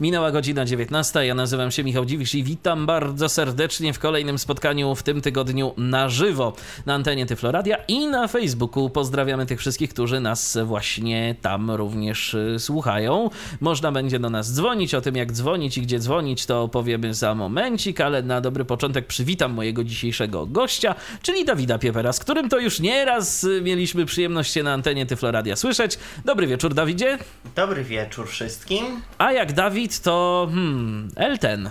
Minęła godzina 19. Ja nazywam się Michał Dziwisz i witam bardzo serdecznie w kolejnym spotkaniu w tym tygodniu na żywo na antenie Tyfloradia i na Facebooku. Pozdrawiamy tych wszystkich, którzy nas właśnie tam również y, słuchają. Można będzie do nas dzwonić. O tym, jak dzwonić i gdzie dzwonić, to opowiemy za momencik, ale na dobry początek przywitam mojego dzisiejszego gościa, czyli Dawida Piepera, z którym to już nieraz y, mieliśmy przyjemność się na antenie Tyfloradia słyszeć. Dobry wieczór, Dawidzie. Dobry wieczór wszystkim. A jak Dawid to hmm, Elten.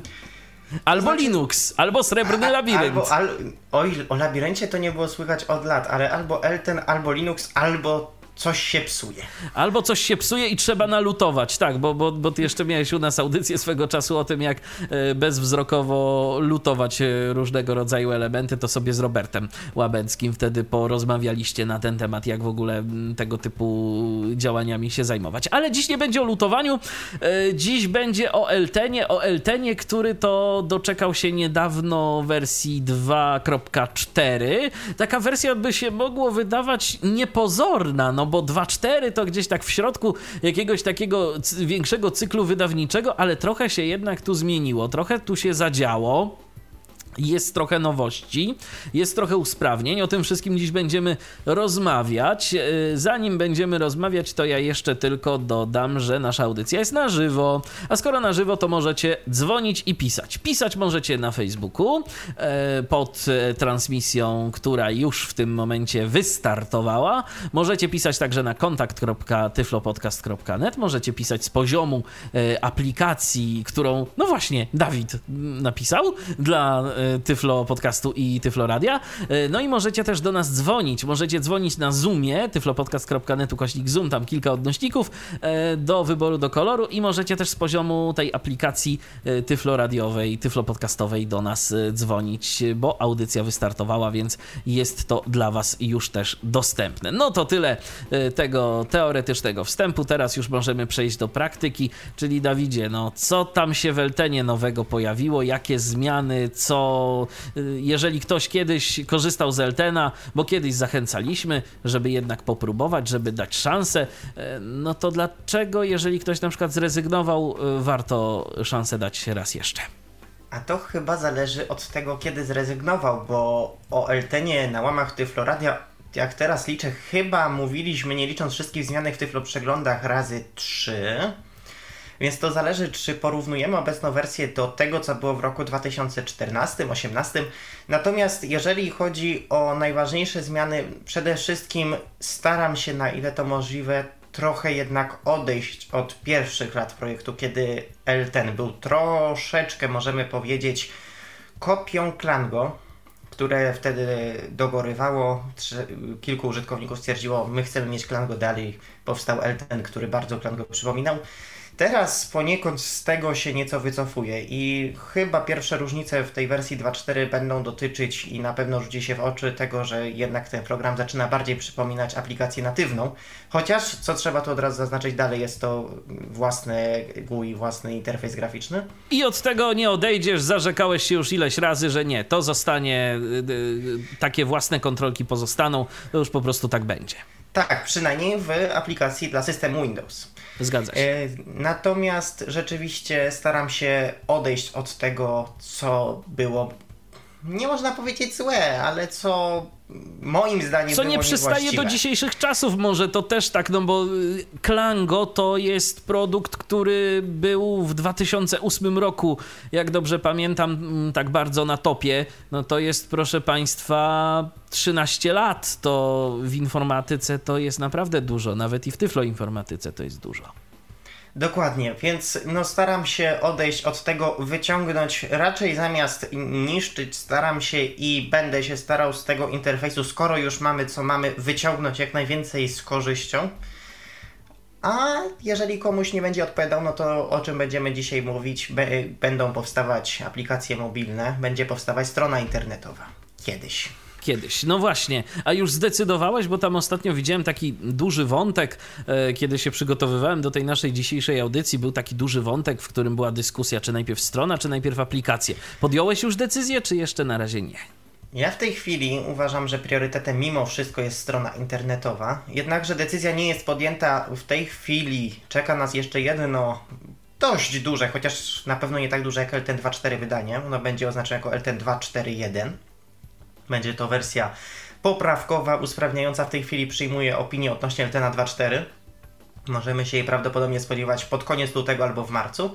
albo znaczy, Linux, albo Srebrny Labirynt. Albo, al, o, o labiryncie to nie było słychać od lat, ale albo Elten, albo Linux, albo coś się psuje. Albo coś się psuje i trzeba nalutować, tak, bo, bo, bo ty jeszcze miałeś u nas audycję swego czasu o tym, jak e, bezwzrokowo lutować e, różnego rodzaju elementy, to sobie z Robertem Łabęckim wtedy porozmawialiście na ten temat, jak w ogóle tego typu działaniami się zajmować. Ale dziś nie będzie o lutowaniu, e, dziś będzie o Eltenie, o Eltenie, który to doczekał się niedawno wersji 2.4. Taka wersja by się mogło wydawać niepozorna, no bo 2.4 to gdzieś tak w środku jakiegoś takiego większego cyklu wydawniczego, ale trochę się jednak tu zmieniło, trochę tu się zadziało. Jest trochę nowości, jest trochę usprawnień. O tym wszystkim dziś będziemy rozmawiać. E, zanim będziemy rozmawiać, to ja jeszcze tylko dodam, że nasza audycja jest na żywo. A skoro na żywo, to możecie dzwonić i pisać. Pisać możecie na Facebooku e, pod e, transmisją, która już w tym momencie wystartowała. Możecie pisać także na kontakt.tyflopodcast.net. Możecie pisać z poziomu aplikacji, którą, no właśnie, Dawid napisał dla Tyflo Podcastu i Tyflo Radia. E, no i możecie też do nas dzwonić. Możecie dzwonić na Zoomie, tyflopodcast.net ukośnik Zoom, tam kilka odnośników e, do wyboru, do koloru i możecie też z poziomu tej aplikacji Tyflo Radiowej, Tyflo Podcastowej do nas dzwonić, bo audycja wystartowała, więc jest to dla Was już też dostępne. No to tyle tego teoretycznego wstępu. Teraz już możemy przejść do praktyki, czyli Dawidzie, no co tam się w Eltenie nowego pojawiło, jakie zmiany, co Jeżeli ktoś kiedyś korzystał z Eltena, bo kiedyś zachęcaliśmy, żeby jednak popróbować, żeby dać szansę, y, no to dlaczego, jeżeli ktoś na przykład zrezygnował, y, warto szansę dać raz jeszcze? A to chyba zależy od tego, kiedy zrezygnował, bo o Eltenie na łamach Tyfloradia, jak teraz liczę, chyba mówiliśmy, nie licząc wszystkich zmianek w Tyflo przeglądach, razy trzy. Więc to zależy, czy porównujemy obecną wersję do tego, co było w roku 2014-2018. Natomiast jeżeli chodzi o najważniejsze zmiany, przede wszystkim staram się na ile to możliwe trochę jednak odejść od pierwszych lat projektu, kiedy L10 był troszeczkę, możemy powiedzieć, kopią Klango, które wtedy dogorywało. Kilku użytkowników stwierdziło, my chcemy mieć Klango dalej. Powstał L10, który bardzo Klango przypominał. Teraz poniekąd z tego się nieco wycofuje i chyba pierwsze różnice w tej wersji 2.4 będą dotyczyć i na pewno rzuci się w oczy tego, że jednak ten program zaczyna bardziej przypominać aplikację natywną, chociaż co trzeba tu od razu zaznaczyć dalej, jest to własny GUI, własny interfejs graficzny. I od tego nie odejdziesz, zarzekałeś się już ileś razy, że nie, to zostanie, y, y, takie własne kontrolki pozostaną, to już po prostu tak będzie. Tak, przynajmniej w aplikacji dla systemu Windows. Zgadza się. E, natomiast rzeczywiście staram się odejść od tego, co było, nie można powiedzieć złe, ale co moim zdaniem Co nie przystaje do dzisiejszych czasów może to też tak, no bo y, Klango to jest produkt, który był w 2008 roku, jak dobrze pamiętam, mm, tak bardzo na topie. No to jest, proszę Państwa, 13 lat. To w informatyce to jest naprawdę dużo, nawet i w tyflo informatyce to jest dużo. Dokładnie, więc no staram się odejść od tego, wyciągnąć raczej zamiast niszczyć, staram się i będę się starał z tego interfejsu, skoro już mamy co mamy, wyciągnąć jak najwięcej z korzyścią. A jeżeli komuś nie będzie odpowiadał, no to o czym będziemy dzisiaj mówić? będą powstawać aplikacje mobilne, będzie powstawać strona internetowa. Kiedyś. Kiedyś. No właśnie, a już zdecydowałeś, bo tam ostatnio widziałem taki duży wątek, e, kiedy się przygotowywałem do tej naszej dzisiejszej audycji, był taki duży wątek, w którym była dyskusja, czy najpierw strona, czy najpierw aplikacje. Podjąłeś już decyzję, czy jeszcze na razie nie? Ja w tej chwili uważam, że priorytetem mimo wszystko jest strona internetowa. Jednakże decyzja nie jest podjęta w tej chwili. Czeka nas jeszcze jedno dość duże, chociaż na pewno nie tak duże jak LTN 2.4 wydanie. Ono będzie oznaczone jako LTN 2.4.1. Będzie to wersja poprawkowa, usprawniająca. W tej chwili przyjmuje opinię odnośnie LTN 2.4. Możemy się jej prawdopodobnie spodziewać pod koniec lutego albo w marcu.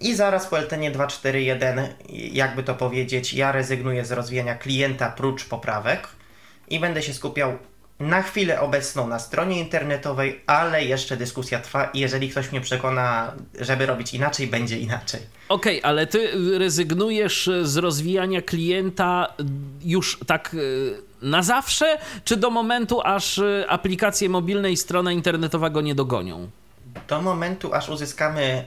I zaraz po LTN 2.4.1, jakby to powiedzieć, ja rezygnuję z rozwijania klienta prócz poprawek i będę się skupiał na chwilę obecną na stronie internetowej, ale jeszcze dyskusja trwa i jeżeli ktoś mnie przekona, żeby robić inaczej, będzie inaczej. Okej, okay, ale ty rezygnujesz z rozwijania klienta już tak e, na zawsze, czy do momentu, aż e, aplikacje mobilne i strona internetowa go nie dogonią? Do momentu, aż uzyskamy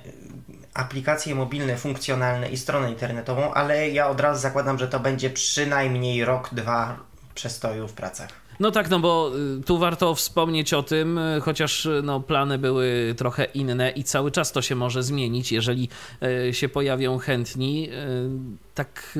aplikacje mobilne funkcjonalne i stronę internetową, ale ja od razu zakładam, że to będzie przynajmniej rok, dwa przestoju w pracach. No tak, no bo y, tu warto wspomnieć o tym, y, chociaż y, no, plany były trochę inne i cały czas to się może zmienić, jeżeli się pojawią chętni tak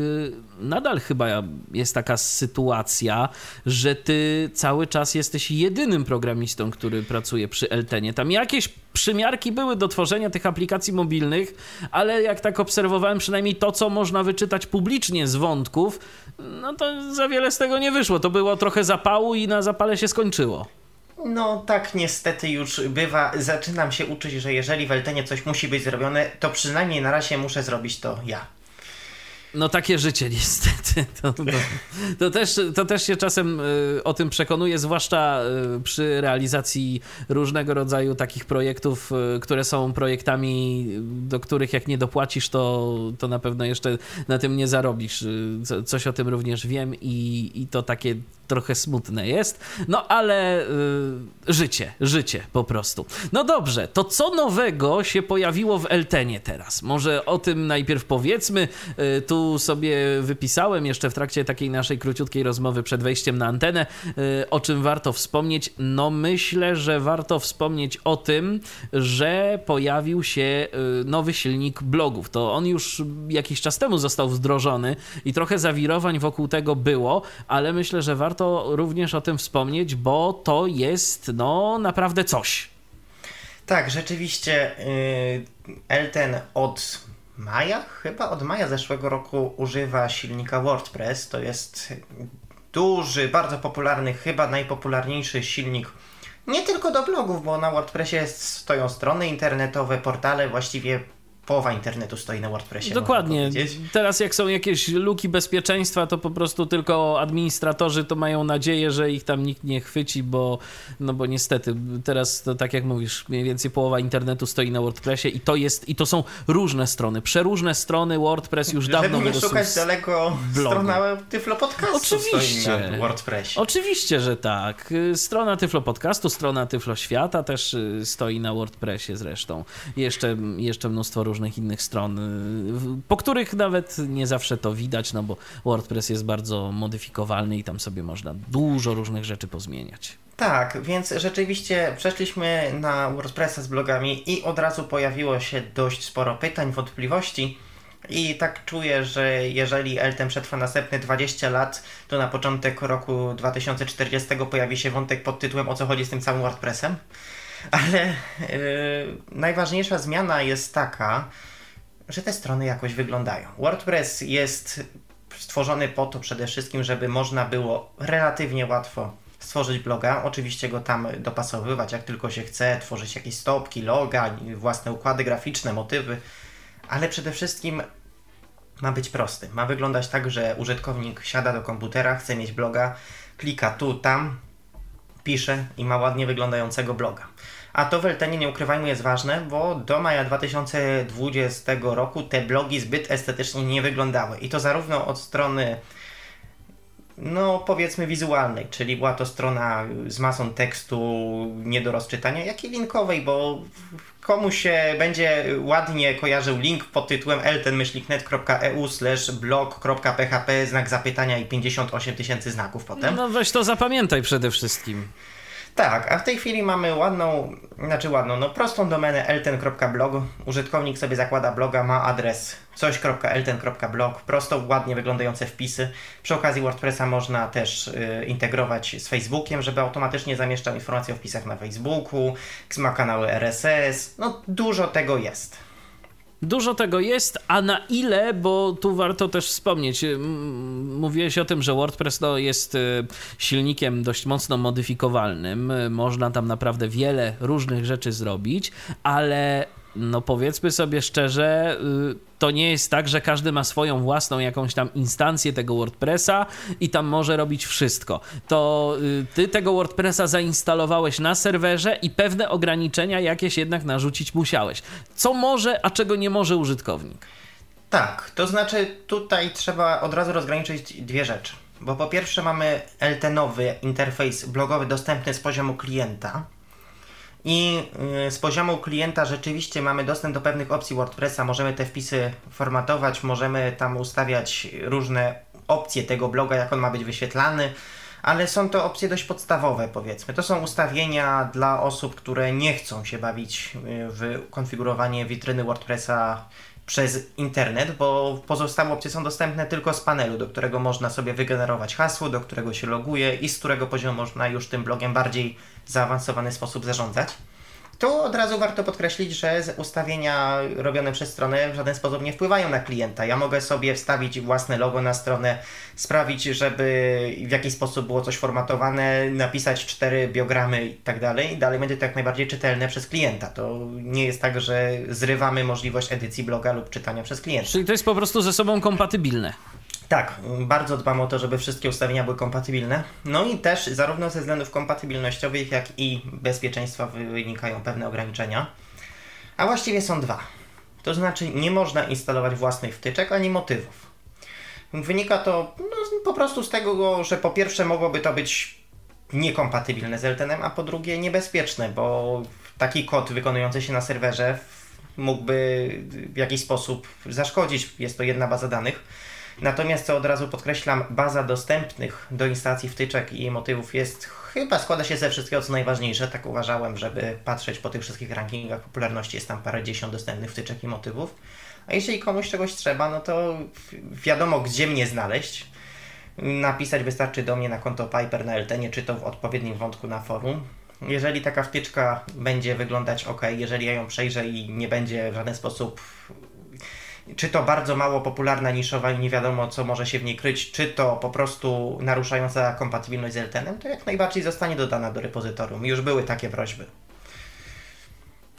nadal chyba jest taka sytuacja, że ty cały czas jesteś jedynym programistą, który pracuje przy Eltenie. Tam jakieś przymiarki były do tworzenia tych aplikacji mobilnych, ale jak tak obserwowałem, przynajmniej to, co można wyczytać publicznie z wątków, no to za wiele z tego nie wyszło. To było trochę zapału i na zapale się skończyło. No tak niestety już bywa. Zaczynam się uczyć, że jeżeli w Eltenie coś musi być zrobione, to przynajmniej na razie muszę zrobić to ja. No takie życie niestety. To, to, to, też, to też się czasem y, o tym przekonuje, zwłaszcza y, przy realizacji różnego rodzaju takich projektów, y, które są projektami, do których jak nie dopłacisz, to, to na pewno jeszcze na tym nie zarobisz. Coś o tym również wiem i, i to takie trochę smutne jest, no ale y, życie, życie po prostu. No dobrze, to co nowego się pojawiło w Eltenie teraz? Może o tym najpierw powiedzmy. Y, tu sobie wypisałem jeszcze w trakcie takiej naszej króciutkiej rozmowy przed wejściem na antenę, y, o czym warto wspomnieć. No myślę, że warto wspomnieć o tym, że pojawił się nowy silnik blogów. To on już jakiś czas temu został wdrożony i trochę zawirowań wokół tego było, ale myślę, że warto warto również o tym wspomnieć, bo to jest no naprawdę coś. Tak, rzeczywiście yy, Elten od maja, chyba od maja zeszłego roku używa silnika WordPress. To jest duży, bardzo popularny, chyba najpopularniejszy silnik nie tylko do blogów, bo na WordPressie stoją strony internetowe, portale, właściwie połowa internetu stoi na WordPressie. Dokładnie. Teraz jak są jakieś luki bezpieczeństwa, to po prostu tylko administratorzy to mają nadzieję, że ich tam nikt nie chwyci, bo no bo niestety teraz to tak jak mówisz, mniej więcej połowa internetu stoi na WordPressie i to jest i to są różne strony, przeróżne strony WordPress już dawno Żeby nie szukać daleko blogu. strona Tyflo Podcastu Oczywiście. stoi na WordPressie. Oczywiście, że tak. Strona Tyflo Podcastu, strona Tyflo Świata też y, stoi na WordPressie zresztą. Jeszcze, jeszcze mnóstwo różnych różnych innych stron, y, po których nawet nie zawsze to widać, no bo WordPress jest bardzo modyfikowalny i tam sobie można dużo różnych rzeczy pozmieniać. Tak, więc rzeczywiście przeszliśmy na WordPressa z blogami i od razu pojawiło się dość sporo pytań, wątpliwości. I tak czuję, że jeżeli Eltem przetrwa następne 20 lat, to na początek roku 2040 pojawi się wątek pod tytułem o co chodzi z tym całym WordPressem. Ale yy, najważniejsza zmiana jest taka, że te strony jakoś wyglądają. WordPress jest stworzony po to przede wszystkim, żeby można było relatywnie łatwo stworzyć bloga, oczywiście go tam dopasowywać jak tylko się chce, tworzyć jakieś stopki, loga, własne układy graficzne, motywy, ale przede wszystkim ma być prosty. Ma wyglądać tak, że użytkownik siada do komputera, chce mieć bloga, klika tu, tam, pisze i ma ładnie wyglądającego bloga. A to w Eltenie, nie ukrywajmy, jest ważne, bo do maja 2020 roku te blogi zbyt estetycznie nie wyglądały. I to zarówno od strony no powiedzmy wizualnej, czyli była to strona z masą tekstu nie do rozczytania, jak i linkowej, bo komu się będzie ładnie kojarzył link pod tytułem slash blog.php znak zapytania i 58 tysięcy znaków potem. No weź to zapamiętaj przede wszystkim. Tak, a w tej chwili mamy ładną, znaczy ładną, no prostą domenę elten.blog. Użytkownik sobie zakłada bloga, ma adres coś.elten.blog, prosto, ładnie wyglądające wpisy. Przy okazji WordPressa można też y, integrować z Facebookiem, żeby automatycznie zamieszczał informacje o wpisach na Facebooku, ma kanały RSS, no dużo tego jest. Dużo tego jest, a na ile, bo tu warto też wspomnieć, mówiłeś o tym, że WordPress no, jest y, silnikiem dość mocno modyfikowalnym, można tam naprawdę wiele różnych rzeczy zrobić, ale no powiedzmy sobie szczerze, y, to nie jest tak, że każdy ma swoją własną jakąś tam instancję tego WordPressa i tam może robić wszystko. To y, ty tego WordPressa zainstalowałeś na serwerze i pewne ograniczenia jakieś jednak narzucić musiałeś. Co może, a czego nie może użytkownik? Tak, to znaczy tutaj trzeba od razu rozgraniczyć dwie rzeczy. Bo po pierwsze mamy LT-nowy interfejs blogowy dostępny z poziomu klienta, i y, z poziomu klienta rzeczywiście mamy dostęp do pewnych opcji WordPressa, możemy te wpisy formatować, możemy tam ustawiać różne opcje tego bloga, jak on ma być wyświetlany, ale są to opcje dość podstawowe, powiedzmy. To są ustawienia dla osób, które nie chcą się bawić y, w konfigurowanie witryny WordPressa przez internet, bo pozostałe opcje są dostępne tylko z panelu, do którego można sobie wygenerować hasło, do którego się loguje i z którego poziomu można już tym blogiem bardziej zaawansowany sposób zarządzać. Tu od razu warto podkreślić, że ustawienia robione przez stronę w żaden sposób nie wpływają na klienta. Ja mogę sobie wstawić własne logo na stronę, sprawić, żeby w jakiś sposób było coś formatowane, napisać cztery biogramy i tak dalej. Dalej będzie to jak najbardziej czytelne przez klienta. To nie jest tak, że zrywamy możliwość edycji bloga lub czytania przez klienta. Czyli to jest po prostu ze sobą kompatybilne. Tak, bardzo dbam o to, żeby wszystkie ustawienia były kompatybilne. No i też zarówno ze względów kompatybilnościowych, jak i bezpieczeństwa wynikają pewne ograniczenia. A właściwie są dwa. To znaczy nie można instalować własnych wtyczek ani motywów. Wynika to no, po prostu z tego, że po pierwsze mogłoby to być niekompatybilne z LTN-em, a po drugie niebezpieczne, bo taki kod wykonujący się na serwerze mógłby w jakiś sposób zaszkodzić. Jest to jedna baza danych Natomiast, co od razu podkreślam, baza dostępnych do instalacji wtyczek i motywów jest chyba składa się ze wszystkiego, co najważniejsze. Tak uważałem, żeby patrzeć po tych wszystkich rankingach popularności. Jest tam parę dziesiąt dostępnych wtyczek i motywów. A jeżeli komuś czegoś trzeba, no to wiadomo, gdzie mnie znaleźć. Napisać wystarczy do mnie na konto Piper na LTN, czy to w odpowiednim wątku na forum. Jeżeli taka wtyczka będzie wyglądać ok, jeżeli ja ją przejrzę i nie będzie w żaden sposób czy to bardzo mało popularna, niszowa i nie wiadomo, co może się w niej kryć, czy to po prostu naruszająca kompatybilność z LTN-em, to jak najbardziej zostanie dodana do repozytorium. Już były takie prośby.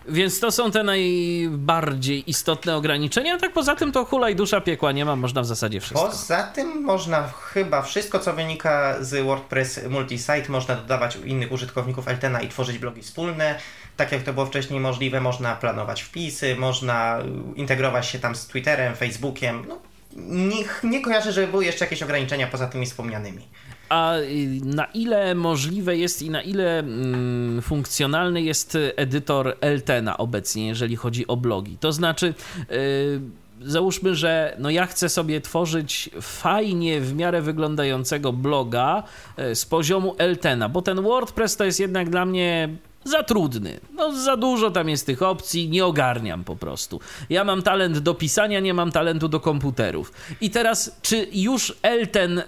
Więc to są te najbardziej istotne ograniczenia, tak poza tym to hula i dusza piekła nie ma, można w zasadzie wszystko. Poza tym można chyba wszystko, co wynika z WordPress Multisite, można dodawać u innych użytkowników Eltena i tworzyć blogi wspólne. Tak jak to było wcześniej możliwe, można planować wpisy, można integrować się tam z Twitterem, Facebookiem. No, nie, nie kojarzę, żeby były jeszcze jakieś ograniczenia poza tymi wspomnianymi a y, na ile możliwe jest i na ile mm, funkcjonalny jest edytor Eltena obecnie, jeżeli chodzi o blogi. To znaczy. Yy, załóżmy, że no ja chcę sobie tworzyć fajnie, w miarę wyglądającego bloga y, z poziomu Eltena, bo ten WordPress to jest jednak dla mnie za trudny. No, za dużo tam jest tych opcji, nie ogarniam po prostu. Ja mam talent do pisania, nie mam talentu do komputerów. I teraz, czy już Elten y,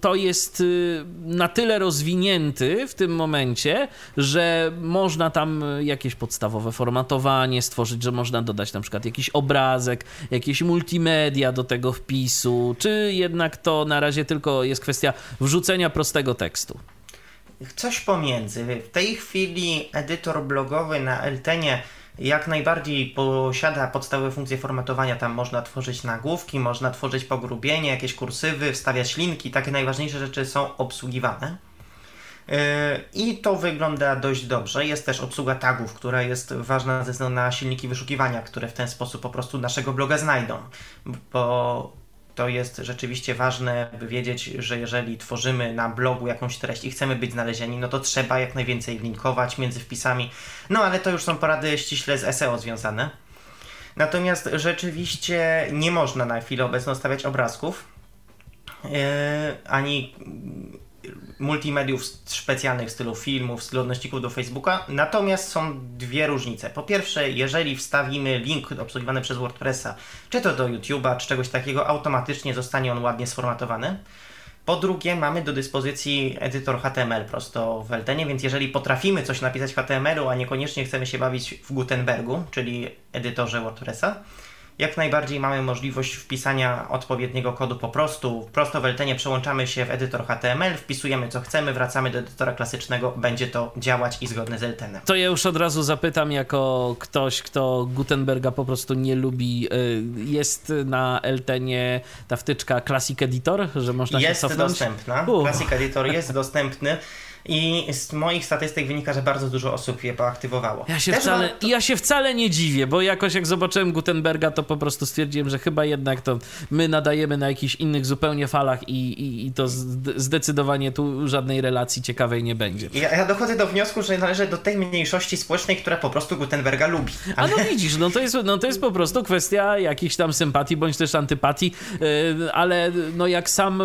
to jest y, na tyle rozwinięty w tym momencie, że można tam jakieś podstawowe formatowanie stworzyć, że można dodać na przykład jakiś obrazek, jakieś multimedia do tego wpisu, czy jednak to na razie tylko jest kwestia wrzucenia prostego tekstu? Coś pomiędzy. W tej chwili edytor blogowy na Eltenie jak najbardziej posiada podstawowe funkcje formatowania. Tam można tworzyć nagłówki, można tworzyć pogrubienie, jakieś kursywy, wstawiać linki. Takie najważniejsze rzeczy są obsługiwane. Yy, I to wygląda dość dobrze. Jest też obsługa tagów, która jest ważna ze względu na silniki wyszukiwania, które w ten sposób po prostu naszego bloga znajdą. Bo to jest rzeczywiście ważne, by wiedzieć, że jeżeli tworzymy na blogu jakąś treść i chcemy być znalezieni, no to trzeba jak najwięcej linkować między wpisami. No ale to już są porady ściśle z SEO związane. Natomiast rzeczywiście nie można na chwilę obecną stawiać obrazków yy, ani multimediów specjalnych w stylu filmów, w stylu odnośników do Facebooka. Natomiast są dwie różnice. Po pierwsze, jeżeli wstawimy link obsługiwany przez WordPressa, czy to do YouTube'a, czy czegoś takiego, automatycznie zostanie on ładnie sformatowany. Po drugie, mamy do dyspozycji edytor HTML prosto w Eltenie, więc jeżeli potrafimy coś napisać w HTML-u, a niekoniecznie chcemy się bawić w Gutenbergu, czyli edytorze WordPressa, jak najbardziej mamy możliwość wpisania odpowiedniego kodu po prostu. Prosto w Eltenie przełączamy się w edytor HTML, wpisujemy co chcemy, wracamy do edytora klasycznego, będzie to działać i zgodne z Eltenem. To ja już od razu zapytam, jako ktoś, kto Gutenberga po prostu nie lubi. Y, jest na Eltenie ta wtyczka Classic Editor, że można jest się cofnąć? Jest dostępna. Classic Editor jest dostępny. I z moich statystyk wynika, że bardzo dużo osób je poaktywowało. Ja się, wcale, to... ja się wcale nie dziwię, bo jakoś jak zobaczyłem Gutenberga, to po prostu stwierdziłem, że chyba jednak to my nadajemy na jakichś innych zupełnie falach i, i, i to zdecydowanie tu żadnej relacji ciekawej nie będzie. Ja, ja dochodzę do wniosku, że należę do tej mniejszości społecznej, która po prostu Gutenberga lubi. Ale... A no widzisz, no to, jest, no to jest po prostu kwestia jakichś tam sympatii bądź też antypatii, yy, ale no jak sam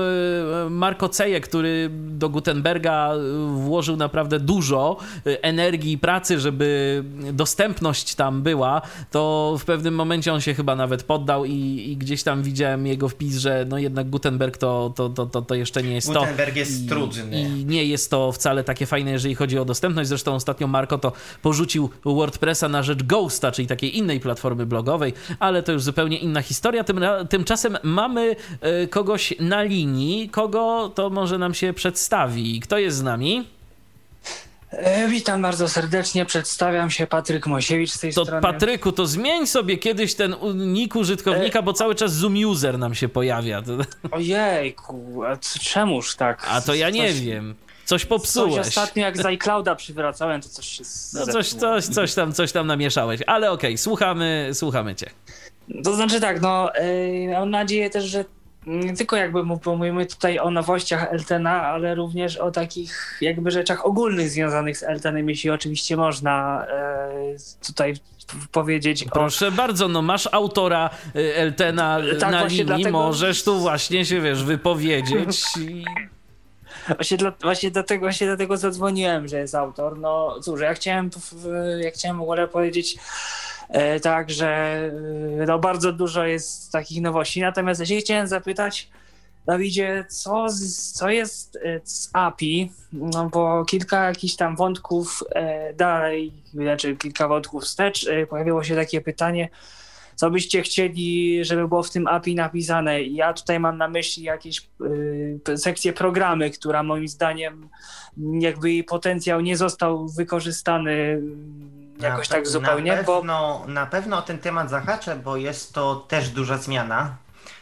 yy, Marko Ceje, który do Gutenberga włożył naprawdę dużo y, energii i pracy, żeby dostępność tam była, to w pewnym momencie on się chyba nawet poddał i, i gdzieś tam widziałem jego wpis, że no jednak Gutenberg to, to, to, to, to jeszcze nie jest Gutenberg to. Gutenberg jest trudny. I nie jest to wcale takie fajne, jeżeli chodzi o dostępność. Zresztą ostatnio Marko to porzucił WordPressa na rzecz Ghosta, czyli takiej innej platformy blogowej, ale to już zupełnie inna historia. Tym, tymczasem mamy y, kogoś na linii, kogo to może nam się przedstawi. Kto jest z nami? E, witam bardzo serdecznie, przedstawiam się Patryk Mosiewicz z tej to strony. Patryku, to zmień sobie kiedyś ten nick użytkownika, e... bo cały czas Zoom User nam się pojawia. Ojejku, a czemuż tak? A to ja nie coś... wiem. Coś popsułeś. Coś ostatnio jak z iClouda przywracałem, to coś się No coś, coś, coś, tam, coś tam namieszałeś, ale okej, okay, słuchamy, słuchamy cię. To znaczy tak, no yy, mam nadzieję też, że nie tylko jakby mówimy tutaj o nowościach Eltena, ale również o takich jakby rzeczach ogólnych związanych z Eltenem, jeśli oczywiście można e, tutaj powiedzieć. Proszę o... bardzo, no masz autora e, Eltena tak, na linii, dlatego... możesz tu właśnie się, wiesz, wypowiedzieć. I... Właśnie, dla, właśnie, dlatego, właśnie dlatego zadzwoniłem, że jest autor. No cóż, ja chciałem, ja chciałem w ogóle powiedzieć E, także e, no, bardzo dużo jest takich nowości. Natomiast ja się chciałem zapytać, Dawidzie, co, co jest e, z API? No bo kilka jakichś tam wątków dalej, znaczy kilka wątków wstecz, pojawiło się takie pytanie, co byście chcieli, żeby było w tym API napisane. Ja tutaj mam na myśli jakieś sekcję programy, która moim zdaniem jakby jej potencjał nie został wykorzystany jakoś tak zupełnie. Na pewno, bo... na pewno o ten temat zahaczę, bo jest to też duża zmiana.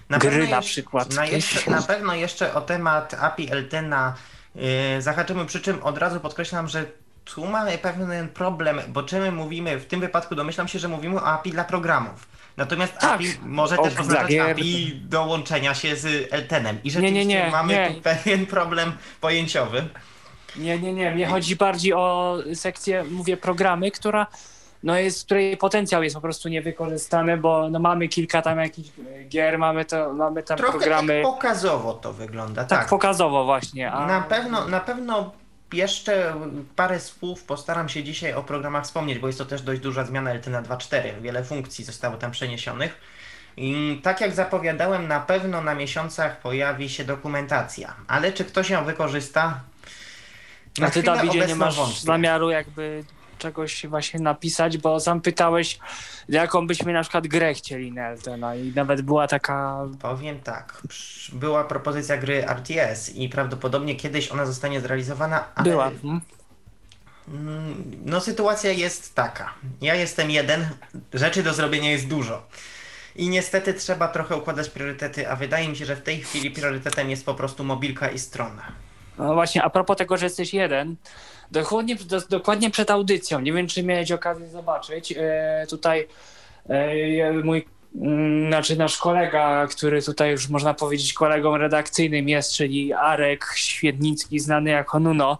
Na Gry na przykład. Na, jeszcze, na pewno jeszcze o temat API Eltena yy, zahaczymy, przy czym od razu podkreślam, że tu mamy pewien problem, bo czy my mówimy, w tym wypadku domyślam się, że mówimy o API dla programów. Natomiast tak. API może o, też oznaczać API do łączenia się z Eltenem. I rzeczywiście nie, nie, nie, mamy tu pewien problem pojęciowy. Nie, nie, nie. Mnie chodzi bardziej o sekcję, mówię, programy, która no jest, której potencjał jest po prostu niewykorzystany, bo no mamy kilka tam jakichś gier, mamy, to, mamy tam Trochę programy. Tak pokazowo to wygląda. Tak, tak. pokazowo właśnie. A... Na pewno, na pewno jeszcze parę słów postaram się dzisiaj o programach wspomnieć, bo jest to też dość duża zmiana LTNA 2.4. Wiele funkcji zostało tam przeniesionych. I tak jak zapowiadałem, na pewno na miesiącach pojawi się dokumentacja. Ale czy ktoś ją wykorzysta? Na A ty, Dawidzie, nie masz wątpię. zamiaru jakby czegoś właśnie napisać, bo sam pytałeś, jaką byśmy na przykład grę chcieli na Eltena i nawet była taka... Powiem tak, była propozycja gry RTS i prawdopodobnie kiedyś ona zostanie zrealizowana, ale... Była. Hmm? No sytuacja jest taka. Ja jestem jeden, rzeczy do zrobienia jest dużo. I niestety trzeba trochę układać priorytety, a wydaje mi się, że w tej chwili priorytetem jest po prostu mobilka i strona. No właśnie, a propos tego, że jesteś jeden, dokładnie, do, dokładnie przed audycją, nie wiem czy miałeś okazję zobaczyć, e, tutaj e, mój mm, znaczy nasz kolega, który tutaj już można powiedzieć kolegą redakcyjnym jest, czyli Arek Świetnicki, znany jako Nuno,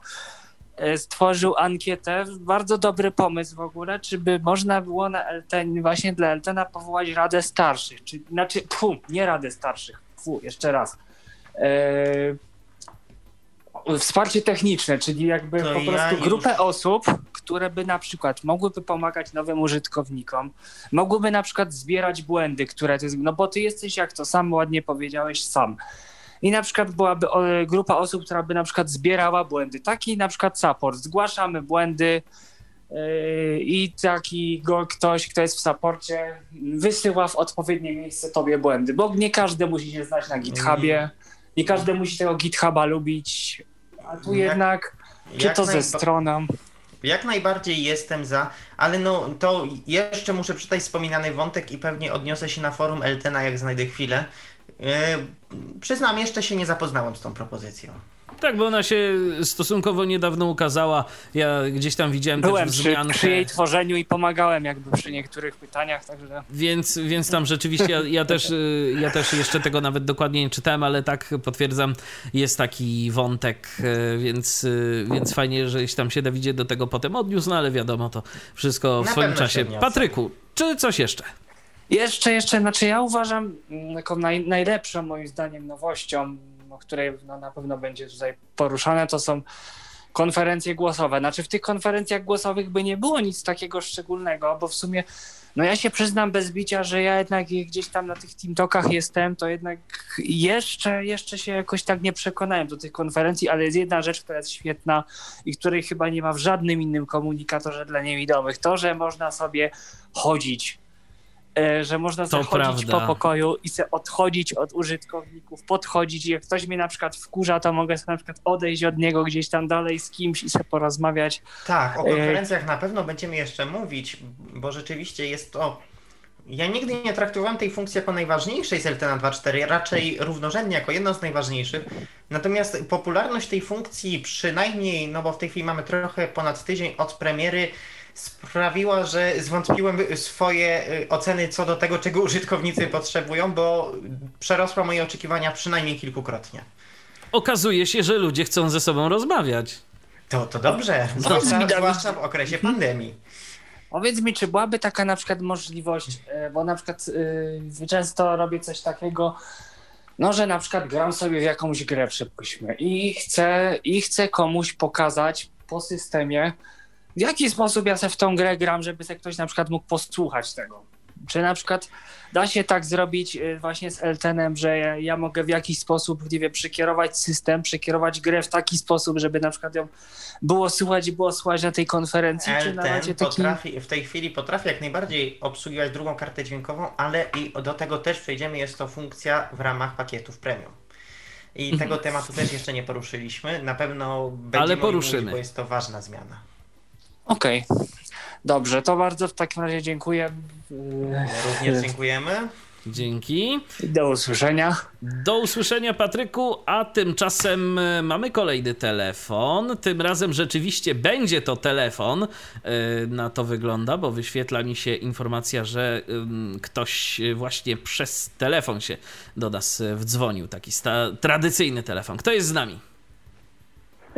e, stworzył ankietę, bardzo dobry pomysł w ogóle, czy by można było na LT, właśnie dla LTN powołać Radę Starszych, czy, znaczy, pu, nie Radę Starszych, fu, jeszcze raz. E, wsparcie techniczne, czyli jakby To po ja prostu już- grupę osób, które by na przykład mogłyby pomagać nowym użytkownikom, mogłyby na przykład zbierać błędy, które ty, no bo ty jesteś, jak to sam ładnie powiedziałeś, sam. I na przykład byłaby grupa osób, która by na przykład zbierała błędy. Taki na przykład support. Zgłaszamy błędy yy, i taki go ktoś, kto jest w supporcie, wysyła w odpowiednie miejsce tobie błędy, bo nie każdy musi się znać na GitHubie, nie każdy musi tego GitHuba lubić, a tu Jak- jednak, czy jak to ze stroną. Jak najbardziej jestem za, ale no to jeszcze muszę przeczytać wspominany wątek i pewnie odniosę się na forum Eltena, jak znajdę chwilę. Yy, przyznam, jeszcze się nie zapoznałem z tą propozycją. Tak, bo ona się stosunkowo niedawno ukazała. Ja gdzieś tam widziałem Byłem też przy, wzmiankę. przy jej tworzeniu i pomagałem jakby przy niektórych pytaniach, także... Więc, więc tam rzeczywiście ja, ja, też, ja też jeszcze tego nawet dokładnie nie czytałem, ale tak potwierdzam, jest taki wątek, y, więc, y, więc fajnie, że tam się Dawidzie do tego potem odniósł, no ale wiadomo, to wszystko w Na swoim czasie. Patryku, czy coś jeszcze? Jeszcze, jeszcze, znaczy ja uważam mm, taką naj, najlepszą moim zdaniem nowością, o której no, na pewno będzie tutaj poruszane, to są konferencje głosowe. Znaczy w tych konferencjach głosowych by nie było nic takiego szczególnego, bo w sumie, no ja się przyznam bez bicia, że ja jednak gdzieś tam na tych TeamTalkach jestem, to jednak jeszcze, jeszcze się jakoś tak nie przekonałem do tych konferencji, ale jest jedna rzecz, która jest świetna i której chyba nie ma w żadnym innym komunikatorze dla niewidomych. To, że można sobie chodzić że można To sobie chodzić prawda. po pokoju i sobie odchodzić od użytkowników, podchodzić i jak ktoś mnie na przykład wkurza, to mogę sobie na przykład odejść od niego gdzieś tam dalej z kimś i sobie porozmawiać. Tak, o Yy. konferencjach na pewno będziemy jeszcze mówić, bo rzeczywiście jest to. Ja nigdy nie traktowałem tej funkcji jako najważniejszej z LTE 2.4, raczej równorzędnie jako jedną z najważniejszych. Natomiast popularność tej funkcji, przynajmniej, no bo w tej chwili mamy trochę ponad tydzień od premiery, sprawiła, że zwątpiłem swoje y, oceny co do tego, czego użytkownicy potrzebują, bo przerosła moje oczekiwania przynajmniej kilkukrotnie. Okazuje się, że ludzie chcą ze sobą rozmawiać. To, to dobrze, zwłaszcza, mi, zwłaszcza w okresie pandemii. Powiedz mi, czy byłaby taka na przykład możliwość, e, bo na przykład yy, często robię coś takiego, no że na przykład gram sobie w jakąś grę, przypuśćmy, i chcę, i chcę komuś pokazać po systemie, w jaki sposób ja se w tą grę gram, żeby se ktoś na przykład mógł posłuchać tego. Czy na przykład da się tak zrobić y, właśnie z Eltenem, że ja, mogę w jakiś sposób, nie wiem, przekierować system, przekierować grę w taki sposób, żeby na przykład ją było słuchać i było słuchać na tej konferencji, czy na razie Elten taki... potrafi, w tej chwili potrafi jak najbardziej obsługiwać drugą kartę dźwiękową, ale i do tego też przejdziemy, jest to funkcja w ramach pakietów premium. I Mhm. tego tematu też jeszcze nie poruszyliśmy. Na pewno będziemy Ale poruszymy. Mówić, bo jest to ważna zmiana. Okej. Dobrze, to bardzo w takim razie dziękuję. Również dziękujemy. Dzięki. Do usłyszenia. Do usłyszenia, Patryku. A tymczasem e, mamy kolejny telefon. Tym razem rzeczywiście będzie to telefon. E, Na to wygląda, bo wyświetla mi się informacja, że ktoś właśnie przez telefon się do nas e, wdzwonił. Taki sta- tradycyjny telefon. Kto jest z nami?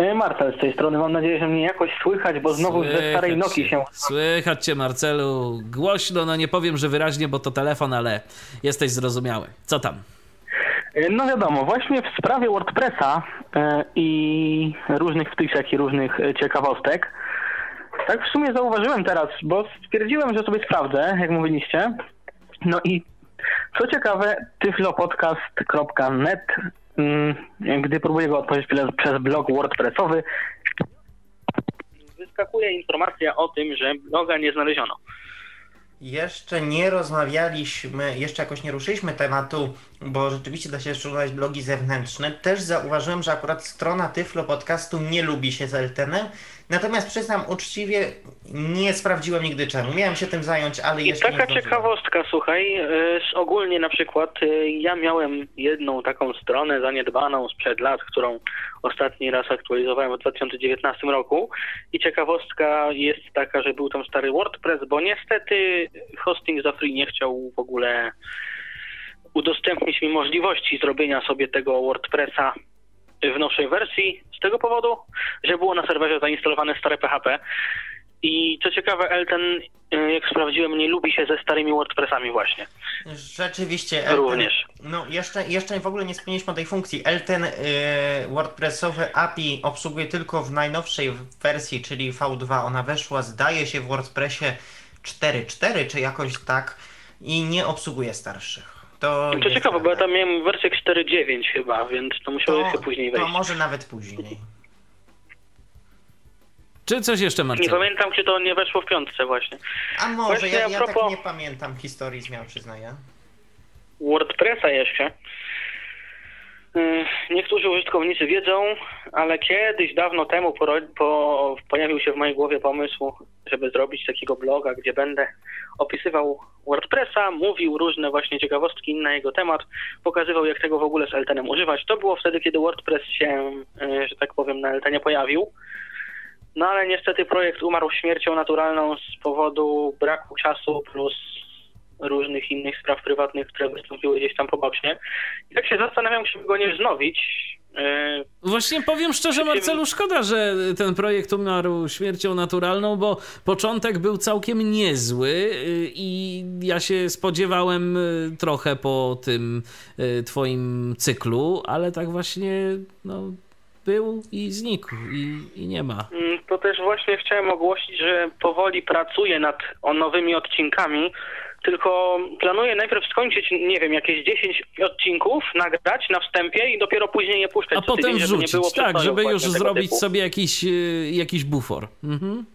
E, Marcel z tej strony, mam nadzieję, że mnie jakoś słychać, bo znowu ze starej Słychać cię. się... Słychać cię, Marcelu. Głośno, no nie powiem, że wyraźnie, bo to telefon, ale jesteś zrozumiały. Co tam? E, No wiadomo, właśnie w sprawie WordPressa e, i różnych wtyczek i różnych ciekawostek, tak w sumie zauważyłem teraz, bo stwierdziłem, że sobie sprawdzę, jak mówiliście. No i co ciekawe, tyflopodcast.net, gdy próbuję go otworzyć przez- przez blog WordPressowy, wyskakuje informacja o tym, że bloga nie znaleziono. Jeszcze nie rozmawialiśmy, jeszcze jakoś nie ruszyliśmy tematu bo rzeczywiście da się szukać blogi zewnętrzne. Też zauważyłem, że akurat strona Tyflo Podcastu nie lubi się z Eltenem, natomiast przyznam uczciwie, nie sprawdziłem nigdy czemu. Miałem się tym zająć, ale I jeszcze nie taka ciekawostka, słuchaj, y, ogólnie na przykład y, ja miałem jedną taką stronę zaniedbaną sprzed lat, którą ostatni raz aktualizowałem w 2019 roku i ciekawostka jest taka, że był tam stary WordPress, bo niestety hosting za free nie chciał w ogóle udostępnić mi możliwości zrobienia sobie tego WordPressa w nowszej wersji z tego powodu, że było na serwerze zainstalowane stare PHP i co ciekawe, Elten, y, jak sprawdziłem, nie lubi się ze starymi WordPressami właśnie. Rzeczywiście. Elten, Również. No jeszcze, jeszcze w ogóle nie spełniliśmy tej funkcji. Elten y, WordPressowe API obsługuje tylko w najnowszej wersji, czyli V2. Ona weszła, zdaje się, w WordPressie 4.4 czy jakoś tak i nie obsługuje starszych. To, To ciekawe, bo ja tam miałem wersję 4.9 chyba, więc to musiało się później to wejść. może nawet później. Czy coś jeszcze, Nie Marcelo? pamiętam, czy to nie weszło w piątce właśnie. A może, Właśnie ja, ja propos- tak nie pamiętam historii zmian, przyznaję. WordPressa jeszcze. Y, Niektórzy użytkownicy wiedzą, ale kiedyś, dawno temu poro- po, pojawił się w mojej głowie pomysł, żeby zrobić takiego bloga, gdzie będę opisywał WordPressa, mówił różne właśnie ciekawostki na jego temat, pokazywał jak tego w ogóle z Eltenem używać. To było wtedy, kiedy WordPress się, y, że tak powiem, na Eltenie pojawił. No ale niestety projekt umarł śmiercią naturalną z powodu braku czasu plus różnych innych spraw prywatnych, które wystąpiły gdzieś tam po. I tak się zastanawiam, czy go nie wznowić. Yy, Właśnie powiem szczerze, Marcelu, szkoda, że ten projekt umarł śmiercią naturalną, bo początek był całkiem niezły y, i ja się spodziewałem y, trochę po tym y, twoim cyklu, ale tak właśnie no, był i znikł i, i nie ma. mm, To też właśnie chciałem ogłosić, że powoli pracuję nad nowymi odcinkami, tylko planuję najpierw skończyć, nie wiem, jakieś 10 odcinków, nagrać na wstępie i dopiero później je puszczać A potem tydzień, żeby nie wrzucić, tak, żeby już właśnie tego zrobić typu. sobie jakiś, y, jakiś bufor. Mhm.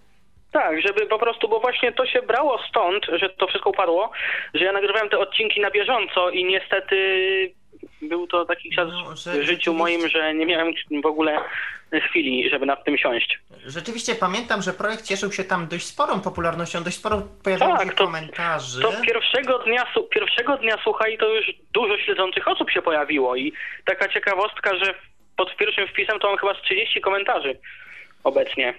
Tak, żeby po prostu, bo właśnie to się brało stąd, że to wszystko upadło, że ja nagrywałem te odcinki na bieżąco i niestety był to taki czas No, że w życiu moim, że nie miałem w ogóle chwili, żeby nad tym siąść. Rzeczywiście pamiętam, że projekt cieszył się tam dość sporą popularnością, dość sporo pojawiało Tak, się to- komentarzy. To pierwszego dnia, pierwszego dnia, słuchaj, to już dużo śledzących osób się pojawiło i taka ciekawostka, że pod pierwszym wpisem to mam chyba z 30 komentarzy obecnie.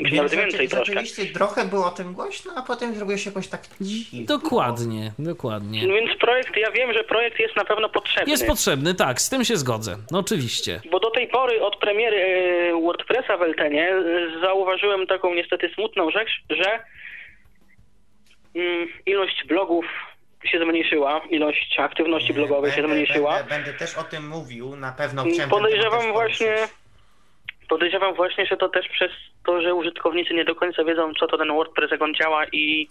Więc nawet więcej troszkę. Rzeczywiście trochę było o tym głośno, a potem zrobiło się jakoś tak cicho. Dokładnie, dokładnie. Więc projekt, ja wiem, że projekt jest na pewno potrzebny. Jest potrzebny, tak, z tym się zgodzę. No, oczywiście. Bo do tej pory od premiery e, WordPressa w Eltenie e, zauważyłem taką niestety smutną rzecz, że mm, ilość blogów się zmniejszyła, ilość aktywności blogowej się zmniejszyła. Będę, będę też o tym mówił, na pewno chciałem Podejrzewam właśnie, poruszyć. Podejrzewam właśnie, że to też przez to, że użytkownicy nie do końca wiedzą, co to ten WordPress, jak on działa i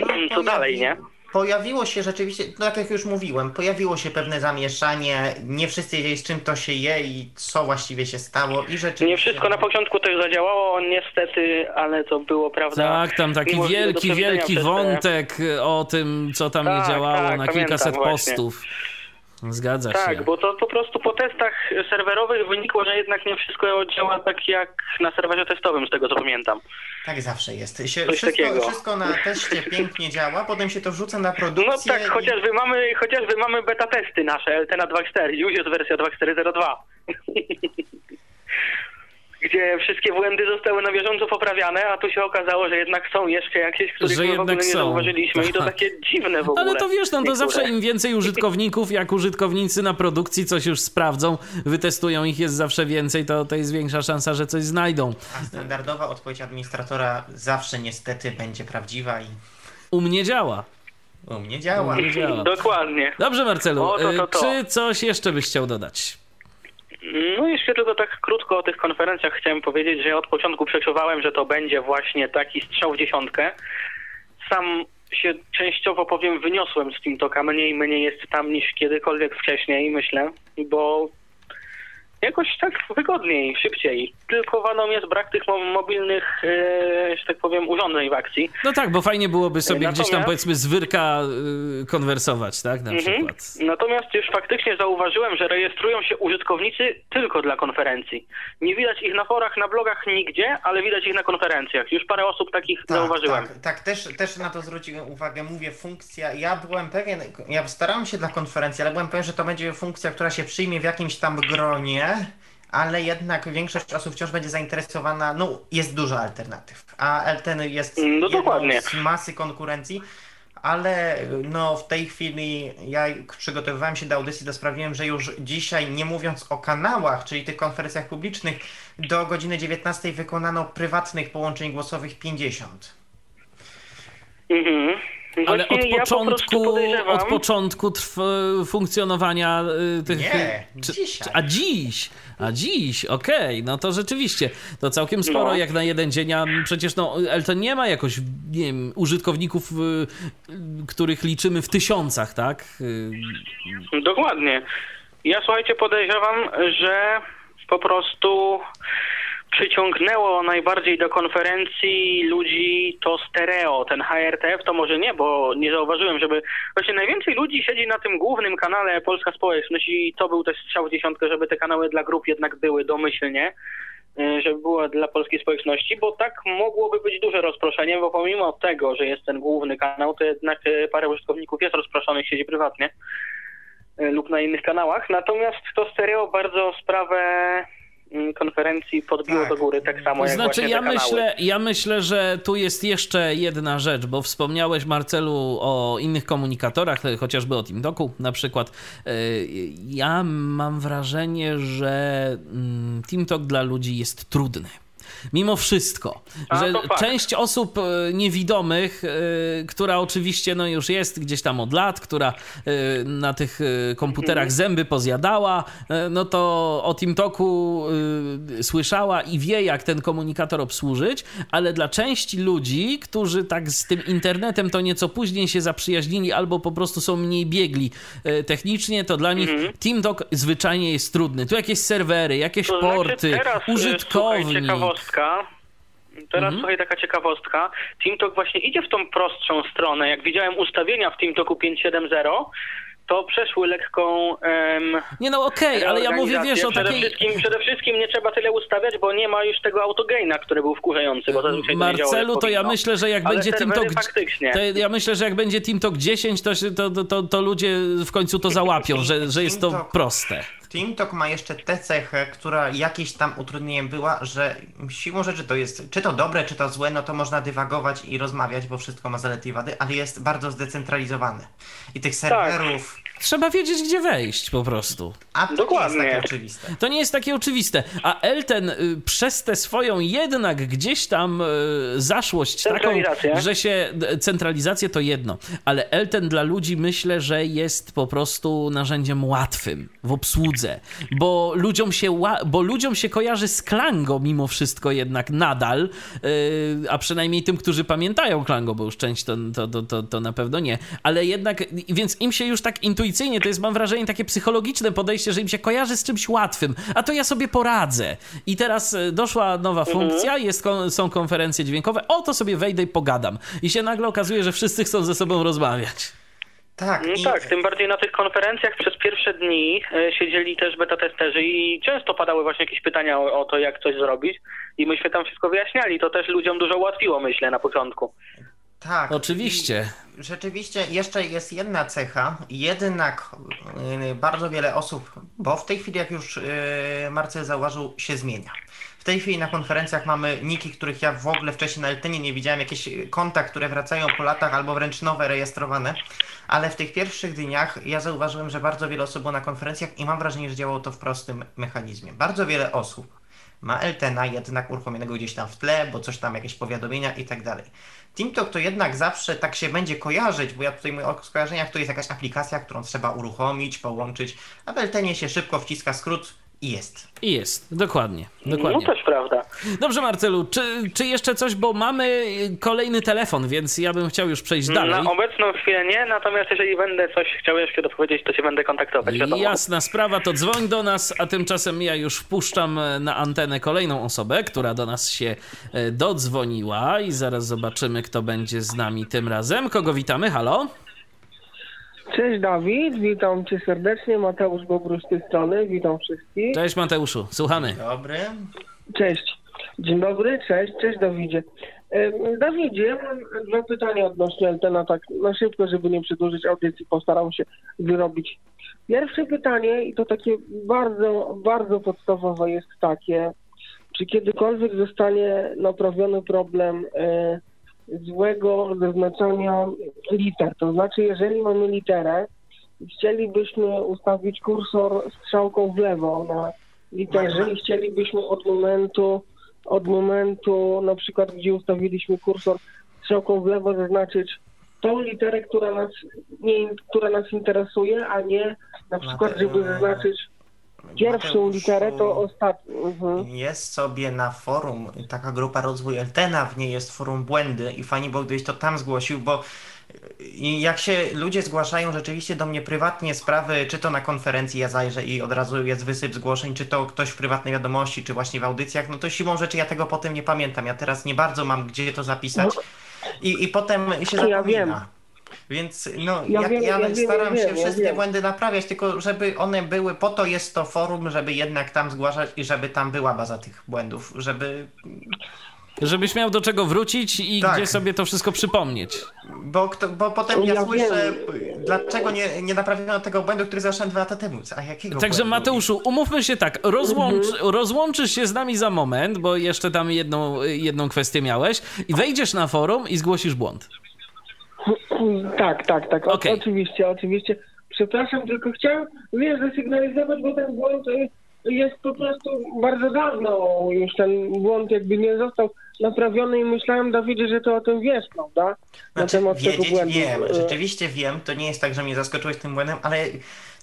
No, co pojawi- dalej, nie? Pojawiło się rzeczywiście, no tak jak już mówiłem, pojawiło się pewne zamieszanie, nie wszyscy wiedzieli z czym to się je i co właściwie się stało i rzeczywiście... Nie wszystko na początku też zadziałało, niestety, ale to było, prawda? Tak, tam taki do wielki, wielki przez te- wątek o tym, co tam nie Tak, działało, tak, na kilkaset właśnie. postów. Zgadza Tak, się. bo to po prostu po testach serwerowych wynikło, że jednak nie wszystko działa tak jak na serwerze testowym, z tego co pamiętam. Tak zawsze jest. Się, Coś wszystko, takiego. wszystko na teście pięknie działa, potem się to wrzuca na No produkcję tak, i- chociażby mamy, chociażby mamy beta testy nasze, LTNA 2.4, już jest wersja 2.4.02. Gdzie wszystkie błędy zostały na bieżąco poprawiane, a tu się okazało, że jednak są jeszcze jakieś, których Że my w ogóle nie są. zauważyliśmy i to Tak. takie dziwne w ogóle. Ale to wiesz, no to niektóre. zawsze im więcej użytkowników, jak użytkownicy na produkcji coś już sprawdzą, wytestują ich jest zawsze więcej, to, to jest większa szansa, że coś znajdą. A standardowa odpowiedź administratora zawsze niestety będzie prawdziwa i U mnie działa. u mnie działa. U mnie działa. Dokładnie. Dobrze, Marcelu, O, to, to, to. y, czy coś jeszcze byś chciał dodać? No jeszcze tylko tak krótko o tych konferencjach chciałem powiedzieć, że ja od początku przeczuwałem, że to będzie właśnie taki strzał w dziesiątkę. Sam się częściowo powiem wyniosłem z TeamTalka, mniej mnie jest tam niż kiedykolwiek wcześniej, myślę, bo jakoś tak wygodniej, szybciej. Tylko wadą jest brak tych mo- mobilnych, e, że tak powiem, urządzeń w akcji. No tak, bo fajnie byłoby sobie Natomiast- gdzieś tam powiedzmy z wyrka y, konwersować, tak, na Mhm. przykład. Natomiast już faktycznie zauważyłem, że rejestrują się użytkownicy tylko dla konferencji. Nie widać ich na forach, na blogach nigdzie, ale widać ich na konferencjach. Już parę osób takich zauważyłem. Tak, tak też, też na to zwróciłem uwagę. Mówię, funkcja. Ja byłem pewien, ja starałem się dla konferencji, ale byłem pewien, że to będzie funkcja, która się przyjmie w jakimś tam gronie, ale jednak większość osób wciąż będzie zainteresowana. No, jest dużo alternatyw. A Elten jest No jedną dokładnie. z masy konkurencji. Ale no w tej chwili ja przygotowywałem się do audycji, to sprawiłem, że już dzisiaj, nie mówiąc o kanałach, czyli tych konferencjach publicznych, do godziny 19 wykonano prywatnych połączeń głosowych 50. Mhm. Ale od ja po początku, od początku trw, funkcjonowania y, tych... Nie, dzisiaj. A dziś, a dziś, okej, no to rzeczywiście, to całkiem sporo No. jak na jeden dzień, a przecież no Elton nie ma jakoś, nie wiem, użytkowników, y, których liczymy w tysiącach, tak? Y, Dokładnie. Ja słuchajcie, podejrzewam, że po prostu przyciągnęło najbardziej do konferencji ludzi to stereo. Ten HRTF to może nie, bo nie zauważyłem, żeby. Właśnie najwięcej ludzi siedzi na tym głównym kanale Polska Społeczność i to był też strzał w dziesiątkę, żeby te kanały dla grup jednak były domyślnie y, żeby było dla polskiej społeczności, bo tak mogłoby być duże rozproszenie, bo pomimo tego, że jest ten główny kanał, to jednak y, parę użytkowników jest rozproszonych, siedzi prywatnie y, lub na innych kanałach. Natomiast to stereo bardzo sprawę konferencji podbiło Tak. do góry, tak samo jak Znaczy, ja myślę, ja myślę, że tu jest jeszcze jedna rzecz, bo wspomniałeś, Marcelu, o innych komunikatorach, e, chociażby o TeamTalku na przykład. E, Ja mam wrażenie, że mm, TeamTalk dla ludzi jest trudny. Mimo wszystko, A, że część osób e, niewidomych, e, która oczywiście no już jest gdzieś tam od lat, która e, na tych komputerach Mhm. zęby pozjadała, no to o TeamTalku słyszała i wie, jak ten komunikator obsłużyć, ale dla części ludzi, którzy tak z tym internetem to nieco później się zaprzyjaźnili albo po prostu są mniej biegli technicznie, to dla nich Mhm. TeamTalk zwyczajnie jest trudny. Tu jakieś serwery, jakieś To porty, znaczy teraz, Słuchaj. Ciekawostka. Teraz Mhm. słuchaj, taka ciekawostka. TeamTalk właśnie idzie w tą prostszą stronę. Jak widziałem ustawienia w TeamTalku 570, to przeszły lekką em, Nie no okej, ale ja mówię, wiesz, o Przede takiej... wszystkim, przede wszystkim nie trzeba tyle ustawiać, bo nie ma już tego autogaina, który był wkurzający, bo zazwyczaj to nie działo jak Marcelu, to ja myślę, że jak Ale będzie TeamTalk... faktycznie. To ja myślę, że jak będzie TeamTalk 10, to, się- to, to, to ludzie w końcu to załapią, że, że jest to proste. TeamTalk ma jeszcze tę cechę, która jakieś tam utrudnieniem była, że siłą rzeczy to jest, czy to dobre, czy to złe, no to można dywagować i rozmawiać, bo wszystko ma zalety i wady, ale jest bardzo zdecentralizowany. I tych serwerów, Trzeba wiedzieć, gdzie wejść po prostu. a to Dokładnie. nie jest takie oczywiste. To nie jest takie oczywiste. A Elten y, przez tę swoją jednak gdzieś tam y, zaszłość taką, że się centralizację to jedno, ale Elten dla ludzi myślę, że jest po prostu narzędziem łatwym w obsłudze, bo ludziom się, bo ludziom się kojarzy z Klango mimo wszystko jednak nadal, y, a przynajmniej tym, którzy pamiętają Klango, bo już część to, to, to, to, to na pewno nie, ale jednak, więc im się już tak intuicyjnie, to jest mam wrażenie takie psychologiczne podejście, że im się kojarzy z czymś łatwym, a to ja sobie poradzę. I teraz y, doszła nowa funkcja, jest, są konferencje dźwiękowe, o to sobie wejdę i pogadam. I się nagle okazuje, że wszyscy chcą ze sobą rozmawiać. Tak, No i tak, tym bardziej na tych konferencjach przez pierwsze dni e, siedzieli też beta testerzy i często padały właśnie jakieś pytania o, o to, jak coś zrobić i myśmy tam wszystko wyjaśniali. To też ludziom dużo ułatwiło, myślę, na początku. Tak. Oczywiście. I rzeczywiście jeszcze jest jedna cecha, jednak y, bardzo wiele osób, bo w tej chwili, jak już y, Marcel zauważył, się zmienia. W tej chwili na konferencjach mamy niki, których ja w ogóle wcześniej na Eltenie nie widziałem, jakieś konta, które wracają po latach albo wręcz nowe, rejestrowane, ale w tych pierwszych dniach ja zauważyłem, że bardzo wiele osób było na konferencjach i mam wrażenie, że działało to w prostym mechanizmie. Bardzo wiele osób ma Eltena jednak uruchomionego gdzieś tam w tle, bo coś tam, jakieś powiadomienia i tak dalej. TeamTalk to jednak zawsze tak się będzie kojarzyć, bo ja tutaj mówię o skojarzeniach, to jest jakaś aplikacja, którą trzeba uruchomić, połączyć, a w Eltenie się szybko wciska skrót I jest. I jest, dokładnie, dokładnie. No też prawda. Dobrze Marcelu, czy, czy jeszcze coś, bo mamy kolejny telefon, więc ja bym chciał już przejść dalej. Na obecną chwilę nie, natomiast jeżeli będę coś chciał jeszcze dopowiedzieć, to się będę kontaktować, wiadomo. Jasna sprawa, to dzwoń do nas, a tymczasem ja już wpuszczam na antenę kolejną osobę, która do nas się e, dodzwoniła i zaraz zobaczymy, kto będzie z nami tym razem. Kogo witamy? Halo? Cześć Dawid, witam cię serdecznie, Mateusz Bobrusz z tej strony, witam wszystkich. Cześć Mateuszu, słuchamy. Dobry. Cześć, dzień dobry, cześć, cześć Dawidzie. Em, Dawidzie, ja mam dwa pytania odnośnie Eltena, tak na szybko, żeby nie przedłużyć audycji, postaram się wyrobić. Pierwsze pytanie, i to takie bardzo, bardzo podstawowe jest takie, czy kiedykolwiek zostanie naprawiony problem e, złego zaznaczania liter. To znaczy, jeżeli mamy literę i chcielibyśmy ustawić kursor strzałką w lewo na literze i chcielibyśmy od momentu, od momentu na przykład, gdzie ustawiliśmy kursor strzałką w lewo zaznaczyć tą literę, która nas, nie, która nas interesuje, a nie na przykład, żeby zaznaczyć pierwszą Mateuszu, literę, to ostatnią. Mhm. Jest sobie na forum taka grupa Rozwój Eltena, w niej jest forum Błędy i fajnie było, gdybyś to tam zgłosił, bo i jak się ludzie zgłaszają rzeczywiście do mnie prywatnie sprawy, czy to na konferencji ja zajrzę i od razu jest wysyp zgłoszeń, czy to ktoś w prywatnej wiadomości, czy właśnie w audycjach, no to siłą rzeczy ja tego potem nie pamiętam. Ja teraz nie bardzo mam gdzie to zapisać i, i potem się Ja zapomina. wiem. Więc no, Ja ja, wiem, ja, ja wiem, staram ja się wiem, wszystkie wiem. błędy naprawiać, tylko żeby one były, po to jest to forum, żeby jednak tam zgłaszać i żeby tam była baza tych błędów, żeby Żebyś miał do czego wrócić i Tak. gdzie sobie to wszystko przypomnieć. Bo, kto, bo potem ja, Ja słyszę, wiem. dlaczego nie, nie naprawiono tego błędu, który zaszedł dwa lata temu. A jakiego Także błędu? Mateuszu, umówmy się tak, rozłącz, Mhm. rozłączysz się z nami za moment, bo jeszcze tam jedną, jedną kwestię miałeś i wejdziesz na forum i zgłosisz błąd. Tak, tak, tak. O, Okej. Oczywiście, oczywiście. Przepraszam, tylko chciałem, wiesz, zasygnalizować, bo ten błąd y, jest po prostu bardzo dawno już ten błąd jakby nie został naprawiony i myślałem, Dawidzie, że ty o tym wiesz, prawda? Na Znaczy, temat tego wiedzieć błędu. wiem, Y, rzeczywiście wiem, to nie jest tak, że mnie zaskoczyłeś tym błędem, ale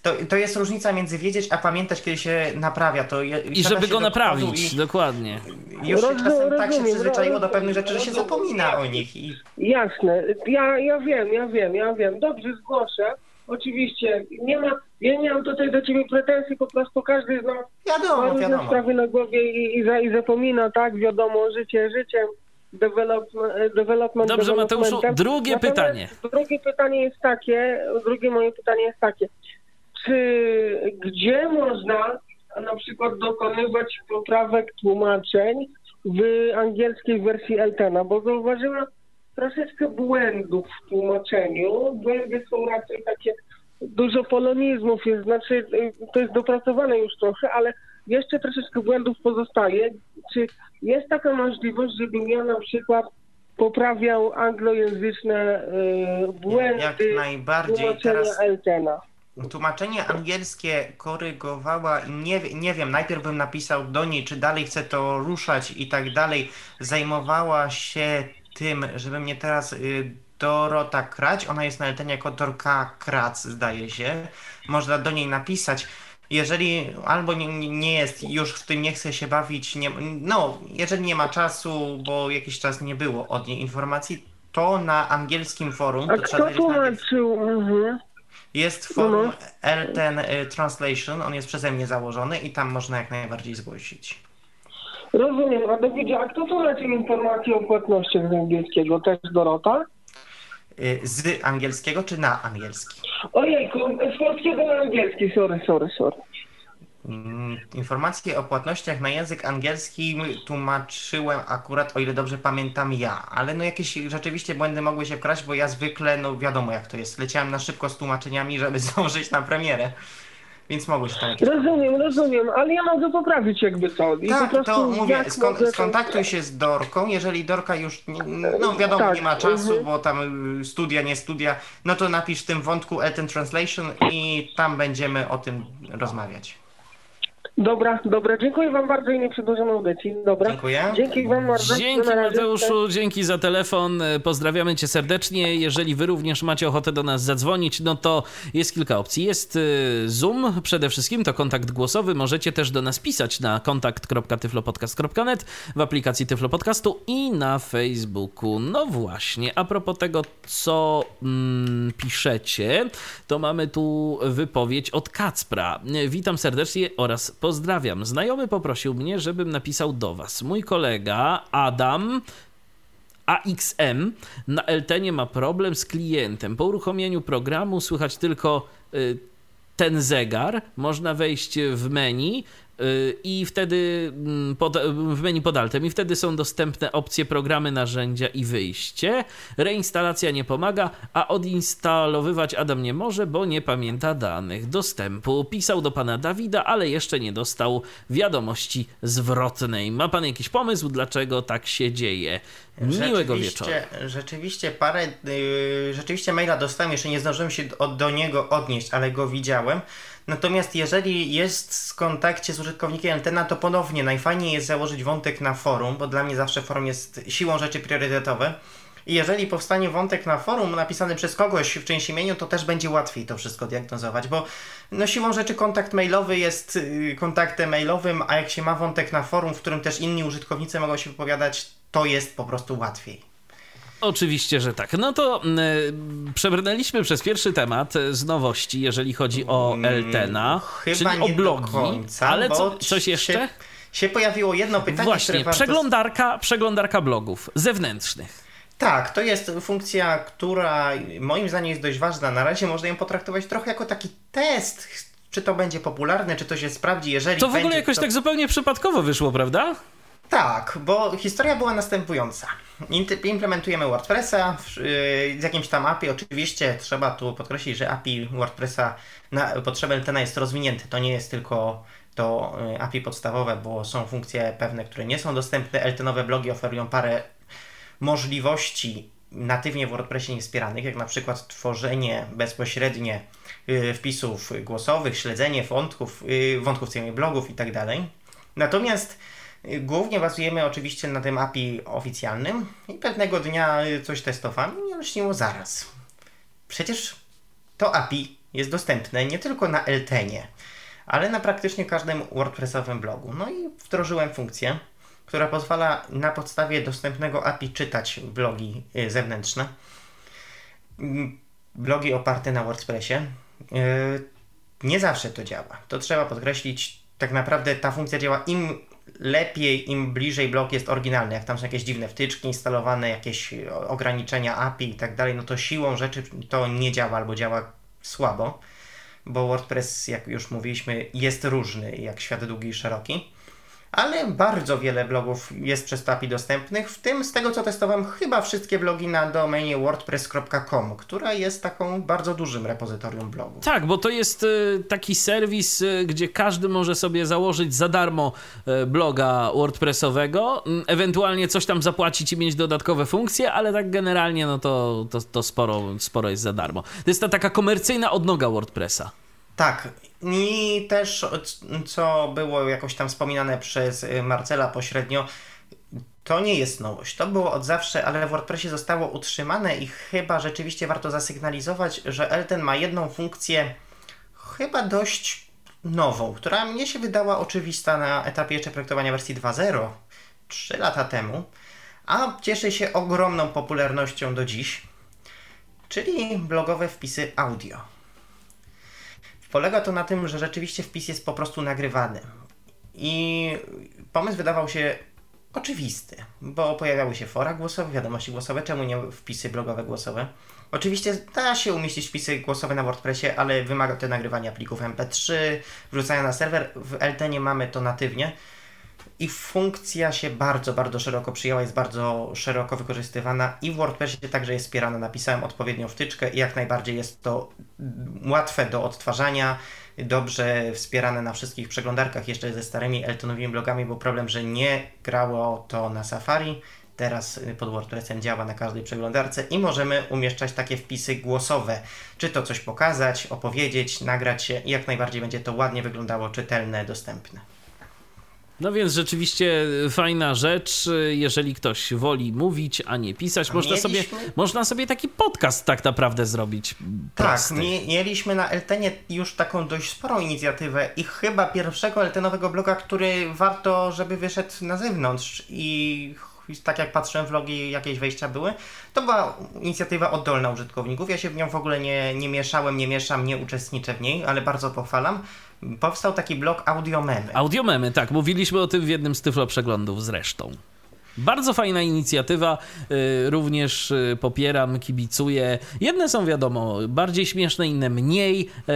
to, to jest różnica między wiedzieć, a pamiętać, kiedy się naprawia. To je, I żeby go do naprawić, dokładnie. Już się Rozumiem, czasem tak się rozumiem, przyzwyczaiło do pewnych rzeczy, że się zapomina o nich. I Jasne, ja, ja wiem, ja wiem, ja wiem. Dobrze, zgłoszę. Oczywiście, nie ma, ja nie mam tutaj do ciebie pretensji, po prostu każdy z nas ma wiadomo, różne wiadomo. sprawy na głowie i, i, za, i zapomina, tak, wiadomo, życie życiem, development, development Dobrze, Mateuszu, drugie Natomiast pytanie. Drugie pytanie jest takie, drugie moje pytanie jest takie, gdzie można na przykład dokonywać poprawek tłumaczeń w angielskiej wersji Eltena, bo zauważyłem troszeczkę błędów w tłumaczeniu. Błędy są raczej takie, dużo polonizmów jest, znaczy y, to jest dopracowane już trochę, ale jeszcze troszeczkę błędów pozostaje. Czy jest taka możliwość, żebym ja na przykład poprawiał anglojęzyczne y, błędy Jak najbardziej tłumaczenia teraz Eltena? Tłumaczenie angielskie korygowała i nie, nie wiem, najpierw bym napisał do niej, czy dalej chcę to ruszać i tak dalej. Zajmowała się tym, żeby mnie teraz y, Dorota Krać, ona jest na Eltenie jako Dorka Krac, zdaje się. Można do niej napisać. Jeżeli albo nie, nie- jest, już w tym nie chce się bawić, nie, no, jeżeli nie ma czasu, bo jakiś czas nie było od niej informacji, to na angielskim forum, A to kto tłumaczył? Mhm. Jest forum Elten y, Translation, on jest przeze mnie założony i tam można jak najbardziej zgłosić. Rozumiem, a Dawidzie, a kto tłumaczył informacje o płatnościach z angielskiego? Też Dorota? Y, Z angielskiego czy na angielski? Ojejku, z polskiego na angielski, sorry, sorry, sorry. Mm, Informacje o płatnościach na język angielski tłumaczyłem akurat, o ile dobrze pamiętam, ja. Ale no jakieś rzeczywiście błędy mogły się wkraść, bo ja zwykle, no wiadomo jak to jest, leciałem na szybko z tłumaczeniami, żeby zdążyć na premierę. Więc mogły się tam jakieś... Rozumiem, rozumiem, ale ja mogę poprawić jakby co. I Tak, to mówię, skon, mogę, to- skontaktuj się z Dorką, jeżeli Dorka już, nie- no wiadomo, Tak, nie ma czasu, mhm. bo tam y, studia, nie studia, no to napisz w tym wątku Elten Translation i tam będziemy o tym rozmawiać. Dobra, dobra, dziękuję wam bardzo i nie przedłużam audycji. Dobra. Dziękuję. Dzięki wam bardzo. Dzięki. Mateuszu, dzięki za telefon. E, Pozdrawiamy cię serdecznie. Jeżeli wy również macie ochotę do nas zadzwonić, no to jest kilka opcji. Jest y, Zoom przede wszystkim, to kontakt głosowy. Możecie też do nas pisać na kontakt.tyflopodcast.net w aplikacji Tyflo Podcastu i na Facebooku. No właśnie, a propos tego, co mm, piszecie, to mamy tu wypowiedź od Kacpra. Witam serdecznie oraz pozdrawiam. Znajomy poprosił mnie, żebym napisał do was. Mój kolega Adam AXM na LTE ma problem z klientem. Po uruchomieniu programu słychać tylko y, ten zegar. Można wejść w menu i wtedy mm, pod, w menu pod altem i wtedy są dostępne opcje programy, narzędzia i wyjście. Reinstalacja nie pomaga, a odinstalowywać Adam nie może, bo nie pamięta danych dostępu. Pisał do pana Dawida, ale jeszcze nie dostał wiadomości zwrotnej. Ma pan jakiś pomysł, dlaczego tak się dzieje? Miłego wieczoru. Rzeczywiście parę, yy, rzeczywiście maila dostałem, jeszcze nie zdążyłem się do, do niego odnieść, ale go widziałem. Natomiast jeżeli jest w kontakcie z użytkownikiem Antena, to ponownie najfajniej jest założyć wątek na forum, bo dla mnie zawsze forum jest siłą rzeczy priorytetowe. I jeżeli powstanie wątek na forum napisany przez kogoś w czyimś imieniu, to też będzie łatwiej to wszystko diagnozować, bo no siłą rzeczy kontakt mailowy jest yy, kontaktem mailowym, a jak się ma wątek na forum, w którym też inni użytkownicy mogą się wypowiadać, to jest po prostu łatwiej. Oczywiście, że tak. No to y, przebrnęliśmy przez pierwszy temat y, z nowości, jeżeli chodzi o Eltena, Mm, Chyba czyli nie o blogi. końca, ale co, coś jeszcze? Się, się pojawiło jedno pytanie, Właśnie, które warto... przeglądarka, przeglądarka blogów zewnętrznych. Tak, to jest funkcja, która moim zdaniem jest dość ważna. Na razie można ją potraktować trochę jako taki test, czy to będzie popularne, czy to się sprawdzi, jeżeli To w ogóle będzie, jakoś to... tak zupełnie przypadkowo wyszło, prawda? Tak, bo historia była następująca. Implementujemy WordPressa yy, z jakimś tam API. Oczywiście trzeba tu podkreślić, że API WordPressa na potrzeby Eltena jest rozwinięte. To nie jest tylko to yy, API podstawowe, bo są funkcje pewne, które nie są dostępne. Eltenowe blogi oferują parę możliwości natywnie w WordPressie niewspieranych, jak na przykład tworzenie bezpośrednie yy, wpisów głosowych, śledzenie wątków, wątków całych blogów itd. Natomiast y, głównie bazujemy oczywiście na tym API oficjalnym i pewnego dnia y, coś testowałem i mnie śniło zaraz. Przecież to API jest dostępne nie tylko na Eltenie, ale na praktycznie każdym WordPressowym blogu. No i wdrożyłem funkcję, która pozwala na podstawie dostępnego API czytać blogi y, zewnętrzne. Mm, Blogi oparte na WordPressie. Y, Nie zawsze to działa. To trzeba podkreślić. Tak naprawdę ta funkcja działa im lepiej, im bliżej blog jest oryginalny. Jak tam są jakieś dziwne wtyczki instalowane, jakieś ograniczenia API i tak dalej, no to siłą rzeczy to nie działa albo działa słabo, bo WordPress, jak już mówiliśmy, jest różny, jak świat długi i szeroki. Ale bardzo wiele blogów jest przez API dostępnych, w tym z tego co testowałem chyba wszystkie blogi na domenie wordpress.com, która jest taką bardzo dużym repozytorium blogów. Tak, bo to jest y, taki serwis, y, gdzie każdy może sobie założyć za darmo y, bloga WordPressowego, mm, ewentualnie coś tam zapłacić i mieć dodatkowe funkcje, ale tak generalnie no to, to, to sporo, sporo jest za darmo. To jest ta taka komercyjna odnoga WordPressa. Tak. I też, co było jakoś tam wspominane przez y, Marcela pośrednio, to nie jest nowość. To było od zawsze, ale w WordPressie zostało utrzymane i chyba rzeczywiście warto zasygnalizować, że Elten ma jedną funkcję chyba dość nową, która mnie się wydała oczywista na etapie jeszcze projektowania wersji 2.0 3 lata temu, a cieszy się ogromną popularnością do dziś, czyli blogowe wpisy audio. Polega to na tym, że rzeczywiście wpis jest po prostu nagrywany. I pomysł wydawał się oczywisty, bo pojawiały się fora głosowe, wiadomości głosowe, czemu nie wpisy blogowe głosowe. Oczywiście da się umieścić wpisy głosowe na WordPressie, ale wymaga to nagrywania plików MP3, wrzucania na serwer. W LTE mamy to natywnie. I funkcja się bardzo, bardzo szeroko przyjęła, jest bardzo szeroko wykorzystywana i w WordPressie także jest wspierana. Napisałem odpowiednią wtyczkę i jak najbardziej jest to łatwe do odtwarzania, dobrze wspierane na wszystkich przeglądarkach, jeszcze ze starymi Eltonowymi blogami był problem, że nie grało to na Safari, teraz y, pod WordPressem działa na każdej przeglądarce i możemy umieszczać takie wpisy głosowe. Czy to coś pokazać, opowiedzieć, nagrać się i jak najbardziej będzie to ładnie wyglądało, czytelne, dostępne. No więc rzeczywiście fajna rzecz, jeżeli ktoś woli mówić, a nie pisać, można sobie, można sobie taki podcast tak naprawdę zrobić. Tak, prosty. Tak, mieliśmy na Eltenie już taką dość sporą inicjatywę i chyba pierwszego Eltenowego bloga, który warto, żeby wyszedł na zewnątrz i tak jak patrzyłem, vlogi jakieś wejścia były, to była inicjatywa oddolna użytkowników. Ja się w nią w ogóle nie, nie mieszałem, nie mieszam, nie uczestniczę w niej, ale bardzo pochwalam. Powstał taki blog Audiomemy. Audiomemy, tak. Mówiliśmy o tym w jednym z tyflo przeglądów zresztą. Bardzo fajna inicjatywa, y, również y, popieram, kibicuję. Jedne są wiadomo bardziej śmieszne, inne mniej, e,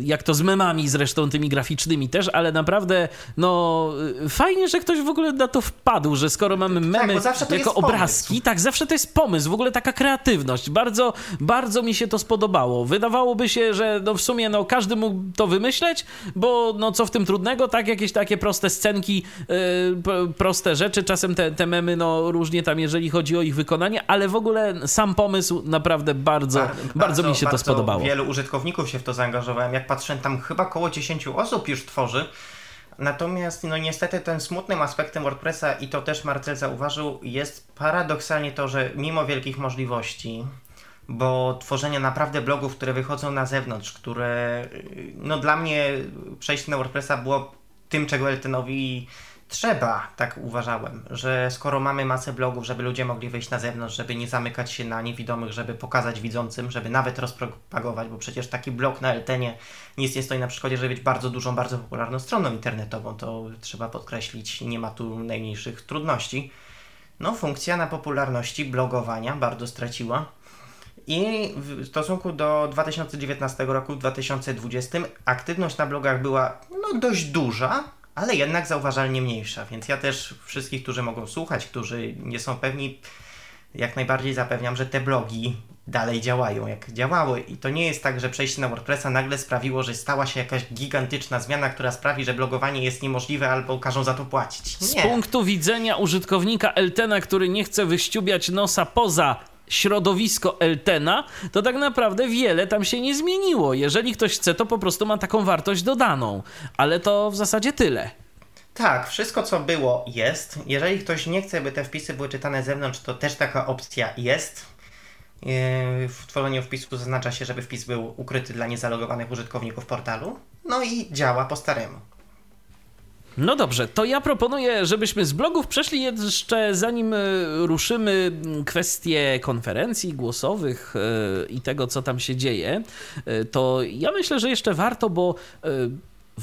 jak to z memami zresztą tymi graficznymi też, ale naprawdę no y, fajnie, że ktoś w ogóle na to wpadł, że skoro mamy tak, memy tak, jako obrazki, pomysł. tak, zawsze to jest pomysł, w ogóle taka kreatywność. Bardzo, bardzo mi się to spodobało. Wydawałoby się, że no w sumie no każdy mógł to wymyśleć, bo no co w tym trudnego, tak, jakieś takie proste scenki, proste rzeczy, czasem te, te memy, no różnie tam, jeżeli chodzi o ich wykonanie, ale w ogóle sam pomysł naprawdę bardzo, bardzo, bardzo mi się bardzo to spodobało. Wielu użytkowników się w to zaangażowałem. Jak patrzę, tam chyba około 10 osób już tworzy. Natomiast no niestety ten smutnym aspektem WordPressa, i to też Marcel zauważył, jest paradoksalnie to, że mimo wielkich możliwości, bo tworzenie naprawdę blogów, które wychodzą na zewnątrz, które no dla mnie przejście na WordPressa było tym, czego Eltenowi trzeba, tak uważałem, że skoro mamy masę blogów, żeby ludzie mogli wyjść na zewnątrz, żeby nie zamykać się na niewidomych, żeby pokazać widzącym, żeby nawet rozpropagować, bo przecież taki blog na Eltenie nic nie stoi na przeszkodzie, żeby być bardzo dużą, bardzo popularną stroną internetową, to trzeba podkreślić, nie ma tu najmniejszych trudności. No, funkcja na popularności blogowania bardzo straciła. I w stosunku do 2019 roku, 2020, aktywność na blogach była no, dość duża, ale jednak zauważalnie mniejsza. Więc ja też wszystkich, którzy mogą słuchać, którzy nie są pewni, jak najbardziej zapewniam, że te blogi dalej działają jak działały. I to nie jest tak, że przejście na WordPressa nagle sprawiło, że stała się jakaś gigantyczna zmiana, która sprawi, że blogowanie jest niemożliwe albo każą za to płacić. Nie. Z punktu widzenia użytkownika Eltena, który nie chce wyściubiać nosa poza środowisko Eltena, to tak naprawdę wiele tam się nie zmieniło. Jeżeli ktoś chce, to po prostu ma taką wartość dodaną, ale to w zasadzie tyle. Tak, wszystko co było jest. Jeżeli ktoś nie chce, by te wpisy były czytane z zewnątrz, to też taka opcja jest. Yy, w tworzeniu wpisu zaznacza się, żeby wpis był ukryty dla niezalogowanych użytkowników portalu. No i działa po staremu. No dobrze, to ja proponuję, żebyśmy z blogów przeszli jeszcze, zanim e, ruszymy kwestie konferencji głosowych e, i tego, co tam się dzieje, e, to ja myślę, że jeszcze warto, bo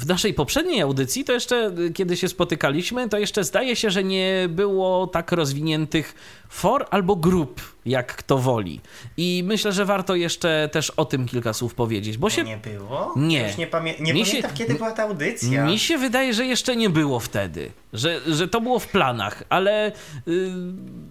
w naszej poprzedniej audycji, to jeszcze kiedy się spotykaliśmy, to jeszcze zdaje się, że nie było tak rozwiniętych for albo grup, jak kto woli. I myślę, że warto jeszcze też o tym kilka słów powiedzieć, bo się... Nie było? Nie. Już nie, pamię... nie mi pamiętam, się... kiedy była ta audycja. Mi się wydaje, że jeszcze nie było wtedy, że, że to było w planach, ale... Yy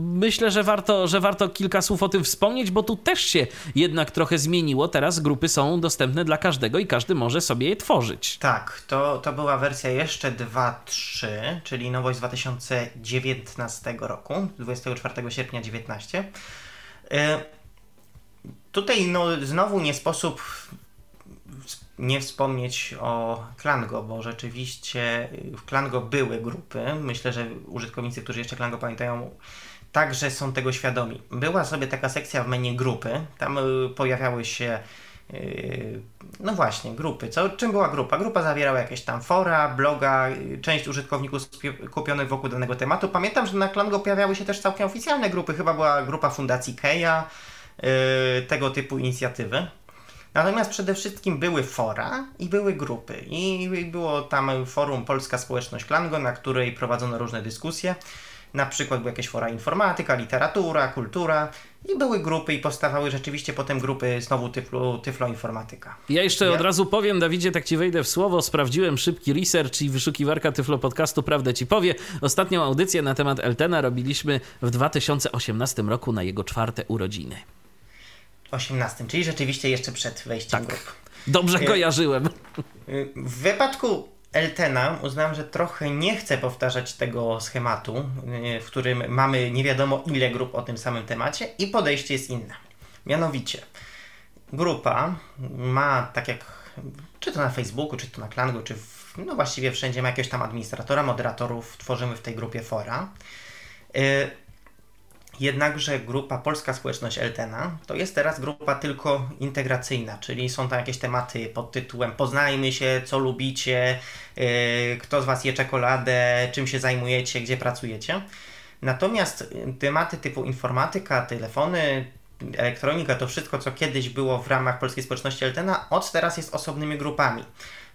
myślę, że warto, że warto kilka słów o tym wspomnieć, bo tu też się jednak trochę zmieniło. Teraz grupy są dostępne dla każdego i każdy może sobie je tworzyć. Tak, to, to była wersja jeszcze 2.3, czyli nowość z 2019 roku, 24 sierpnia 2019. Y, tutaj no, znowu nie sposób nie wspomnieć o Klango, bo rzeczywiście w Klango były grupy. Myślę, że użytkownicy, którzy jeszcze Klango pamiętają, także są tego świadomi. Była sobie taka sekcja w menu grupy, tam y, pojawiały się y, no właśnie, grupy. Co, czym była grupa? Grupa zawierała jakieś tam fora, bloga, y, część użytkowników kupionych wokół danego tematu. Pamiętam, że na Klango pojawiały się też całkiem oficjalne grupy. Chyba była grupa Fundacji Keja, tego typu inicjatywy. Natomiast przede wszystkim były fora i były grupy. I było tam forum Polska Społeczność Klango, na której prowadzono różne dyskusje. Na przykład były jakieś fora informatyka, literatura, kultura i były grupy i powstawały rzeczywiście potem grupy znowu tyflo, tyflo informatyka. Ja jeszcze od razu powiem, Dawidzie, tak ci wejdę w słowo, sprawdziłem szybki research i wyszukiwarka Tyflo Podcastu prawdę ci powie. Ostatnią audycję na temat Eltena robiliśmy w 2018 roku na jego czwarte urodziny. 18, czyli rzeczywiście jeszcze przed wejściem tak. grup. Dobrze y, kojarzyłem. Y, w wypadku Eltena uznałem, że trochę nie chcę powtarzać tego schematu, y, w którym mamy nie wiadomo ile grup o tym samym temacie i podejście jest inne. Mianowicie, grupa ma tak jak, czy to na Facebooku, czy to na Klangu, czy w, no właściwie wszędzie ma jakiegoś tam administratora, moderatorów, tworzymy w tej grupie fora. Y, Jednakże grupa Polska Społeczność Eltena to jest teraz grupa tylko integracyjna, czyli są tam jakieś tematy pod tytułem Poznajmy się, co lubicie, yy, kto z Was je czekoladę, czym się zajmujecie, gdzie pracujecie. Natomiast tematy typu informatyka, telefony, elektronika, to wszystko, co kiedyś było w ramach Polskiej Społeczności Eltena, od teraz jest osobnymi grupami.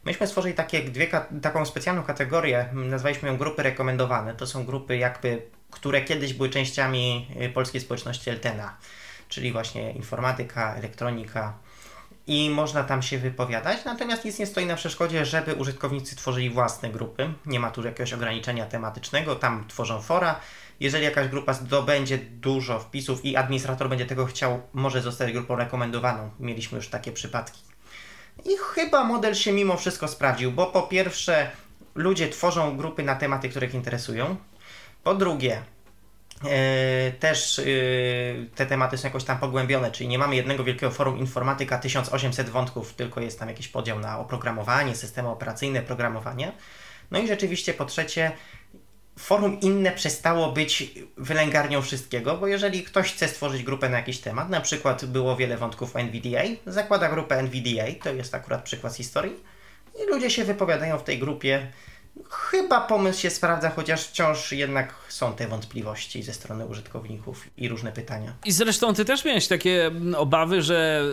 Myśmy stworzyli takie dwie, taką specjalną kategorię, nazwaliśmy ją grupy rekomendowane. To są grupy jakby które kiedyś były częściami y, polskiej społeczności Eltena, czyli właśnie informatyka, elektronika i można tam się wypowiadać, natomiast nic nie stoi na przeszkodzie, żeby użytkownicy tworzyli własne grupy. Nie ma tu jakiegoś ograniczenia tematycznego, tam tworzą fora. Jeżeli jakaś grupa zdobędzie dużo wpisów i administrator będzie tego chciał, może zostać grupą rekomendowaną. Mieliśmy już takie przypadki. I chyba model się mimo wszystko sprawdził, bo po pierwsze ludzie tworzą grupy na tematy, których interesują. Po drugie, Yy, też yy, te tematy są jakoś tam pogłębione, czyli nie mamy jednego wielkiego forum informatyka 1800 wątków, tylko jest tam jakiś podział na oprogramowanie, systemy operacyjne, programowanie. No i rzeczywiście po trzecie, forum inne przestało być wylęgarnią wszystkiego, bo jeżeli ktoś chce stworzyć grupę na jakiś temat, na przykład było wiele wątków NVDA, zakłada grupę NVDA, to jest akurat przykład z historii, i ludzie się wypowiadają w tej grupie Chyba pomysł się sprawdza, chociaż wciąż jednak są te wątpliwości ze strony użytkowników i różne pytania. I zresztą ty też miałeś takie mm, obawy, że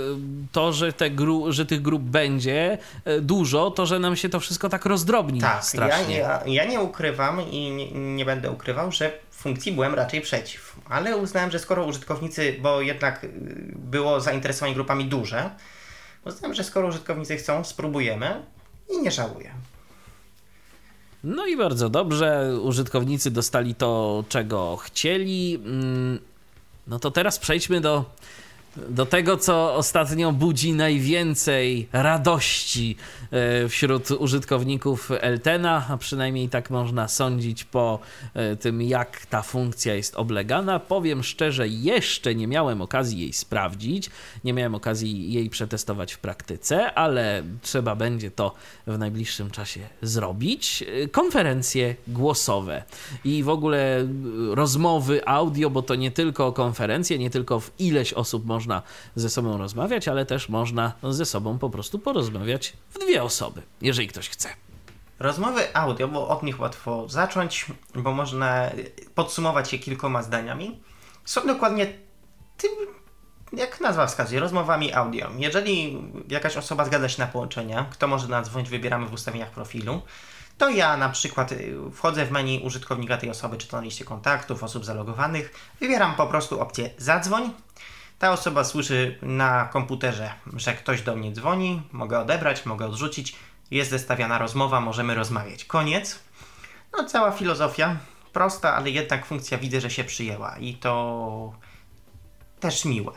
to, że, te gru, że tych grup będzie e, dużo, to że nam się to wszystko tak rozdrobni tak, strasznie. Ja, ja, ja nie ukrywam i nie, nie będę ukrywał, że funkcji byłem raczej przeciw. Ale uznałem, że skoro użytkownicy, bo jednak y, było zainteresowanie grupami duże, uznałem, że skoro użytkownicy chcą, spróbujemy i nie żałuję. No i bardzo dobrze, użytkownicy dostali to, czego chcieli. Mm, no to teraz przejdźmy do do tego, co ostatnio budzi najwięcej radości e, wśród użytkowników Eltena, a przynajmniej tak można sądzić po e, tym, jak ta funkcja jest oblegana. Powiem szczerze, jeszcze nie miałem okazji jej sprawdzić, nie miałem okazji jej przetestować w praktyce, ale trzeba będzie to w najbliższym czasie zrobić. E, konferencje głosowe i w ogóle rozmowy audio, bo to nie tylko konferencje, nie tylko w ileś osób można można ze sobą rozmawiać, ale też można ze sobą po prostu porozmawiać w dwie osoby, jeżeli ktoś chce. Rozmowy audio, bo od nich łatwo zacząć, bo można podsumować je kilkoma zdaniami, są dokładnie tym, jak nazwa wskazuje, rozmowami audio. Jeżeli jakaś osoba zgadza się na połączenia, kto może nadzwonić, wybieramy w ustawieniach profilu, to ja na przykład y, wchodzę w menu użytkownika tej osoby, czy to na liście kontaktów, osób zalogowanych, wybieram po prostu opcję zadzwoń, ta osoba słyszy na komputerze, że ktoś do mnie dzwoni, mogę odebrać, mogę odrzucić, jest zestawiana rozmowa, możemy rozmawiać. Koniec. No, cała filozofia, prosta, ale jednak funkcja widzę, że się przyjęła i to też miłe.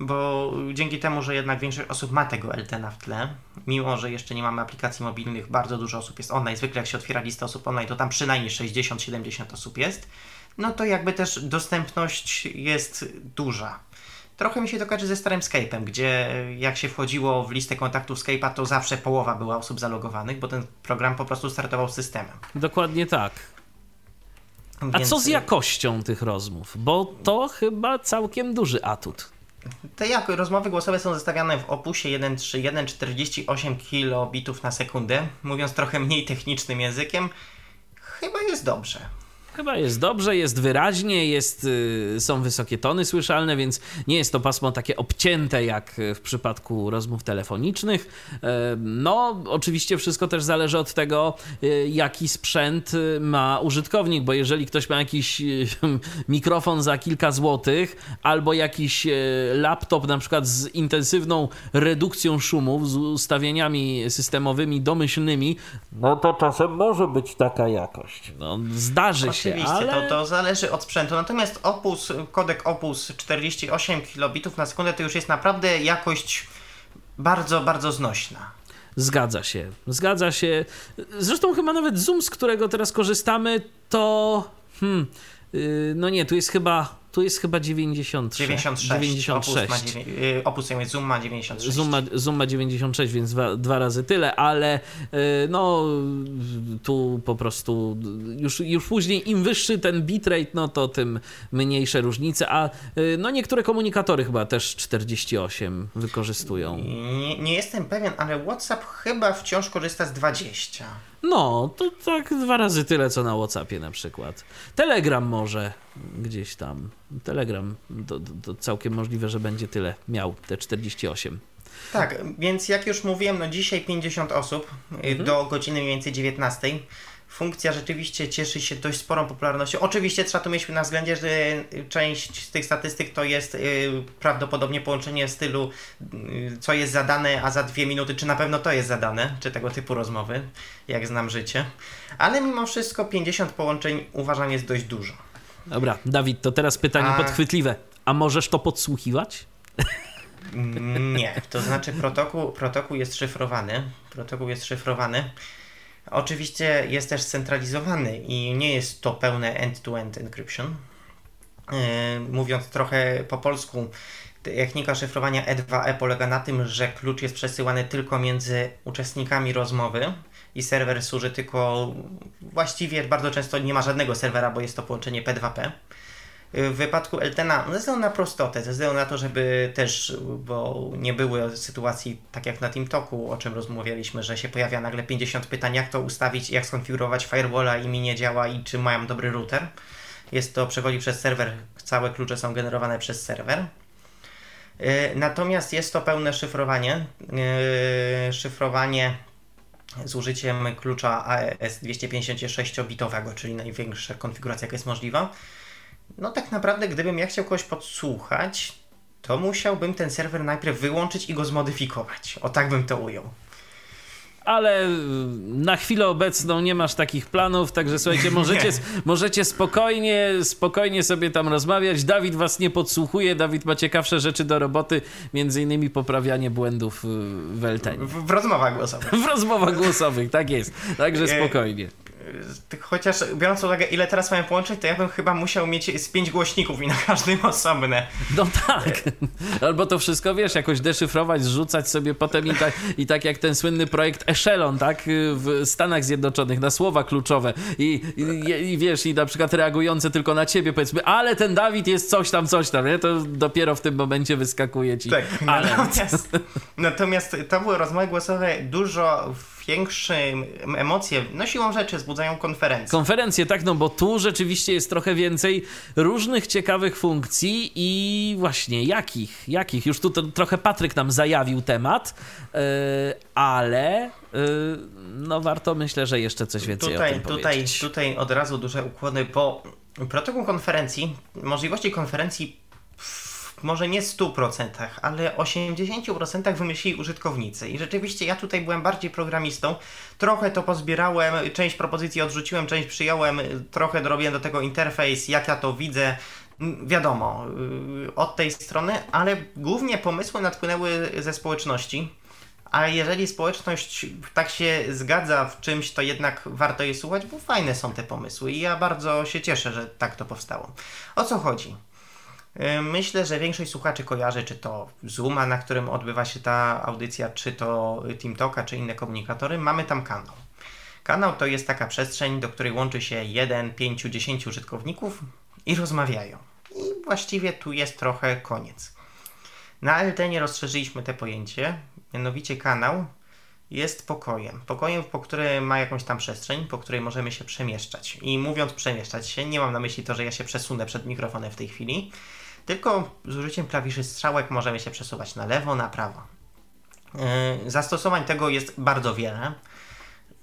Bo dzięki temu, że jednak większość osób ma tego LTN w tle, mimo że jeszcze nie mamy aplikacji mobilnych, bardzo dużo osób jest online. Zwykle jak się otwiera lista osób online, to tam przynajmniej 60-70 osób jest. No to jakby też dostępność jest duża. Trochę mi się to kojarzy ze starym Skype'em, gdzie jak się wchodziło w listę kontaktów Skype'a, to zawsze połowa była osób zalogowanych, bo ten program po prostu startował systemem. Dokładnie tak. A Więc... co z jakością tych rozmów? Bo to chyba całkiem duży atut. Te jak rozmowy głosowe są zestawiane w opusie 1.3.1 48 kilobitów na sekundę. Mówiąc trochę mniej technicznym językiem, chyba jest dobrze. Chyba jest dobrze, jest wyraźnie, jest, y, są wysokie tony słyszalne, więc nie jest to pasmo takie obcięte jak w przypadku rozmów telefonicznych. E, no, oczywiście wszystko też zależy od tego, y, jaki sprzęt y, ma użytkownik, bo jeżeli ktoś ma jakiś mikrofon za kilka złotych albo jakiś laptop na przykład z intensywną redukcją szumów, z ustawieniami systemowymi domyślnymi, no to czasem może być taka jakość. No, zdarzy się Oczywiście, ale... to, to zależy od sprzętu. Natomiast Opus, kodek Opus 48 kilobitów na sekundę to już jest naprawdę jakość bardzo, bardzo znośna. Zgadza się, zgadza się. Zresztą chyba nawet Zoom, z którego teraz korzystamy, to. Hmm, yy, no nie, tu jest chyba tu jest chyba 96. 96. 96. Opus, ma, y, opus Zoom ma 96. Zoom ma, Zoom ma 96, więc dwa, dwa razy tyle, ale y, no tu po prostu już, już później im wyższy ten bitrate, no to tym mniejsze różnice, a y, no niektóre komunikatory chyba też 48 wykorzystują. Nie, nie jestem pewien, ale WhatsApp chyba wciąż korzysta z 20. No, to tak dwa razy tyle, co na Whatsappie na przykład. Telegram może gdzieś tam. Telegram to, to, całkiem możliwe, że będzie tyle miał, te 48. Tak, więc jak już mówiłem, no dzisiaj 50 osób y, mhm. do godziny mniej więcej 19 funkcja rzeczywiście cieszy się dość sporą popularnością. Oczywiście trzeba tu mieć na względzie, że część z tych statystyk to jest yy, prawdopodobnie połączenie stylu yy, co jest zadane, a za dwie minuty, czy na pewno to jest zadane, czy tego typu rozmowy, jak znam życie. Ale mimo wszystko 50 połączeń uważam jest dość dużo. Dobra, Dawid, to teraz pytanie a... podchwytliwe. A możesz to podsłuchiwać? Nie, to znaczy protokół, protokół jest szyfrowany. Protokół jest szyfrowany. Oczywiście jest też scentralizowany i nie jest to pełne end-to-end encryption. Yy, mówiąc trochę po polsku, technika szyfrowania E2E polega na tym, że klucz jest przesyłany tylko między uczestnikami rozmowy i serwer służy tylko właściwie bardzo często nie ma żadnego serwera, bo jest to połączenie P2P. W wypadku Eltena, ze względu na prostotę, ze względu na to, żeby też, bo nie były sytuacji tak jak na TeamTalku, o czym rozmawialiśmy, że się pojawia nagle 50 pytań, jak to ustawić, jak skonfigurować firewalla i mi nie działa i czy mają dobry router. Jest to, przechodzi przez serwer, całe klucze są generowane przez serwer. E, natomiast jest to pełne szyfrowanie. E, szyfrowanie z użyciem klucza AES 256-bitowego, czyli największa konfiguracja, jaka jest możliwa. No tak naprawdę, gdybym ja chciał kogoś podsłuchać, to musiałbym ten serwer najpierw wyłączyć i go zmodyfikować. O tak bym to ujął ale na chwilę obecną nie masz takich planów, także słuchajcie, możecie, możecie spokojnie, spokojnie sobie tam rozmawiać. Dawid was nie podsłuchuje, Dawid ma ciekawsze rzeczy do roboty, między innymi poprawianie błędów y, w Eltenie. W, w rozmowach głosowych. W rozmowach głosowych, tak jest. Także e, spokojnie chociaż biorąc pod uwagę, ile teraz mają połączyć, to ja bym chyba musiał mieć z pięć głośników i na każdym osobne. No tak. Albo to wszystko, wiesz, jakoś deszyfrować, zrzucać sobie potem i tak, i tak jak ten słynny projekt Echelon, tak, w Stanach Zjednoczonych, na słowa kluczowe I, i, i wiesz, i na przykład reagujące tylko na ciebie, powiedzmy, ale ten Dawid jest coś tam, coś tam, nie? To dopiero w tym momencie wyskakuje ci. Tak, ale... natomiast, natomiast to były rozmowy głosowe dużo większe emocje, no siłą rzeczy wzbudzają konferencje. Konferencje, tak, no bo tu rzeczywiście jest trochę więcej różnych ciekawych funkcji i właśnie jakich, jakich. Już tu to, trochę Patryk nam zajawił temat, yy, ale yy, no warto myślę, że jeszcze coś więcej tutaj, o tym tutaj, powiedzieć. Tutaj od razu duże ukłony, bo protokół konferencji, możliwości konferencji może nie 100%, ale 80% wymyślili użytkownicy. I rzeczywiście ja tutaj byłem bardziej programistą. Trochę to pozbierałem, część propozycji odrzuciłem, część przyjąłem, trochę dorobiłem do tego interfejs, jak ja to widzę. Wiadomo, y, od tej strony, ale głównie pomysły nadpłynęły ze społeczności. A jeżeli społeczność tak się zgadza w czymś, to jednak warto je słuchać, bo fajne są te pomysły i ja bardzo się cieszę, że tak to powstało. O co chodzi? E, myślę, że większość słuchaczy kojarzy, czy to Zooma, na którym odbywa się ta audycja, czy to TeamTalka, czy inne komunikatory. Mamy tam kanał. Kanał to jest taka przestrzeń, do której łączy się 1, 5, 10 użytkowników i rozmawiają. I właściwie tu jest trochę koniec. Na LTN rozszerzyliśmy te pojęcie, mianowicie kanał jest pokojem. Pokojem, po którym ma jakąś tam przestrzeń, po której możemy się przemieszczać. I mówiąc przemieszczać się, nie mam na myśli to, że ja się przesunę przed mikrofonem w tej chwili, tylko z użyciem klawiszy strzałek możemy się przesuwać na lewo, na prawo. Yy, zastosowań tego jest bardzo wiele.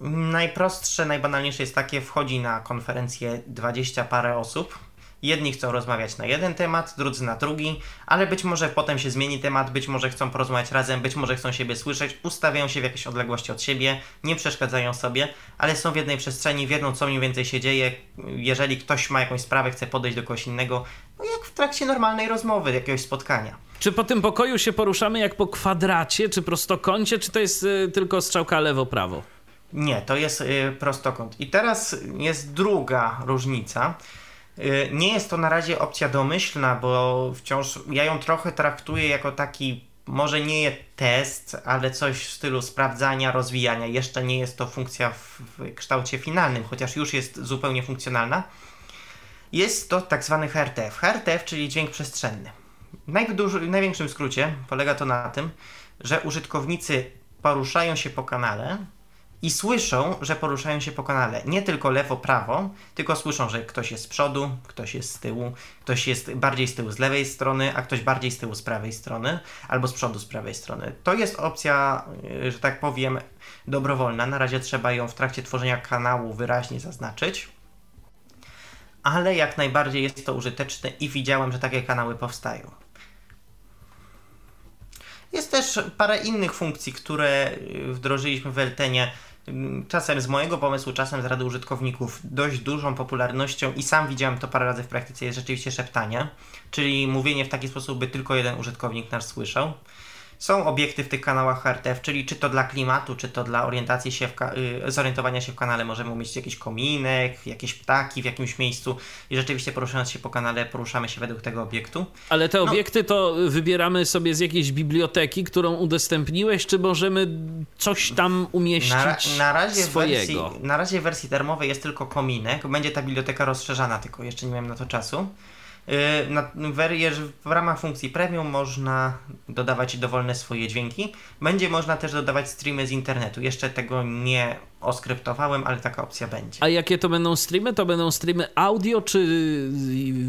Najprostsze, najbanalniejsze jest takie, wchodzi na konferencję 20 parę osób, Jedni chcą rozmawiać na jeden temat, drudzy na drugi, ale być może potem się zmieni temat, być może chcą porozmawiać razem, być może chcą siebie słyszeć, ustawiają się w jakiejś odległości od siebie, nie przeszkadzają sobie, ale są w jednej przestrzeni, wiedzą co mniej więcej się dzieje. Jeżeli ktoś ma jakąś sprawę, chce podejść do kogoś innego, no jak w trakcie normalnej rozmowy, jakiegoś spotkania. Czy po tym pokoju się poruszamy jak po kwadracie, czy prostokącie, czy to jest y, tylko strzałka lewo-prawo? Nie, to jest y, prostokąt. I teraz jest druga różnica. Y, nie jest to na razie opcja domyślna, bo wciąż ja ją trochę traktuję jako taki, może nie test, ale coś w stylu sprawdzania, rozwijania. Jeszcze nie jest to funkcja w, w kształcie finalnym, chociaż już jest zupełnie funkcjonalna. Jest to tak zwany HRTF. HRTF, czyli dźwięk przestrzenny. W największym skrócie polega to na tym, że użytkownicy poruszają się po kanale, i słyszą, że poruszają się po kanale nie tylko lewo-prawo, tylko słyszą, że ktoś jest z przodu, ktoś jest z tyłu, ktoś jest bardziej z tyłu z lewej strony, a ktoś bardziej z tyłu z prawej strony, albo z przodu z prawej strony. To jest opcja, y, że tak powiem, dobrowolna. Na razie trzeba ją w trakcie tworzenia kanału wyraźnie zaznaczyć. Ale jak najbardziej jest to użyteczne i widziałem, że takie kanały powstają. Jest też parę innych funkcji, które y, wdrożyliśmy w Eltenie czasem z mojego pomysłu, czasem z rady użytkowników dość dużą popularnością i sam widziałem to parę razy w praktyce, jest rzeczywiście szeptanie, czyli mówienie w taki sposób, by tylko jeden użytkownik nas słyszał. Są obiekty w tych kanałach HRTF, czyli czy to dla klimatu, czy to dla orientacji się w y, zorientowania się w kanale możemy umieścić jakiś kominek, jakieś ptaki w jakimś miejscu i rzeczywiście poruszając się po kanale poruszamy się według tego obiektu. Ale te no. obiekty to wybieramy sobie z jakiejś biblioteki, którą udostępniłeś, czy możemy coś tam umieścić na, na razie swojego? Wersji, na razie w wersji darmowej jest tylko kominek, będzie ta biblioteka rozszerzana, tylko jeszcze nie miałem na to czasu. Y, w ramach funkcji premium można dodawać dowolne swoje dźwięki. Będzie można też dodawać streamy z internetu. Jeszcze tego nie oskryptowałem, ale taka opcja będzie. A jakie to będą streamy? To będą streamy audio czy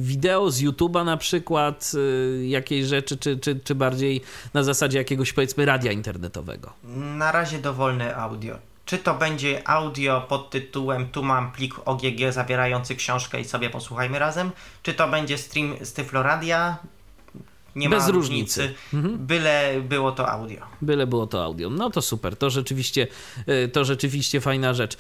wideo z YouTube'a na przykład, y, jakiejś rzeczy, czy, czy, czy bardziej na zasadzie jakiegoś powiedzmy radia internetowego? Na razie dowolne audio. Czy to będzie audio pod tytułem Tu mam plik OGG zawierający książkę i sobie posłuchajmy razem, czy to będzie stream z Tyfloradia, nie Bez ma różnicy. różnicy. Mhm. Byle było to audio. Byle było to audio. No to super. To rzeczywiście, y, to rzeczywiście fajna rzecz.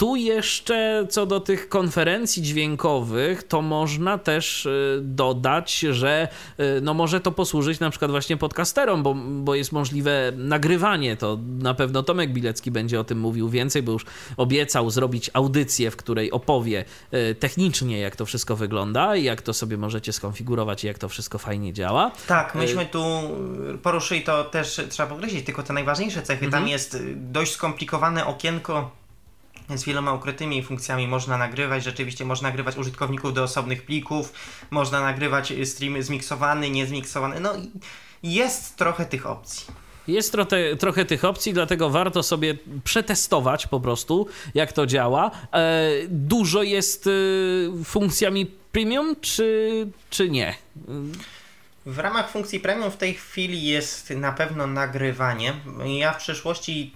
Tu jeszcze co do tych konferencji dźwiękowych, to można też y, dodać, że y, no może to posłużyć na przykład właśnie podcasterom, bo, bo jest możliwe nagrywanie. To na pewno Tomek Bilecki będzie o tym mówił więcej, bo już obiecał zrobić audycję, w której opowie y, technicznie, jak to wszystko wygląda i jak to sobie możecie skonfigurować i jak to wszystko fajnie działa. Tak, myśmy tu poruszyli to też, trzeba podkreślić, tylko te najważniejsze cechy. Mhm. Tam jest dość skomplikowane okienko z wieloma ukrytymi funkcjami można nagrywać. Rzeczywiście można nagrywać użytkowników do osobnych plików, można nagrywać streamy zmiksowany, niezmiksowany. No jest trochę tych opcji. Jest trochę, trochę tych opcji, dlatego warto sobie przetestować po prostu, jak to działa. E, dużo jest e, funkcjami premium, czy, czy nie? W ramach funkcji premium w tej chwili jest na pewno nagrywanie. Ja w przyszłości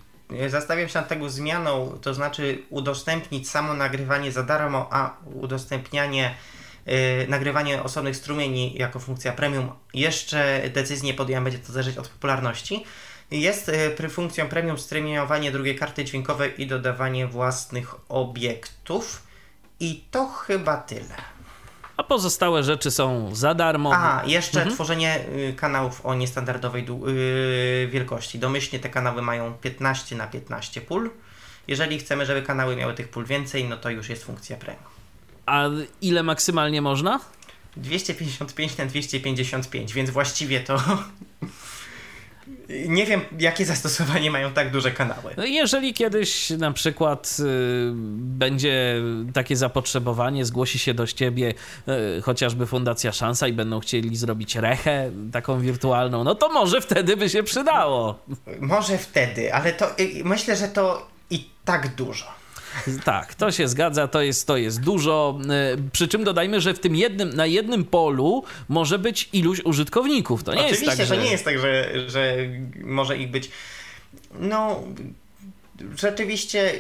Zastawiam się nad tego zmianą, to znaczy udostępnić samo nagrywanie za darmo, a udostępnianie yy, nagrywanie osobnych strumieni jako funkcja premium. Jeszcze decyzję podjąłem, będzie to zależeć od popularności. Jest yy, funkcją premium streamowanie drugiej karty dźwiękowej i dodawanie własnych obiektów. I to chyba tyle a pozostałe rzeczy są za darmo. A, jeszcze mhm. tworzenie y, kanałów o niestandardowej y, wielkości. Domyślnie te kanały mają 15 na 15 pól. Jeżeli chcemy, żeby kanały miały tych pól więcej, no to już jest funkcja premium. A ile maksymalnie można? 255 na 255, więc właściwie to nie wiem, jakie zastosowanie mają tak duże kanały. No jeżeli kiedyś na przykład y, będzie takie zapotrzebowanie, zgłosi się do ciebie y, chociażby Fundacja Szansa i będą chcieli zrobić rechę taką wirtualną, no to może wtedy by się przydało. Może wtedy, ale to y, myślę, że to i tak dużo. Tak, to się zgadza, to jest, to jest dużo. E, przy czym dodajmy, że w tym jednym, na jednym polu może być iluś użytkowników. To nie Oczywiście, jest tak, że... że nie jest tak, że, że może ich być. No, rzeczywiście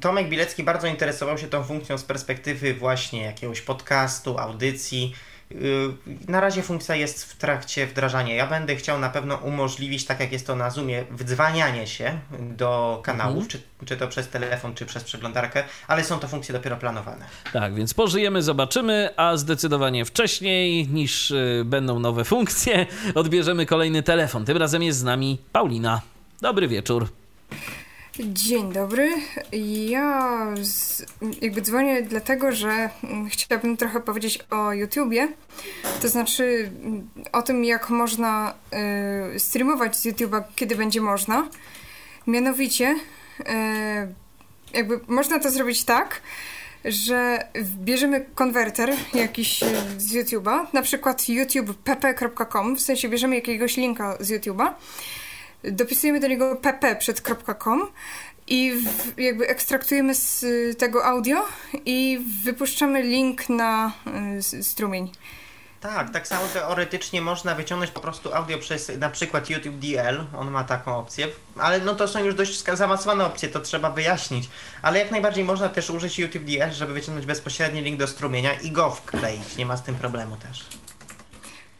Tomek Bilecki bardzo interesował się tą funkcją z perspektywy właśnie jakiegoś podcastu, audycji. Na razie funkcja jest w trakcie wdrażania. Ja będę chciał na pewno umożliwić, tak jak jest to na Zoomie, wdzwanianie się do kanałów, mhm. czy, czy to przez telefon, czy przez przeglądarkę, ale są to funkcje dopiero planowane. Tak, więc pożyjemy, zobaczymy, a zdecydowanie wcześniej niż y, będą nowe funkcje, odbierzemy kolejny telefon. Tym razem jest z nami Paulina. Dobry wieczór. Dzień dobry. Ja z, jakby dzwonię dlatego, że chciałabym trochę powiedzieć o YouTubie. To znaczy o tym, jak można y, streamować z YouTube'a, kiedy będzie można. Mianowicie, y, jakby można to zrobić tak, że bierzemy konwerter jakiś z YouTube'a, na przykład youtube.pp.com, w sensie bierzemy jakiegoś linka z YouTube'a dopisujemy do niego pp przed .com i w, jakby ekstraktujemy z tego audio i wypuszczamy link na y, strumień. Tak, tak samo teoretycznie można wyciągnąć po prostu audio przez na przykład YouTube DL, on ma taką opcję, ale no to są już dość zaawansowane opcje, to trzeba wyjaśnić. Ale jak najbardziej można też użyć YouTube DL, żeby wyciągnąć bezpośredni link do strumienia i go wkleić, nie ma z tym problemu też.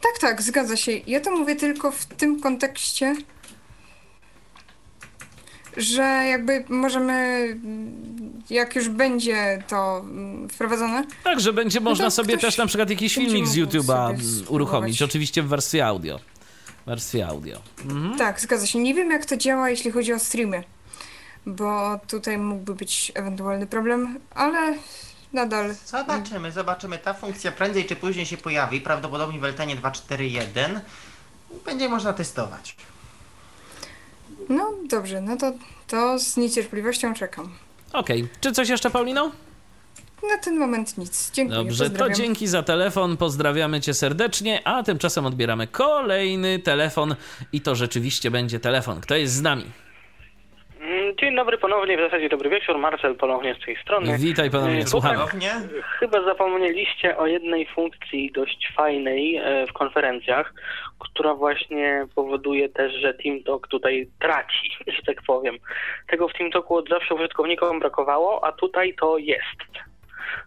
Tak, tak, zgadza się. Ja to mówię tylko w tym kontekście, że jakby możemy, jak już będzie to mm, wprowadzone. Tak, że będzie można no sobie też na przykład jakiś filmik z YouTube'a uruchomić, oczywiście w wersji audio. Wersji audio. Mhm. Tak, zgadza się. Nie wiem jak to działa, jeśli chodzi o streamy, bo tutaj mógłby być ewentualny problem, ale nadal. Zobaczymy, zobaczymy. Ta funkcja prędzej czy później się pojawi, prawdopodobnie w Eltenie 2.4.1. Będzie można testować. No dobrze, no to, to z niecierpliwością czekam. Okej. Okay. Czy coś jeszcze, Paulino? Na ten moment nic. Dziękuję. Dobrze, to dzięki za telefon. Pozdrawiamy cię serdecznie, a tymczasem odbieramy kolejny telefon i to rzeczywiście będzie telefon. Kto jest z nami? Dzień dobry ponownie, w zasadzie dobry wieczór. Marcel ponownie z tej strony. Witaj ponownie, e, słuchamy. Chyba zapomnieliście o jednej funkcji dość fajnej e, w konferencjach, która właśnie powoduje też, że TeamTalk tutaj traci, że tak powiem. Tego w TeamTalku od zawsze użytkownikom brakowało, a tutaj to jest.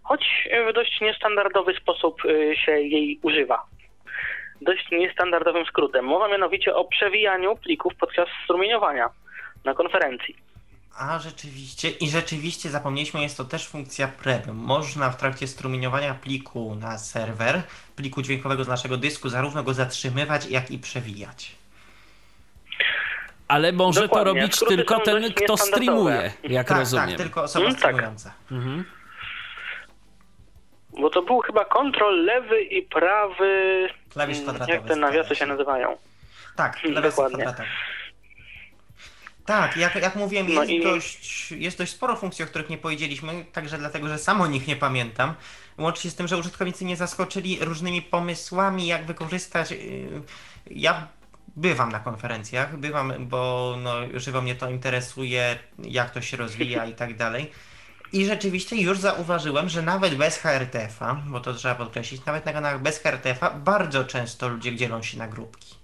Choć w dość niestandardowy sposób e, się jej używa dość niestandardowym skrótem. Mowa mianowicie o przewijaniu plików podczas strumieniowania na konferencji. A rzeczywiście, i rzeczywiście zapomnieliśmy, jest to też funkcja prep. Można w trakcie strumieniowania pliku na serwer, pliku dźwiękowego z naszego dysku, zarówno go zatrzymywać, jak i przewijać. Ale może Dokładnie. to robić Skróty tylko ten, kto streamuje, jak tak, rozumiem. Tak, tylko osoba hmm, streamująca. Tak. Mhm. Bo to był chyba kontrol lewy i prawy. Klawisz mm, kwadratowy. Jak te nawiasy się nazywają? Tak, nawiasy kwadratowe. Tak, jak, jak mówiłem, no jest, i... dość, jest dość sporo funkcji, o których nie powiedzieliśmy, także dlatego, że sam o nich nie pamiętam. Łącznie z tym, że użytkownicy nie zaskoczyli różnymi pomysłami, jak wykorzystać. Y, ja bywam na konferencjach, bywam, bo no, żywo mnie to interesuje, jak to się rozwija i tak dalej. I rzeczywiście już zauważyłem, że nawet bez HRTF-a, bo to trzeba podkreślić, nawet na kanałach bez HRTF-a bardzo często ludzie dzielą się na grupki.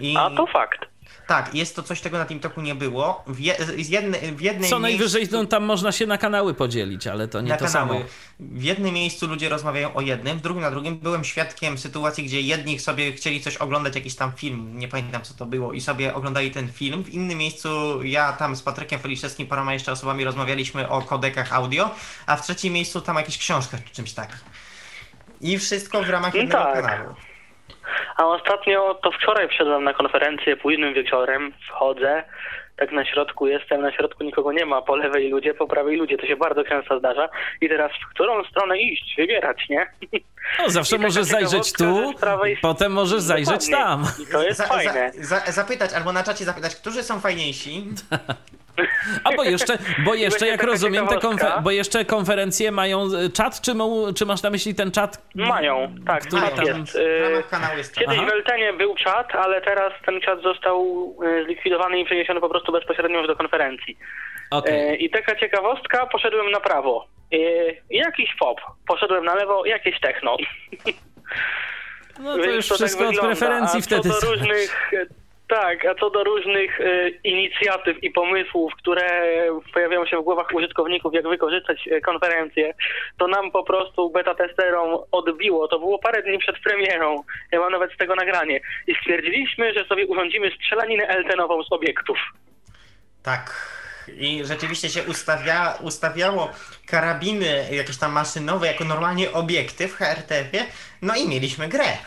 I... A to fakt. Tak, jest to coś, czego na TeamTalku nie było. W, je, jedne, w jednej Co najwyżej no, tam można się na kanały podzielić, ale to nie na to kanały. samo. W jednym miejscu ludzie rozmawiają o jednym, w drugim na drugim. Byłem świadkiem sytuacji, gdzie jedni sobie chcieli coś oglądać, jakiś tam film, nie pamiętam co to było, i sobie oglądali ten film. W innym miejscu ja tam z Patrykiem Feliszewskim, paroma jeszcze osobami rozmawialiśmy o kodekach audio, a w trzecim miejscu tam jakieś książka czy czymś takim. I wszystko w ramach jednego tak. kanału. A ostatnio to wczoraj wszedłem na konferencję późnym wieczorem, wchodzę, tak na środku jestem, na środku nikogo nie ma, po lewej ludzie, po prawej ludzie, to się bardzo często zdarza. I teraz w którą stronę iść, wybierać, nie? No zawsze możesz zajrzeć tu, potem możesz zajrzeć tam. I to jest za, fajne. Za, za, zapytać, albo na czacie zapytać, którzy są fajniejsi. A bo jeszcze, bo jeszcze jak rozumiem, te konfer- bo jeszcze konferencje mają e, czat, czy, mu, czy masz na myśli ten czat? Mają, tak, który tam... jest. jest Kiedyś w Eltenie był czat, ale teraz ten czat został e, zlikwidowany i przeniesiony po prostu bezpośrednio już do konferencji. Okay. I taka ciekawostka, poszedłem na prawo. Jakiś pop. Poszedłem na lewo, jakieś techno. No to Więc już to wszystko tak od preferencji A wtedy. Co do różnych Tak, a co do różnych y, inicjatyw i pomysłów, które pojawiają się w głowach użytkowników, jak wykorzystać y, konferencję, to nam po prostu beta testerom odbiło. To było parę dni przed premierą. Ja mam nawet z tego nagranie. I stwierdziliśmy, że sobie urządzimy strzelaninę eltenową z obiektów. Tak. I rzeczywiście się ustawia, ustawiało karabiny jakieś tam maszynowe jako normalnie obiekty w HRTF-ie, no i mieliśmy grę.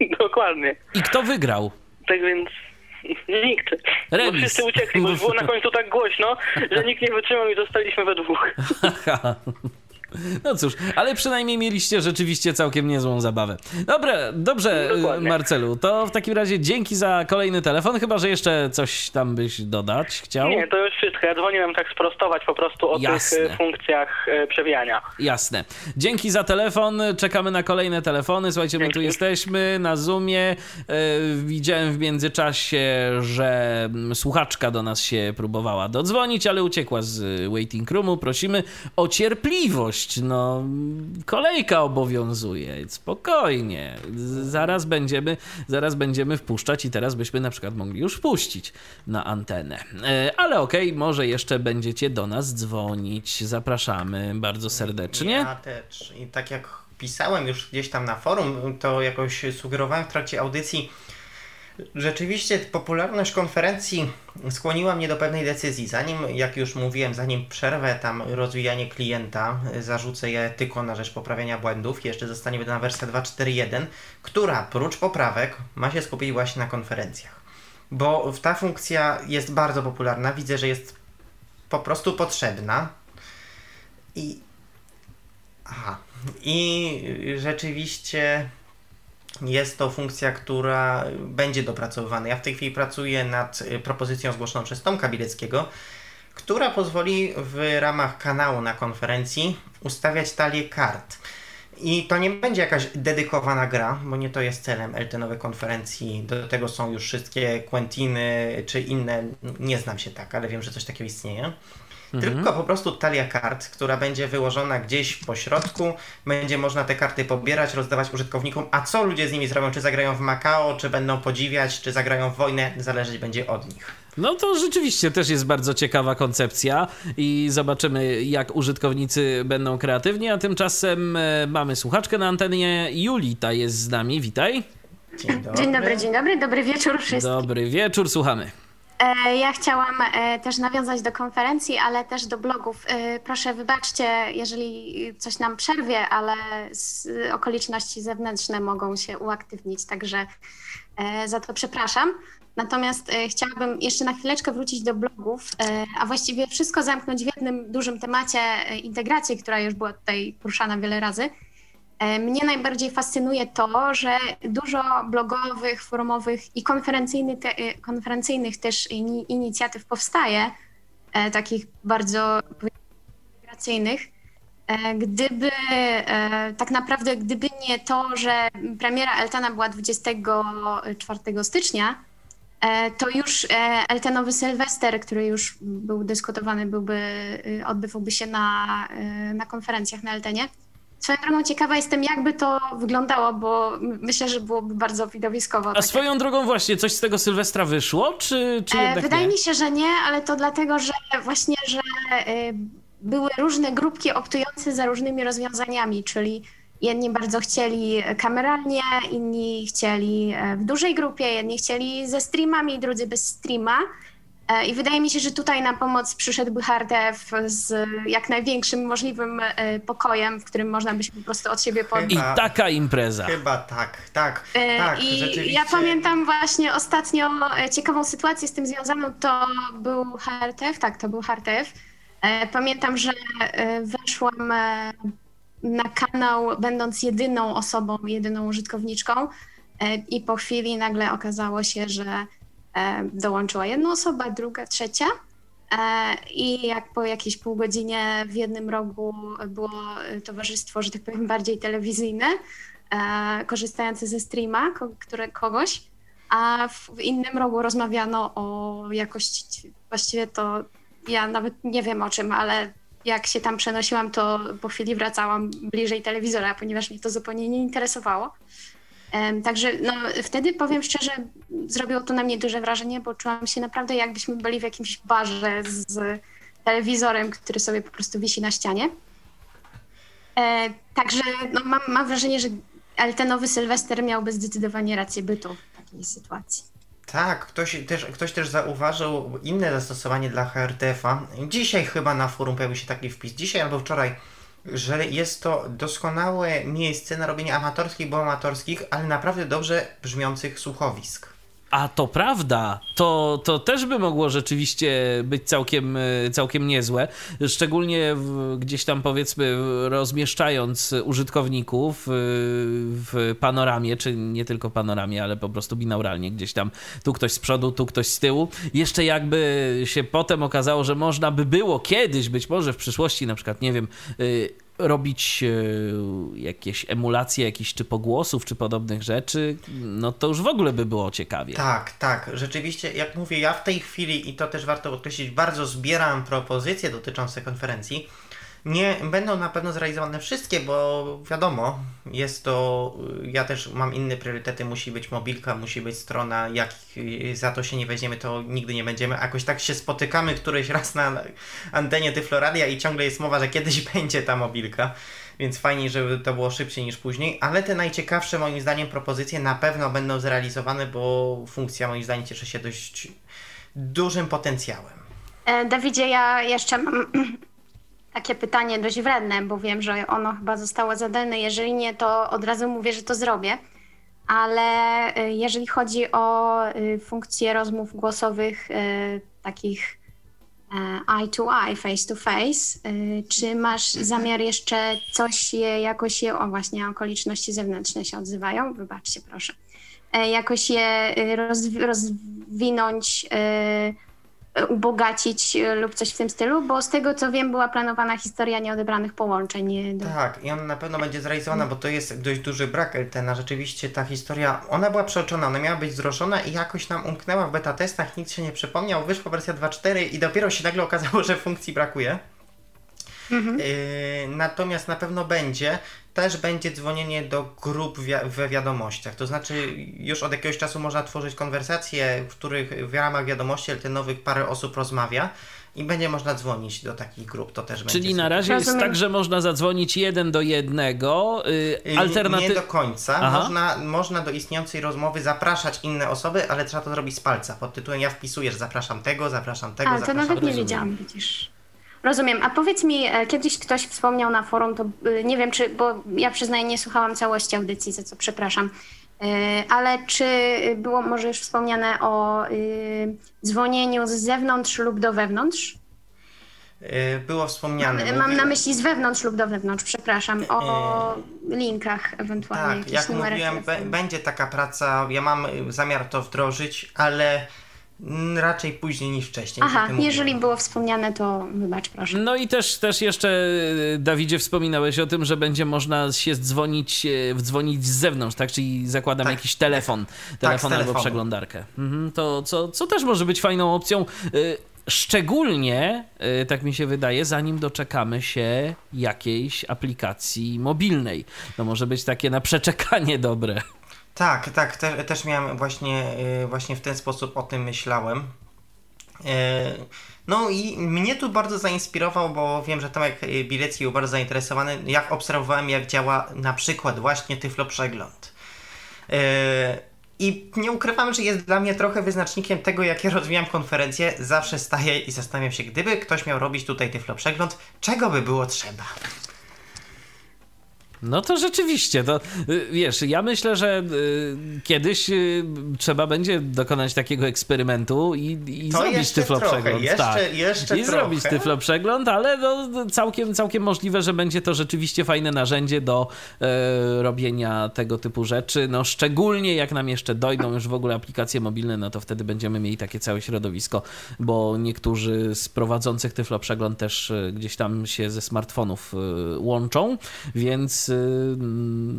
Dokładnie. I kto wygrał? Tak więc nikt. Remis. Bo wszyscy uciekli, bo było na końcu tak głośno, że nikt nie wytrzymał i zostaliśmy we dwóch. No cóż, ale przynajmniej mieliście rzeczywiście całkiem niezłą zabawę. Dobra, dobrze, Dokładnie. Marcelu, to w takim razie dzięki za kolejny telefon, chyba że jeszcze coś tam byś dodać chciał. Nie, to już wszystko. Ja dzwoniłem tak sprostować po prostu o Jasne. tych y, funkcjach y, przewijania. Jasne. Dzięki za telefon. Czekamy na kolejne telefony. Słuchajcie, my tu jesteśmy na Zoomie. Widziałem w międzyczasie, że mm, słuchaczka do nas się próbowała dodzwonić, ale uciekła z y, waiting roomu. Prosimy o cierpliwość. No, kolejka obowiązuje. Spokojnie. Zaraz będziemy, zaraz będziemy wpuszczać i teraz byśmy na przykład mogli już wpuścić na antenę. E, ale okej, może jeszcze będziecie do nas dzwonić. Zapraszamy bardzo serdecznie. Ja też. I tak jak pisałem już gdzieś tam na forum, to jakoś sugerowałem w trakcie audycji. Rzeczywiście popularność konferencji skłoniła mnie do pewnej decyzji. Zanim, jak już mówiłem, zanim przerwę tam rozwijanie klienta, zarzucę je tylko na rzecz poprawiania błędów, jeszcze zostanie wydana wersja 2.4.1, która prócz poprawek ma się skupić właśnie na konferencjach. Bo ta funkcja jest bardzo popularna, widzę, że jest po prostu potrzebna. I Aha. I rzeczywiście jest to funkcja, która będzie dopracowywana. Ja w tej chwili pracuję nad y, propozycją zgłoszoną przez Tomka Bileckiego, która pozwoli w ramach kanału na konferencji ustawiać talię kart. I to nie będzie jakaś dedykowana gra, bo nie to jest celem LT-nowej konferencji. Do tego są już wszystkie Quentiny czy inne. Nie znam się tak, ale wiem, że coś takiego istnieje. Tylko po prostu talia kart, która będzie wyłożona gdzieś po środku. Będzie można te karty pobierać, rozdawać użytkownikom. A co ludzie z nimi zrobią? Czy zagrają w Macao, czy będą podziwiać, czy zagrają w wojnę? Zależeć będzie od nich. No to rzeczywiście też jest bardzo ciekawa koncepcja i zobaczymy, jak użytkownicy będą kreatywni, a tymczasem e, mamy słuchaczkę na antenie. Julita jest z nami, witaj. Dzień dobry. Dzień dobry, dzień dobry, dobry wieczór wszystkim. Dobry wieczór, słuchamy. E, Ja chciałam e, też nawiązać do konferencji, ale też do blogów. E, Proszę wybaczcie, jeżeli coś nam przerwie, ale okoliczności zewnętrzne mogą się uaktywnić, także za to przepraszam. Natomiast chciałabym jeszcze na chwileczkę wrócić do blogów, a właściwie wszystko zamknąć w jednym dużym temacie integracji, która już była tutaj poruszana wiele razy. E, Mnie najbardziej fascynuje to, że dużo blogowych, forumowych i konferencyjnych, te, e, konferencyjnych też ini, inicjatyw powstaje, e, takich bardzo integracyjnych. Gdyby tak naprawdę, gdyby nie to, że premiera Eltana była 24 stycznia, to już e, Eltenowy Sylwester, który już był dyskutowany, byłby, odbywałby się na, na konferencjach na Eltenie. Swoją drogą ciekawa jestem, jakby to wyglądało, bo myślę, że byłoby bardzo widowiskowo. A Tak swoją drogą właśnie, coś z tego Sylwestra wyszło, czy, czy E, Wydaje nie? mi się, że nie, ale to dlatego, że właśnie, że e, były różne grupki optujące za różnymi rozwiązaniami, czyli jedni bardzo chcieli kameralnie, inni chcieli e, w dużej grupie, jedni chcieli ze streamami, drudzy bez streama. E, I wydaje mi się, że tutaj na pomoc przyszedłby HRTF z jak największym możliwym e, pokojem, w którym można by się po prostu od siebie pod... I taka impreza. Chyba tak, tak, E, tak, I rzeczywiście. ja pamiętam właśnie ostatnio ciekawą sytuację z tym związaną, to był HRTF, tak, to był HRTF. Pamiętam, że weszłam na kanał, będąc jedyną osobą, jedyną użytkowniczką i po chwili nagle okazało się, że dołączyła jedna osoba, druga, trzecia. E, I jak po jakiejś pół godzinie w jednym rogu było e, towarzystwo, że tak powiem, bardziej telewizyjne, e, korzystające ze streama które, kogoś, a w innym rogu rozmawiano o jakości. Właściwie to ja nawet nie wiem o czym, ale jak się tam przenosiłam, to po chwili wracałam bliżej telewizora, ponieważ mnie to zupełnie nie interesowało. Także no, wtedy powiem szczerze, zrobiło to na mnie duże wrażenie, bo czułam się naprawdę jakbyśmy byli w jakimś barze z telewizorem, który sobie po prostu wisi na ścianie. E, także no, mam, mam wrażenie, że ale ten nowy Sylwester miałby zdecydowanie rację bytu w takiej sytuacji. Tak, ktoś też, ktoś też zauważył inne zastosowanie dla HRTF-a. Dzisiaj chyba na forum pojawił się taki wpis, dzisiaj albo wczoraj, że jest to doskonałe miejsce na robienie amatorskich, bo amatorskich, ale naprawdę dobrze brzmiących słuchowisk. A to prawda, to, to też by mogło rzeczywiście być całkiem, e, całkiem niezłe. Szczególnie w, gdzieś tam powiedzmy rozmieszczając użytkowników e, w panoramie, czy nie tylko panoramie, ale po prostu binauralnie, gdzieś tam tu ktoś z przodu, tu ktoś z tyłu. Jeszcze jakby się potem okazało, że można by było kiedyś, być może w przyszłości, na przykład, nie wiem, e, robić e, jakieś emulacje jakichś czy pogłosów, czy podobnych rzeczy, no to już w ogóle by było ciekawie. Tak, tak. Rzeczywiście, jak mówię, ja w tej chwili, i to też warto podkreślić, bardzo zbieram propozycje dotyczące konferencji, nie będą na pewno zrealizowane wszystkie, bo wiadomo, jest to. Ja też mam inne priorytety. Musi być mobilka, musi być strona. Jak za to się nie weźmiemy, to nigdy nie będziemy. Jakoś tak się spotykamy któryś raz na antenie Tyfloradia i ciągle jest mowa, że kiedyś będzie ta mobilka. Więc fajnie, żeby to było szybciej niż później. Ale te najciekawsze moim zdaniem propozycje na pewno będą zrealizowane, bo funkcja moim zdaniem cieszy się dość dużym potencjałem. E, Dawidzie, ja jeszcze mam takie pytanie dość wredne, bo wiem, że ono chyba zostało zadane. Jeżeli nie, to od razu mówię, że to zrobię. Ale y, jeżeli chodzi o y, funkcje rozmów głosowych, y, takich eye to eye, face to face, czy masz zamiar jeszcze coś je, jakoś je, o właśnie okoliczności zewnętrzne się odzywają, wybaczcie proszę, e, jakoś je rozwinąć, ubogacić e, lub coś w tym stylu, bo z tego co wiem była planowana historia nieodebranych połączeń. Do... Tak, i ona na pewno będzie zrealizowana, bo to jest dość duży brak Eltena. Rzeczywiście ta historia, ona była przeoczona, ona miała być wzruszona i jakoś nam umknęła w beta testach, nikt się nie przypomniał, wyszła wersja 2.4 i dopiero się nagle okazało, że funkcji brakuje. Mhm. Yy, natomiast na pewno będzie, też będzie dzwonienie do grup wi we wiadomościach. To znaczy, już od jakiegoś czasu można tworzyć konwersacje, w których w ramach wiadomości nowych parę osób rozmawia i będzie można dzwonić do takich grup. To też Czyli będzie na razie jest tak, że można zadzwonić jeden do jednego. Yy, alternaty... Nie do końca. Można, można do istniejącej rozmowy zapraszać inne osoby, ale trzeba to zrobić z palca. Pod tytułem ja wpisuję, że zapraszam tego, zapraszam tego. A, to nawet nie wiedziałam, widzisz. Rozumiem. A powiedz mi, e, kiedyś ktoś wspomniał na forum, to e, nie wiem, czy, bo ja przyznaję, nie słuchałam całości audycji, za co przepraszam, e, ale czy było może już wspomniane o dzwonieniu z zewnątrz lub do wewnątrz? Było wspomniane. Mam na myśli z wewnątrz lub do wewnątrz, przepraszam, o linkach ewentualnie. Tak, jak mówiłem, będzie taka praca, ja mam zamiar to wdrożyć, ale Raczej później niż wcześniej. Aha, jeżeli było wspomniane, to wybacz proszę. No i też, też jeszcze, e, Dawidzie, wspominałeś o tym, że będzie można się dzwonić, e, wdzwonić z zewnątrz, tak? Czyli zakładam tak. jakiś telefon, telefon tak, albo przeglądarkę. Mhm, to co, co też może być fajną opcją. E, szczególnie, tak mi się wydaje, zanim doczekamy się jakiejś aplikacji mobilnej. To może być takie na przeczekanie dobre. Tak, tak, te, też miałem właśnie, y, właśnie w ten sposób o tym myślałem. Y, no i mnie tu bardzo zainspirował, bo wiem, że Tomek Bilecki był bardzo zainteresowany, jak obserwowałem, jak działa na przykład właśnie Tyflo Przegląd. Y, I nie ukrywam, że jest dla mnie trochę wyznacznikiem tego, jak ja rozwijam konferencję. Zawsze staję i zastanawiam się, gdyby ktoś miał robić tutaj Tyflo Przegląd, czego by było trzeba? No to rzeczywiście, to y, wiesz, ja myślę, że y, kiedyś y, trzeba będzie dokonać takiego eksperymentu i, i zrobić tyflo przegląd. Jeszcze, tak. jeszcze I trochę. zrobić tyflo przegląd, ale no, całkiem, całkiem możliwe, że będzie to rzeczywiście fajne narzędzie do e, robienia tego typu rzeczy. No szczególnie jak nam jeszcze dojdą już w ogóle aplikacje mobilne, no to wtedy będziemy mieli takie całe środowisko, bo niektórzy z prowadzących tyflo przegląd też gdzieś tam się ze smartfonów łączą, więc więc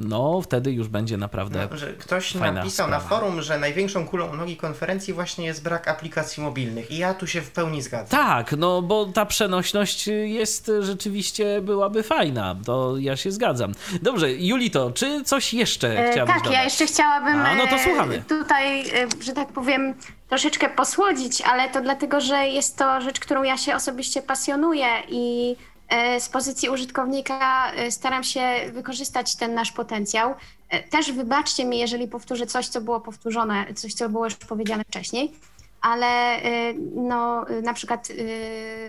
no wtedy już będzie naprawdę no, że Ktoś fajna napisał sprawa. na forum, że największą kulą u nogi konferencji właśnie jest brak aplikacji mobilnych i ja tu się w pełni zgadzam. Tak, no bo ta przenośność jest rzeczywiście byłaby fajna, to ja się zgadzam. Dobrze, Julito, czy coś jeszcze E, chciałabyś tak, dodać? ja jeszcze chciałabym A, no to e, słuchamy. tutaj, e, że tak powiem, troszeczkę posłodzić, ale to dlatego, że jest to rzecz, którą ja się osobiście pasjonuję i z pozycji użytkownika e, staram się wykorzystać ten nasz potencjał. E, Też wybaczcie mi, jeżeli powtórzę coś, co było powtórzone, coś, co było już powiedziane wcześniej, ale e, no, e, na przykład e,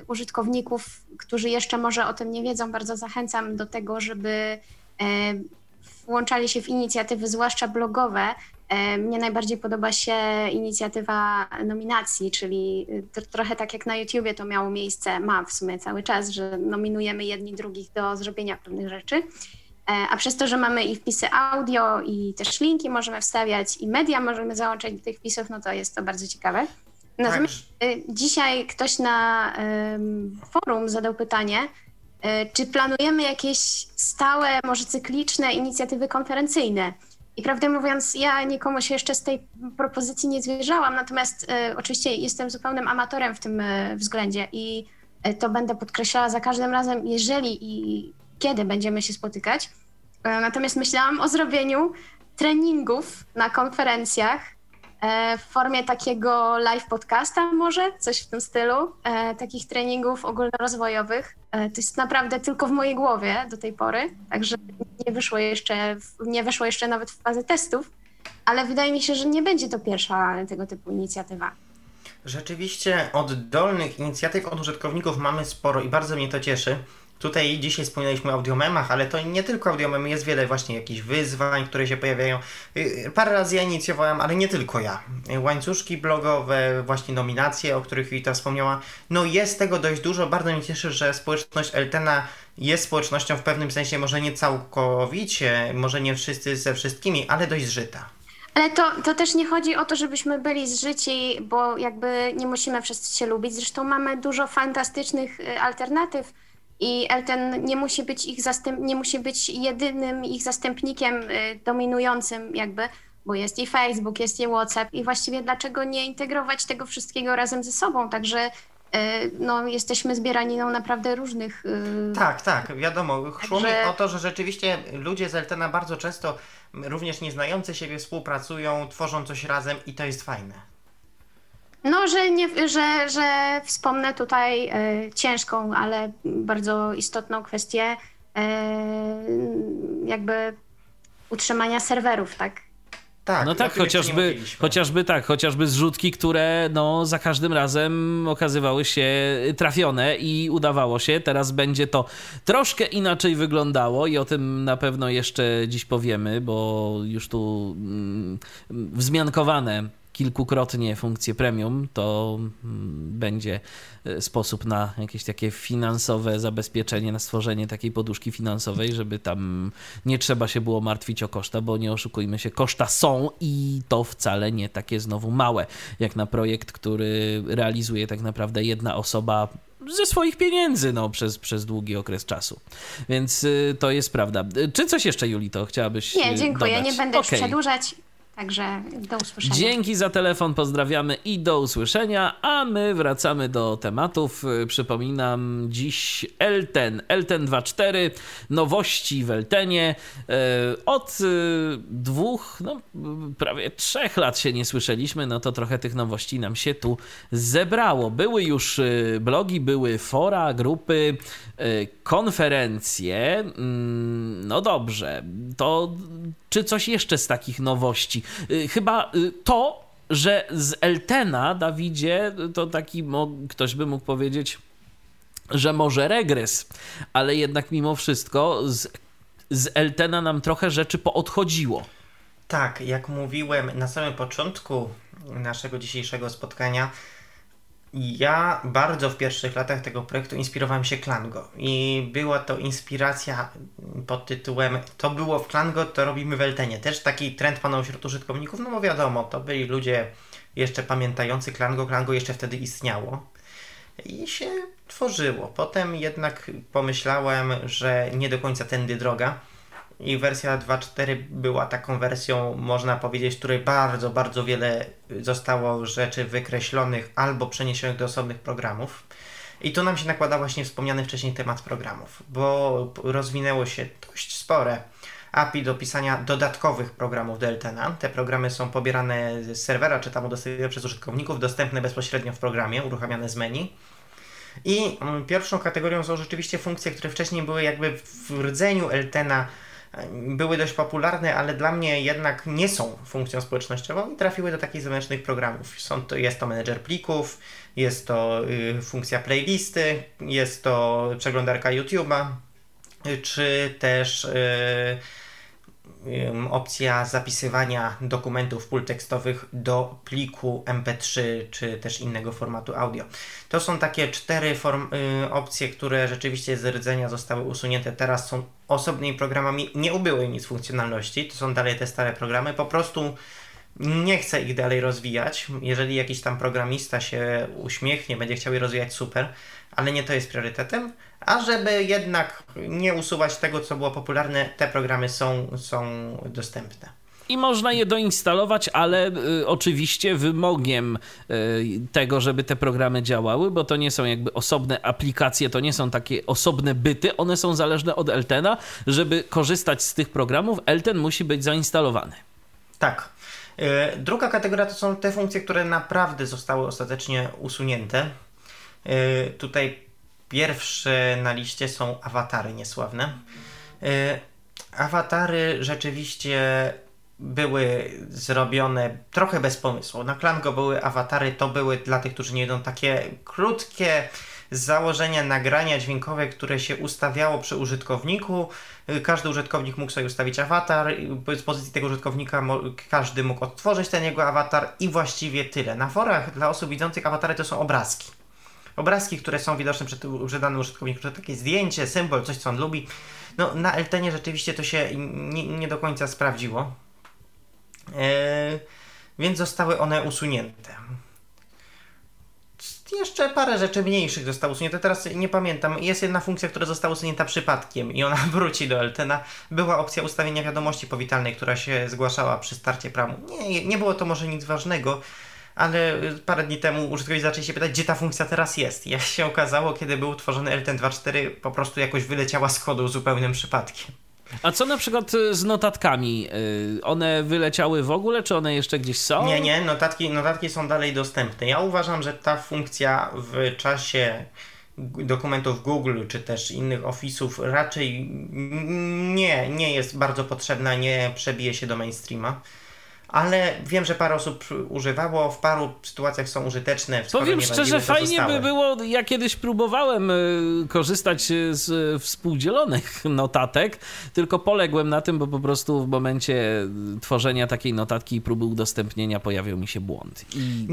użytkowników, którzy jeszcze może o tym nie wiedzą, bardzo zachęcam do tego, żeby e, włączali się w inicjatywy, zwłaszcza blogowe. Mnie najbardziej podoba się inicjatywa nominacji, czyli tr- trochę tak jak na YouTubie to miało miejsce, ma w sumie cały czas, że nominujemy jedni drugich do zrobienia pewnych rzeczy. E, A przez to, że mamy i wpisy audio, i też linki możemy wstawiać, i media możemy załączać do tych wpisów, no to jest to bardzo ciekawe. Natomiast y, dzisiaj ktoś na ym, forum zadał pytanie, y, czy planujemy jakieś stałe, może cykliczne inicjatywy konferencyjne? I prawdę mówiąc, ja nikomu się jeszcze z tej propozycji nie zwierzałam, natomiast y, oczywiście jestem zupełnym amatorem w tym y, względzie i y, to będę podkreślała za każdym razem, jeżeli i kiedy będziemy się spotykać. E, Natomiast myślałam o zrobieniu treningów na konferencjach e, w formie takiego live podcasta może, coś w tym stylu, e, takich treningów ogólnorozwojowych. E, To jest naprawdę tylko w mojej głowie do tej pory, także nie wyszło jeszcze, nie weszło jeszcze nawet w fazę testów, ale wydaje mi się, że nie będzie to pierwsza tego typu inicjatywa. Rzeczywiście oddolnych inicjatyw od użytkowników mamy sporo i bardzo mnie to cieszy. Tutaj dzisiaj wspominaliśmy o audiomemach, ale to nie tylko audiomemy, jest wiele właśnie jakichś wyzwań, które się pojawiają. Y, Parę razy ja inicjowałem, ale nie tylko ja. Y, Łańcuszki blogowe, właśnie nominacje, o których Wita wspomniała. No jest tego dość dużo. Bardzo mnie cieszy, że społeczność Eltena jest społecznością w pewnym sensie, może nie całkowicie, może nie wszyscy ze wszystkimi, ale dość zżyta. Ale to, to też nie chodzi o to, żebyśmy byli zżyci, bo jakby nie musimy wszyscy się lubić. Zresztą mamy dużo fantastycznych y, alternatyw i Elten nie musi być ich zastęp, nie musi być jedynym ich zastępnikiem y, dominującym jakby, bo jest i Facebook, jest i WhatsApp i właściwie dlaczego nie integrować tego wszystkiego razem ze sobą? Także y, no, jesteśmy zbieraniną naprawdę różnych y, Tak, tak, wiadomo. Szło mi Także- o to, że rzeczywiście ludzie z Eltena bardzo często, również nieznający siebie, współpracują, tworzą coś razem i to jest fajne. No, że, nie, że, że wspomnę tutaj e, ciężką, ale bardzo istotną kwestię e, jakby utrzymania serwerów, tak? Tak, no tak, chociażby, chociażby tak, chociażby zrzutki, które no, za każdym razem okazywały się trafione i udawało się. Teraz będzie to troszkę inaczej wyglądało i o tym na pewno jeszcze dziś powiemy, bo już tu mm, wzmiankowane kilkukrotnie funkcje premium, to mm, będzie e, sposób na jakieś takie finansowe zabezpieczenie, na stworzenie takiej poduszki finansowej, żeby tam nie trzeba się było martwić o koszta, bo nie oszukujmy się, koszta są i to wcale nie takie znowu małe, jak na projekt, który realizuje tak naprawdę jedna osoba ze swoich pieniędzy no, przez, przez długi okres czasu. Więc y, to jest prawda. Y, Czy coś jeszcze, Julito, chciałabyś Nie, y, dziękuję, dodać? nie będę Okej. przedłużać, także do usłyszenia. Dzięki za telefon, pozdrawiamy i do usłyszenia, a my wracamy do tematów. Y, Przypominam dziś Elten, Elten 2.4, nowości w Eltenie. Y, Od y, dwóch, no prawie trzech lat się nie słyszeliśmy, no to trochę tych nowości nam się tu zebrało. Były już blogi, były fora, grupy, konferencje. Mm, No dobrze, to czy coś jeszcze z takich nowości? Y, Chyba y, to, że z Eltena, Dawidzie, to taki, ktoś by mógł powiedzieć, że może regres, ale jednak mimo wszystko z, z Eltena nam trochę rzeczy poodchodziło. Tak, jak mówiłem na samym początku naszego dzisiejszego spotkania, ja bardzo w pierwszych latach tego projektu inspirowałem się Klango i była to inspiracja pod tytułem to było w Klango, to robimy w Eltenie. Też taki trend panął wśród użytkowników, no bo wiadomo, to byli ludzie jeszcze pamiętający Klango, Klango jeszcze wtedy istniało i się tworzyło. Potem jednak pomyślałem, że nie do końca tędy droga i wersja 2.4 była taką wersją, można powiedzieć, której bardzo, bardzo wiele zostało rzeczy wykreślonych albo przeniesionych do osobnych programów. I tu nam się nakłada właśnie wspomniany wcześniej temat programów, bo rozwinęło się dość spore API do pisania dodatkowych programów do. Te programy są pobierane z serwera, czy tam udostępnione przez użytkowników, dostępne bezpośrednio w programie, uruchamiane z menu. I mm, pierwszą kategorią są rzeczywiście funkcje, które wcześniej były jakby w rdzeniu Eltena były dość popularne, ale dla mnie jednak nie są funkcją społecznościową i trafiły do takich zewnętrznych programów. Są to, jest to menedżer plików, jest to y, funkcja playlisty, jest to przeglądarka YouTube'a, y, czy też y, opcja zapisywania dokumentów pól tekstowych do pliku MP3 czy też innego formatu audio. To są takie cztery form, y, opcje, które rzeczywiście z rdzenia zostały usunięte. Teraz są osobnymi programami, nie ubyły nic funkcjonalności, to są dalej te stare programy, po prostu nie chcę ich dalej rozwijać. Jeżeli jakiś tam programista się uśmiechnie, będzie chciał je rozwijać, super, ale nie to jest priorytetem. A żeby jednak nie usuwać tego, co było popularne, te programy są, są dostępne i można je doinstalować, ale y, oczywiście wymogiem y, tego, żeby te programy działały, bo to nie są jakby osobne aplikacje, to nie są takie osobne byty, one są zależne od Eltena. Żeby korzystać z tych programów, Elten musi być zainstalowany. Tak. Y, druga kategoria to są te funkcje, które naprawdę zostały ostatecznie usunięte. Y, tutaj pierwsze na liście są awatary niesławne. Y, awatary rzeczywiście były zrobione trochę bez pomysłu. Na Klango były awatary, to były dla tych, którzy nie idą takie krótkie założenia nagrania dźwiękowe, które się ustawiało przy użytkowniku. Każdy użytkownik mógł sobie ustawić awatar, z pozycji tego użytkownika każdy mógł odtworzyć ten jego awatar i właściwie tyle. Na forach dla osób widzących awatary to są obrazki. Obrazki, które są widoczne przed, danym użytkownikiem, to takie zdjęcie, symbol, coś co on lubi. No, na Eltenie rzeczywiście to się nie, nie do końca sprawdziło. Eee, więc zostały one usunięte. Jeszcze parę rzeczy mniejszych zostało usunięte. Teraz nie pamiętam. Jest jedna funkcja, która została usunięta przypadkiem i ona wróci do Eltena. Była opcja ustawienia wiadomości powitalnej, która się zgłaszała przy starcie pramu. Nie, nie było to może nic ważnego, ale parę dni temu użytkownicy zaczęli się pytać, gdzie ta funkcja teraz jest. Jak się okazało, kiedy był utworzony LTN 2.4, po prostu jakoś wyleciała z kodu zupełnym przypadkiem. A co na przykład y, z notatkami? Y, one wyleciały w ogóle, czy one jeszcze gdzieś są? Nie, nie, notatki, notatki są dalej dostępne. Ja uważam, że ta funkcja w czasie dokumentów Google czy też innych ofisów raczej nie, nie jest bardzo potrzebna, nie przebije się do mainstreama ale wiem, że parę osób używało, w paru sytuacjach są użyteczne. Powiem szczerze, fajnie by było, ja kiedyś próbowałem y, korzystać z współdzielonych notatek, tylko poległem na tym, bo po prostu w momencie tworzenia takiej notatki i próby udostępnienia pojawił mi się błąd. I,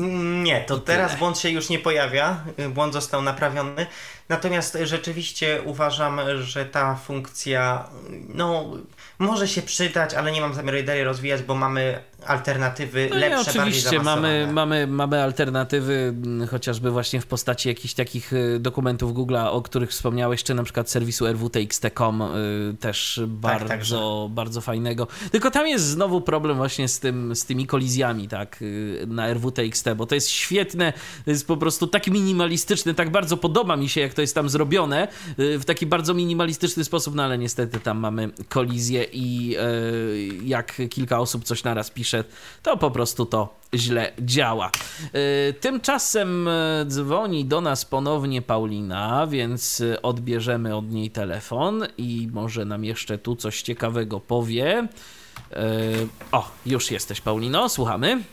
Nie, to teraz błąd się już nie pojawia, błąd został naprawiony. Natomiast rzeczywiście uważam, że ta funkcja, no może się przydać, ale nie mam zamiaru jej dalej rozwijać, bo mamy alternatywy no lepsze, oczywiście, mamy, mamy, mamy alternatywy mm, chociażby właśnie w postaci jakichś takich y, dokumentów Google'a, o których wspomniałeś, czy na przykład serwisu rwtxt.com y, też tak, bardzo, tak, bardzo fajnego. Tylko tam jest znowu problem właśnie z, tym, z tymi kolizjami, tak, y, na rwtxt, bo to jest świetne, to jest po prostu tak minimalistyczne, tak bardzo podoba mi się, jak to jest tam zrobione, w taki bardzo minimalistyczny sposób, no ale niestety tam mamy kolizję i jak kilka osób coś naraz pisze, to po prostu to źle działa. Y, tymczasem y, dzwoni do nas ponownie Paulina, więc y, odbierzemy od niej telefon i może nam jeszcze tu coś ciekawego powie. O, już jesteś, Paulino, słuchamy.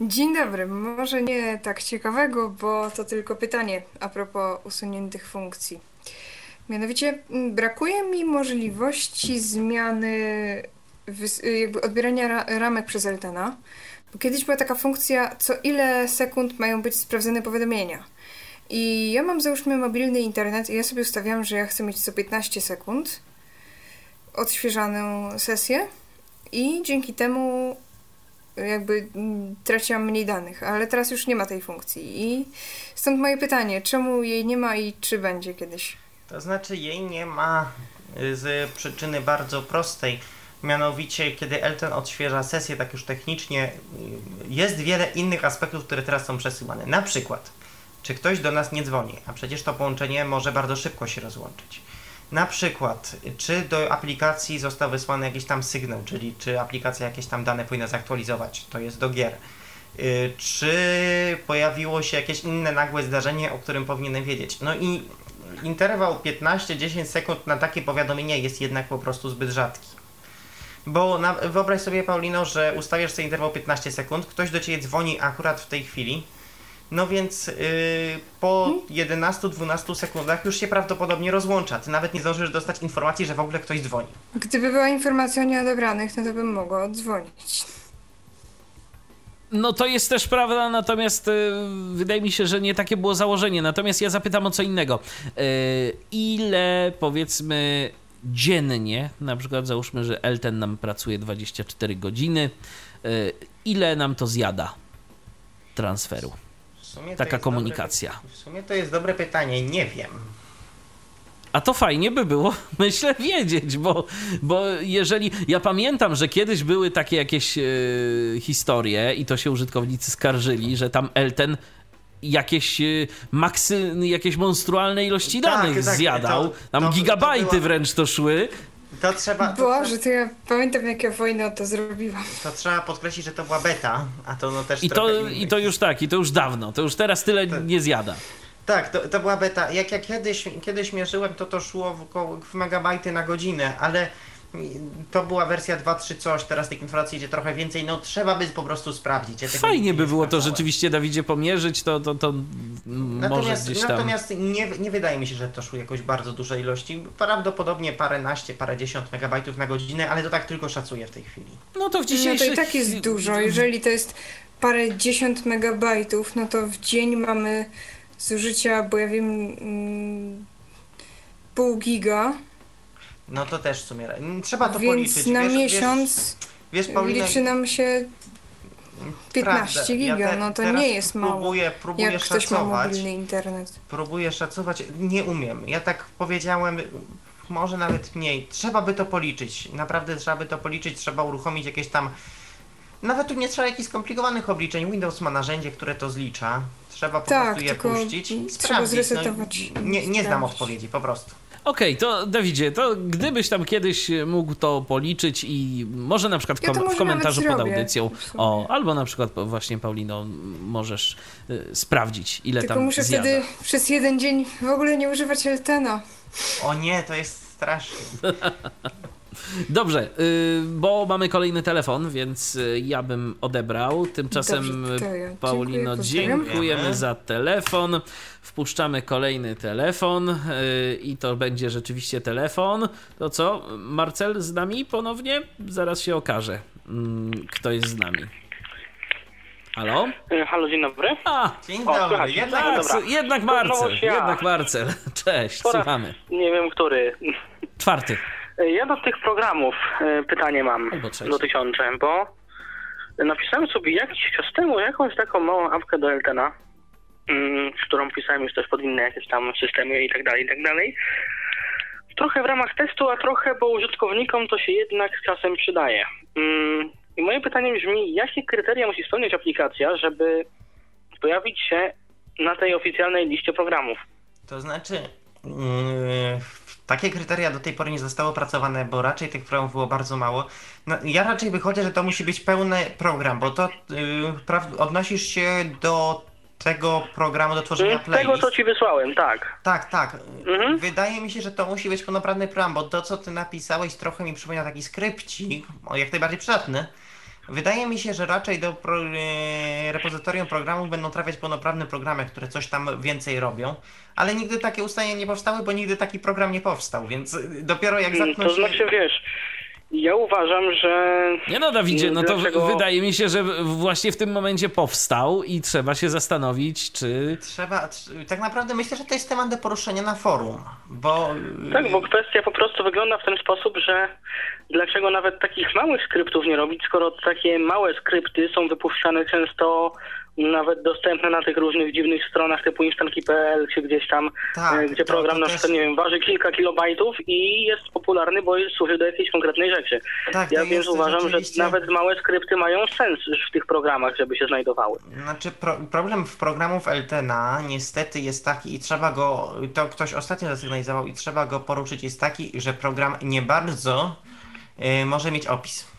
Dzień dobry. Może nie tak ciekawego, bo to tylko pytanie a propos usuniętych funkcji. Mianowicie brakuje mi możliwości zmiany jakby odbierania ramek przez Eltena. Bo kiedyś była taka funkcja, co ile sekund mają być sprawdzone powiadomienia. I ja mam załóżmy mobilny internet i ja sobie ustawiam, że ja chcę mieć co 15 sekund odświeżaną sesję i dzięki temu jakby traciłam mniej danych, ale teraz już nie ma tej funkcji i stąd moje pytanie, czemu jej nie ma i czy będzie kiedyś? To znaczy jej nie ma z przyczyny bardzo prostej. Mianowicie, kiedy Elton odświeża sesję tak już technicznie, y, jest wiele innych aspektów, które teraz są przesyłane. Na przykład, czy ktoś do nas nie dzwoni, a przecież to połączenie może bardzo szybko się rozłączyć. Na przykład, czy do aplikacji został wysłany jakiś tam sygnał, czyli czy aplikacja jakieś tam dane powinna zaktualizować, to jest do gier. Y, Czy pojawiło się jakieś inne nagłe zdarzenie, o którym powinienem wiedzieć? No i interwał 15-10 sekund na takie powiadomienia jest jednak po prostu zbyt rzadki. Bo na, wyobraź sobie, Paulino, że ustawiasz sobie interwał 15 sekund, ktoś do ciebie dzwoni akurat w tej chwili, no więc yy, po 11-12 sekundach już się prawdopodobnie rozłącza. Ty nawet nie zdążysz dostać informacji, że w ogóle ktoś dzwoni. Gdyby była informacja o nieodebranych, no to bym mogła odzwonić. No to jest też prawda, natomiast y, wydaje mi się, że nie takie było założenie. Natomiast ja zapytam o co innego. Y, ile powiedzmy dziennie, na przykład załóżmy, że Elten nam pracuje 24 godziny, y, ile nam to zjada transferu? Taka komunikacja. Dobre, w sumie to jest dobre pytanie, nie wiem. A to fajnie by było, myślę, wiedzieć, bo, bo jeżeli. Ja pamiętam, że kiedyś były takie jakieś e, historie i to się użytkownicy skarżyli, że tam Elten jakieś e, maksy, jakieś monstrualne ilości Tak, danych tak, zjadał. to- tam to- to gigabajty była- wręcz to szły. To trzeba, to, Boże, to ja pamiętam, jak ja wojnę to zrobiłam. to trzeba podkreślić, że to była beta, a to no też I to. I to już tak, i to już dawno. To już teraz tyle nie zjada. Tak, to, to była beta. Jak ja kiedyś, kiedyś mierzyłem, to to szło w, około, w megabajty na godzinę, ale to była wersja 2.3 coś, teraz tych informacji idzie trochę więcej, no trzeba by po prostu sprawdzić. Ja Fajnie by było to rzeczywiście, Dawidzie, pomierzyć, to, to, to może Natomiast, gdzieś tam... natomiast nie, nie wydaje mi się, że to szły jakoś bardzo duże ilości. Prawdopodobnie paręnaście, parędziesiąt megabajtów na godzinę, ale to tak tylko szacuję w tej chwili. No to w No to dzisiejszych... i tak jest dużo. Jeżeli to jest parę dziesiąt megabajtów, no to w dzień mamy zużycia, bo ja wiem, mm, pół giga, No to też w sumie. Trzeba to więc policzyć. na wiesz, miesiąc Wiesz, wiesz Paulina, liczy nam się 15 prawda, giga, ja te- no to nie jest mało. Próbuję, próbuję Jak ktoś ma szacować. mobilny internet. Próbuję szacować, nie umiem. Ja tak powiedziałem, może nawet mniej. Trzeba by to policzyć. Naprawdę trzeba by to policzyć, trzeba uruchomić jakieś tam. Nawet tu nie trzeba jakichś skomplikowanych obliczeń. Windows ma narzędzie, które to zlicza. Trzeba po Tak, prostu je puścić i trzeba sprawdzić. zresetować No, nie, nie znam sprawdzić. odpowiedzi, po prostu. Okej, to Dawidzie, to gdybyś tam kiedyś mógł to policzyć i może na przykład Ja kom- w może komentarzu nawet pod audycją, w o, albo na przykład właśnie Paulino, możesz y, sprawdzić, ile Tylko tam muszę zjada. wtedy przez jeden dzień w ogóle nie używać Eltena. O nie, to jest straszne. Dobrze, y, bo mamy kolejny telefon, więc y, ja bym odebrał. Tymczasem Dobrze, ja Paulino, dziękuję, dziękujemy za telefon. Wpuszczamy kolejny telefon y, i to będzie rzeczywiście telefon. To co, Marcel z nami ponownie? Zaraz się okaże, mm, kto jest z nami. Halo? Halo, dzień dobry. A, Dzień O, dobry. słychać. Jednak tak, dobra. jednak Marcel, ja. jednak Marcel. Cześć, Po raz słuchamy. Nie wiem, który. Czwarty. E, Ja do tych programów e, pytanie mam trzeci. dotyczące, bo napisałem sobie jakiś czas temu jakąś taką małą apkę do Eltena, mm, z którą pisałem już też pod inne jakieś tam systemy i tak dalej, i tak dalej. Trochę w ramach testu, a trochę, bo użytkownikom to się jednak czasem przydaje. Mm, I moje pytanie brzmi, jakie kryteria musi spełniać aplikacja, żeby pojawić się na tej oficjalnej liście programów? To znaczy, yy, takie kryteria do tej pory nie zostały opracowane, bo raczej tych programów było bardzo mało. No, ja raczej wychodzę, że to musi być pełny program, bo to yy, odnosisz się do tego programu do tworzenia Tego, playlist. co ci wysłałem, tak. Tak, tak. Mhm. Wydaje mi się, że to musi być pełnoprawny program, bo to, co ty napisałeś, trochę mi przypomina taki skrypcik, jak najbardziej przydatny. Wydaje mi się, że raczej do pro, e, repozytorium programów będą trafiać pełnoprawne programy, które coś tam więcej robią, ale nigdy takie ustalenia nie powstały, bo nigdy taki program nie powstał, więc dopiero jak Mm, zaczną To się... znaczy, wiesz, ja uważam, że... Nie no, Dawidzie, no to Dlaczego- wydaje mi się, że właśnie w tym momencie powstał i trzeba się zastanowić, czy. Trzeba, tr- tak naprawdę myślę, że to jest temat do poruszenia na forum, bo... Tak, bo kwestia po prostu wygląda w ten sposób, że dlaczego nawet takich małych skryptów nie robić, skoro takie małe skrypty są wypuszczane często nawet dostępne na tych różnych dziwnych stronach typu instanki.pl czy gdzieś tam, Tak, e, gdzie to- program to na też- przykład, nie wiem, waży kilka kilobajtów i jest popularny, bo jest, służy do jakiejś konkretnej rzeczy. Tak, ja to więc uważam, rzeczywiście- że nawet małe skrypty mają sens w tych programach, żeby się znajdowały. Znaczy, pro, problem w programów Eltena niestety jest taki i trzeba go, to ktoś ostatnio zasygnalizował i trzeba go poruszyć, jest taki, że program nie bardzo y, może mieć opis.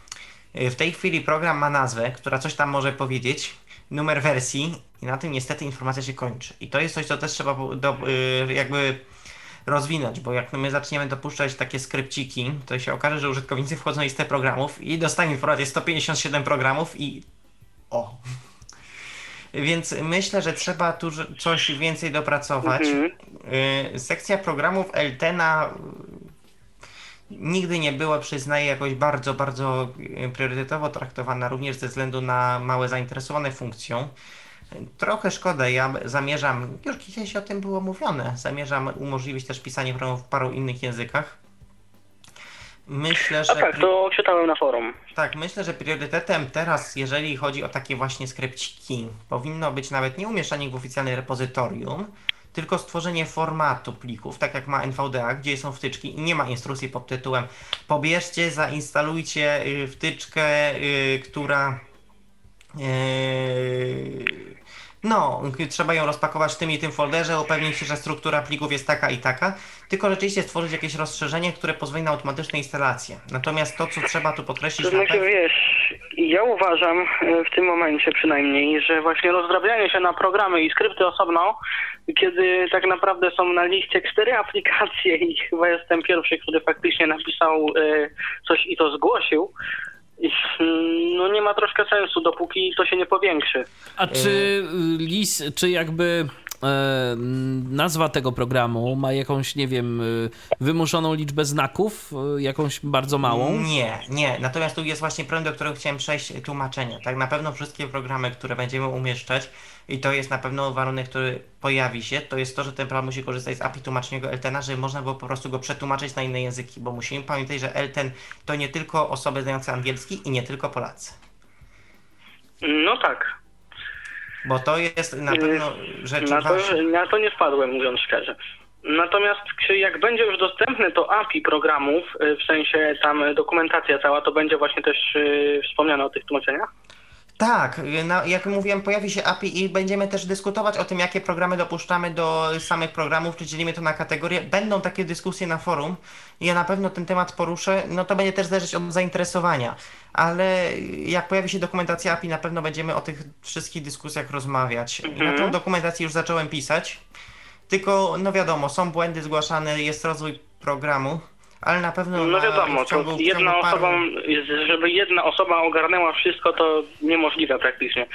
Y, w tej chwili program ma nazwę, która coś tam może powiedzieć, numer wersji i na tym niestety informacja się kończy. I to jest coś, co też trzeba do, y, jakby rozwinąć, bo jak my zaczniemy dopuszczać takie skrypciki, to się okaże, że użytkownicy wchodzą na listę programów i dostają informację 157 programów i o, więc myślę, że trzeba tu coś więcej dopracować. Mhm. Y, Sekcja programów Eltena y, nigdy nie była, przyznaję, jakoś bardzo, bardzo y, priorytetowo traktowana, również ze względu na małe zainteresowane funkcją. Trochę szkoda, ja zamierzam, już kiedyś o tym było mówione, zamierzam umożliwić też pisanie programów w paru innych językach. Myślę, A że... tak, to czytałem na forum. Tak, myślę, że priorytetem teraz, jeżeli chodzi o takie właśnie skrypciki, powinno być nawet nie umieszczanie w oficjalnym repozytorium, tylko stworzenie formatu plików, tak jak ma NVDA, gdzie są wtyczki i nie ma instrukcji pod tytułem pobierzcie, zainstalujcie y, wtyczkę, y, która y, no, trzeba ją rozpakować w tym i tym folderze, upewnić się, że struktura plików jest taka i taka, tylko rzeczywiście stworzyć jakieś rozszerzenie, które pozwoli na automatyczne instalacje. Natomiast to, co trzeba tu podkreślić To na znaczy, pewno... wiesz, ja uważam e, w tym momencie przynajmniej, że właśnie rozdrabianie się na programy i skrypty osobno, kiedy tak naprawdę są na liście cztery aplikacje i chyba jestem pierwszy, który faktycznie napisał e, coś i to zgłosił, no nie ma troszkę sensu, dopóki to się nie powiększy. A czy y, LIS, czy jakby nazwa tego programu ma jakąś, nie wiem, y, wymuszoną liczbę znaków, y, jakąś bardzo małą? Nie, nie. Natomiast tu jest właśnie problem, do którego chciałem przejść tłumaczenie. Tak na pewno wszystkie programy, które będziemy umieszczać i to jest na pewno warunek, który pojawi się, to jest to, że ten program musi korzystać z API tłumacznego Eltena, żeby można było po prostu go przetłumaczyć na inne języki, bo musimy pamiętać, że Elten to nie tylko osoby znające angielski i nie tylko Polacy. No tak, Bo to jest na pewno rzecz na to, na to nie wpadłem, mówiąc szczerze. Natomiast jak będzie już dostępne to API programów, y, w sensie tam dokumentacja cała, to będzie właśnie też y, wspomniane o tych tłumaczeniach? Tak, no, jak mówiłem, pojawi się API i będziemy też dyskutować o tym, jakie programy dopuszczamy do samych programów, czy dzielimy to na kategorie. Będą takie dyskusje na forum i ja na pewno ten temat poruszę. No to będzie też zależeć od zainteresowania, ale jak pojawi się dokumentacja API, na pewno będziemy o tych wszystkich dyskusjach rozmawiać. Na tą dokumentację już zacząłem pisać, tylko no wiadomo, są błędy zgłaszane, jest rozwój programu, ale na pewno No wiadomo, ciągu, to ciągu paru... osoba, żeby jedna osoba ogarnęła wszystko, to niemożliwe praktycznie.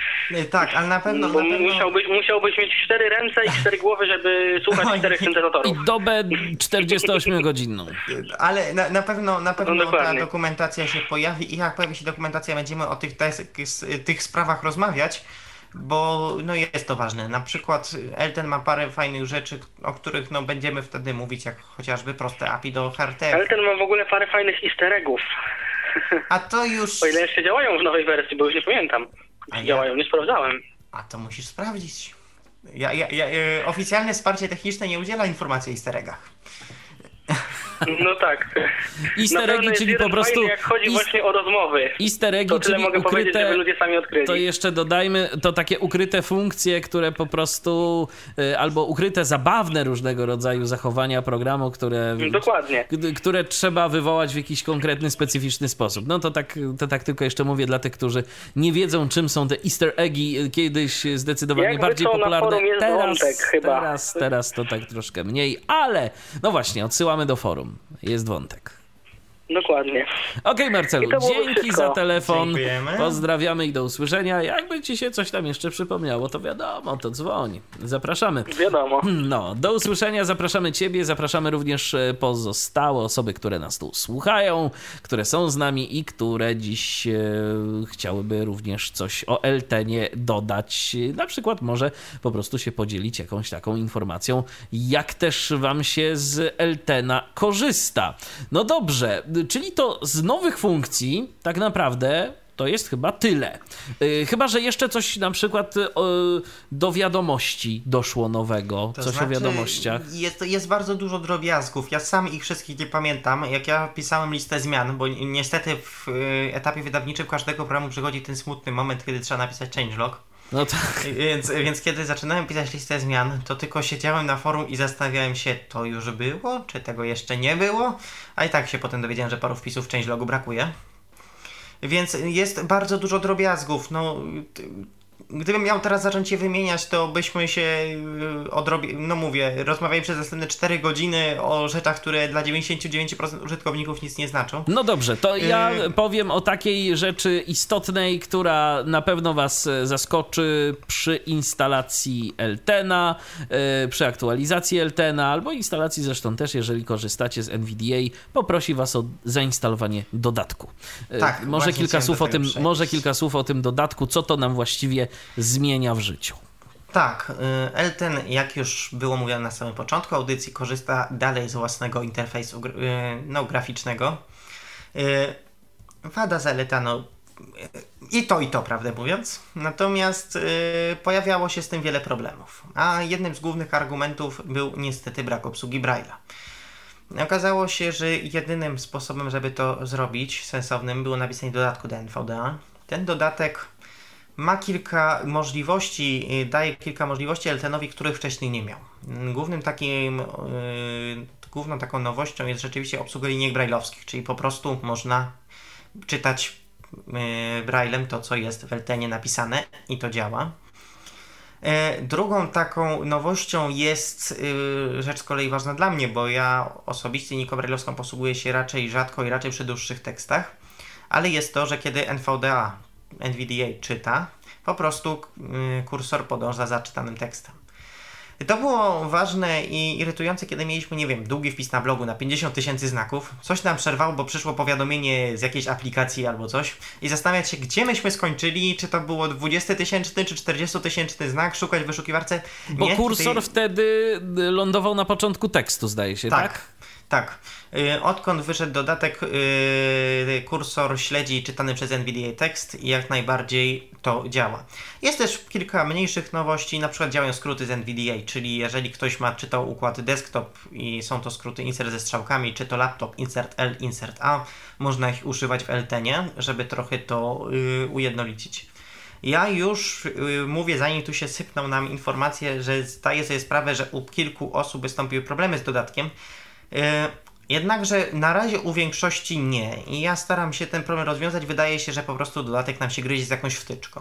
Tak, ale na pewno... Bo na pewno... musiałbyś, musiałbyś mieć cztery ręce i cztery głowy, żeby słuchać Oj. czterech syntezatorów. I dobę 48-godzinną. Ale na, na pewno, na pewno No ta dokumentacja się pojawi i jak pojawi się dokumentacja, będziemy o tych, tych sprawach rozmawiać, bo no jest to ważne. Na przykład Elten ma parę fajnych rzeczy, o których no będziemy wtedy mówić, jak chociażby proste API do HRTF. Ale ten ma w ogóle parę fajnych easter eggów. A to już... O ile jeszcze działają w nowej wersji, bo już nie pamiętam. A ja- Działają, nie sprawdzałem. A to musisz sprawdzić. Ja, ja, ja, e, oficjalne wsparcie techniczne nie udziela informacji o easter eggach. No tak. Easter eggi, czyli po prostu Fajny, jak chodzi właśnie o rozmowy. Easter eggi, To tyle czyli mogę powiedzieć, ukryte... żeby ludzie sami odkryli. To jeszcze dodajmy, to takie ukryte funkcje, które po prostu, y, albo ukryte zabawne różnego rodzaju zachowania programu, które, Dokładnie. które trzeba wywołać w jakiś konkretny, specyficzny sposób. No to tak, to tak tylko jeszcze mówię dla tych, którzy nie wiedzą, czym są te easter eggi, y, kiedyś zdecydowanie Jakby bardziej popularne. Teraz, wątek chyba. teraz, teraz to tak troszkę mniej, ale no właśnie, odsyłamy do forum. Jest wątek. Dokładnie. Okej, Marcelu, to byłoby dzięki wszystko. za telefon. Dziękujemy. Pozdrawiamy i do usłyszenia. Jakby ci się coś tam jeszcze przypomniało, to wiadomo, to dzwoń. Zapraszamy. Wiadomo. No, do usłyszenia, zapraszamy Ciebie, zapraszamy również e, pozostałe osoby, które nas tu słuchają, które są z nami i które dziś e, chciałyby również coś o Eltenie dodać. Na przykład może po prostu się podzielić jakąś taką informacją, jak też Wam się z Eltena korzysta. No dobrze, czyli to z nowych funkcji tak naprawdę to jest chyba tyle. Yy, chyba, że jeszcze coś na przykład yy, do wiadomości doszło nowego, to coś znaczy, o wiadomościach. Jest, jest bardzo dużo drobiazgów. Ja sam ich wszystkich nie pamiętam. Jak ja pisałem listę zmian, bo niestety w yy, etapie wydawniczym każdego programu przychodzi ten smutny moment, kiedy trzeba napisać changelog. No tak. Więc, więc kiedy zaczynałem pisać listę zmian, to tylko siedziałem na forum i zastanawiałem się, to już było, czy tego jeszcze nie było, a i tak się potem dowiedziałem, że paru wpisów w logu brakuje. Więc jest bardzo dużo drobiazgów. No, Gdybym miał teraz zacząć je wymieniać, to byśmy się y, odrobili, no mówię, rozmawiali przez następne 4 godziny o rzeczach, które dla 99% użytkowników nic nie znaczą. No dobrze, to ja y powiem o takiej rzeczy istotnej, która na pewno Was e, zaskoczy przy instalacji Eltena, przy aktualizacji Eltena, albo instalacji zresztą też, jeżeli korzystacie z NVDA, poprosi Was o zainstalowanie dodatku. Tak, może kilka słów o tym, może kilka słów o tym dodatku, co to nam właściwie zmienia w życiu. Tak, y, Elten, jak już było mówione na samym początku audycji, korzysta dalej z własnego interfejsu y, no, graficznego. Y, wada, zaleta, no i to, i to, prawdę mówiąc. Natomiast pojawiało się z tym wiele problemów. A jednym z głównych argumentów był niestety brak obsługi Braille'a. Okazało się, że jedynym sposobem, żeby to zrobić sensownym było napisanie dodatku do NVDA. Ten dodatek ma kilka możliwości, y, daje kilka możliwości Eltenowi, których wcześniej nie miał. Głównym takim, yy, główną taką nowością jest rzeczywiście obsługa linijek brajlowskich, czyli po prostu można czytać yy, braillem to, co jest w Eltenie napisane i to działa. Drugą taką nowością jest rzecz z kolei ważna dla mnie, bo ja osobiście linijką brajlowską posługuję się raczej rzadko i raczej przy dłuższych tekstach, ale jest to, że kiedy NVDA NVDA czyta, po prostu y, kursor podąża za czytanym tekstem. To było ważne i irytujące, kiedy mieliśmy, nie wiem, długi wpis na blogu na 50 tysięcy znaków. Coś nam przerwało, bo przyszło powiadomienie z jakiejś aplikacji albo coś i zastanawiać się, gdzie myśmy skończyli, czy to było 20 tysięczny czy 40 tysięczny znak, szukać w wyszukiwarce. Nie, bo kursor tutaj... wtedy lądował na początku tekstu, zdaje się, tak? Tak. Tak. Y, odkąd wyszedł dodatek, yy, kursor śledzi czytany przez NVDA tekst i jak najbardziej to działa. Jest też kilka mniejszych nowości, na przykład działają skróty z NVDA, czyli jeżeli ktoś ma czytał układ desktop i są to skróty insert ze strzałkami, czy to laptop insert L, insert A, można ich używać w LTNie, żeby trochę to yy, ujednolicić. Ja już mówię, zanim tu się sypną nam informacje, że zdaję sobie sprawę, że u kilku osób wystąpiły problemy z dodatkiem, jednakże na razie u większości nie. I ja staram się ten problem rozwiązać. Wydaje się, że po prostu dodatek nam się gryzie z jakąś wtyczką.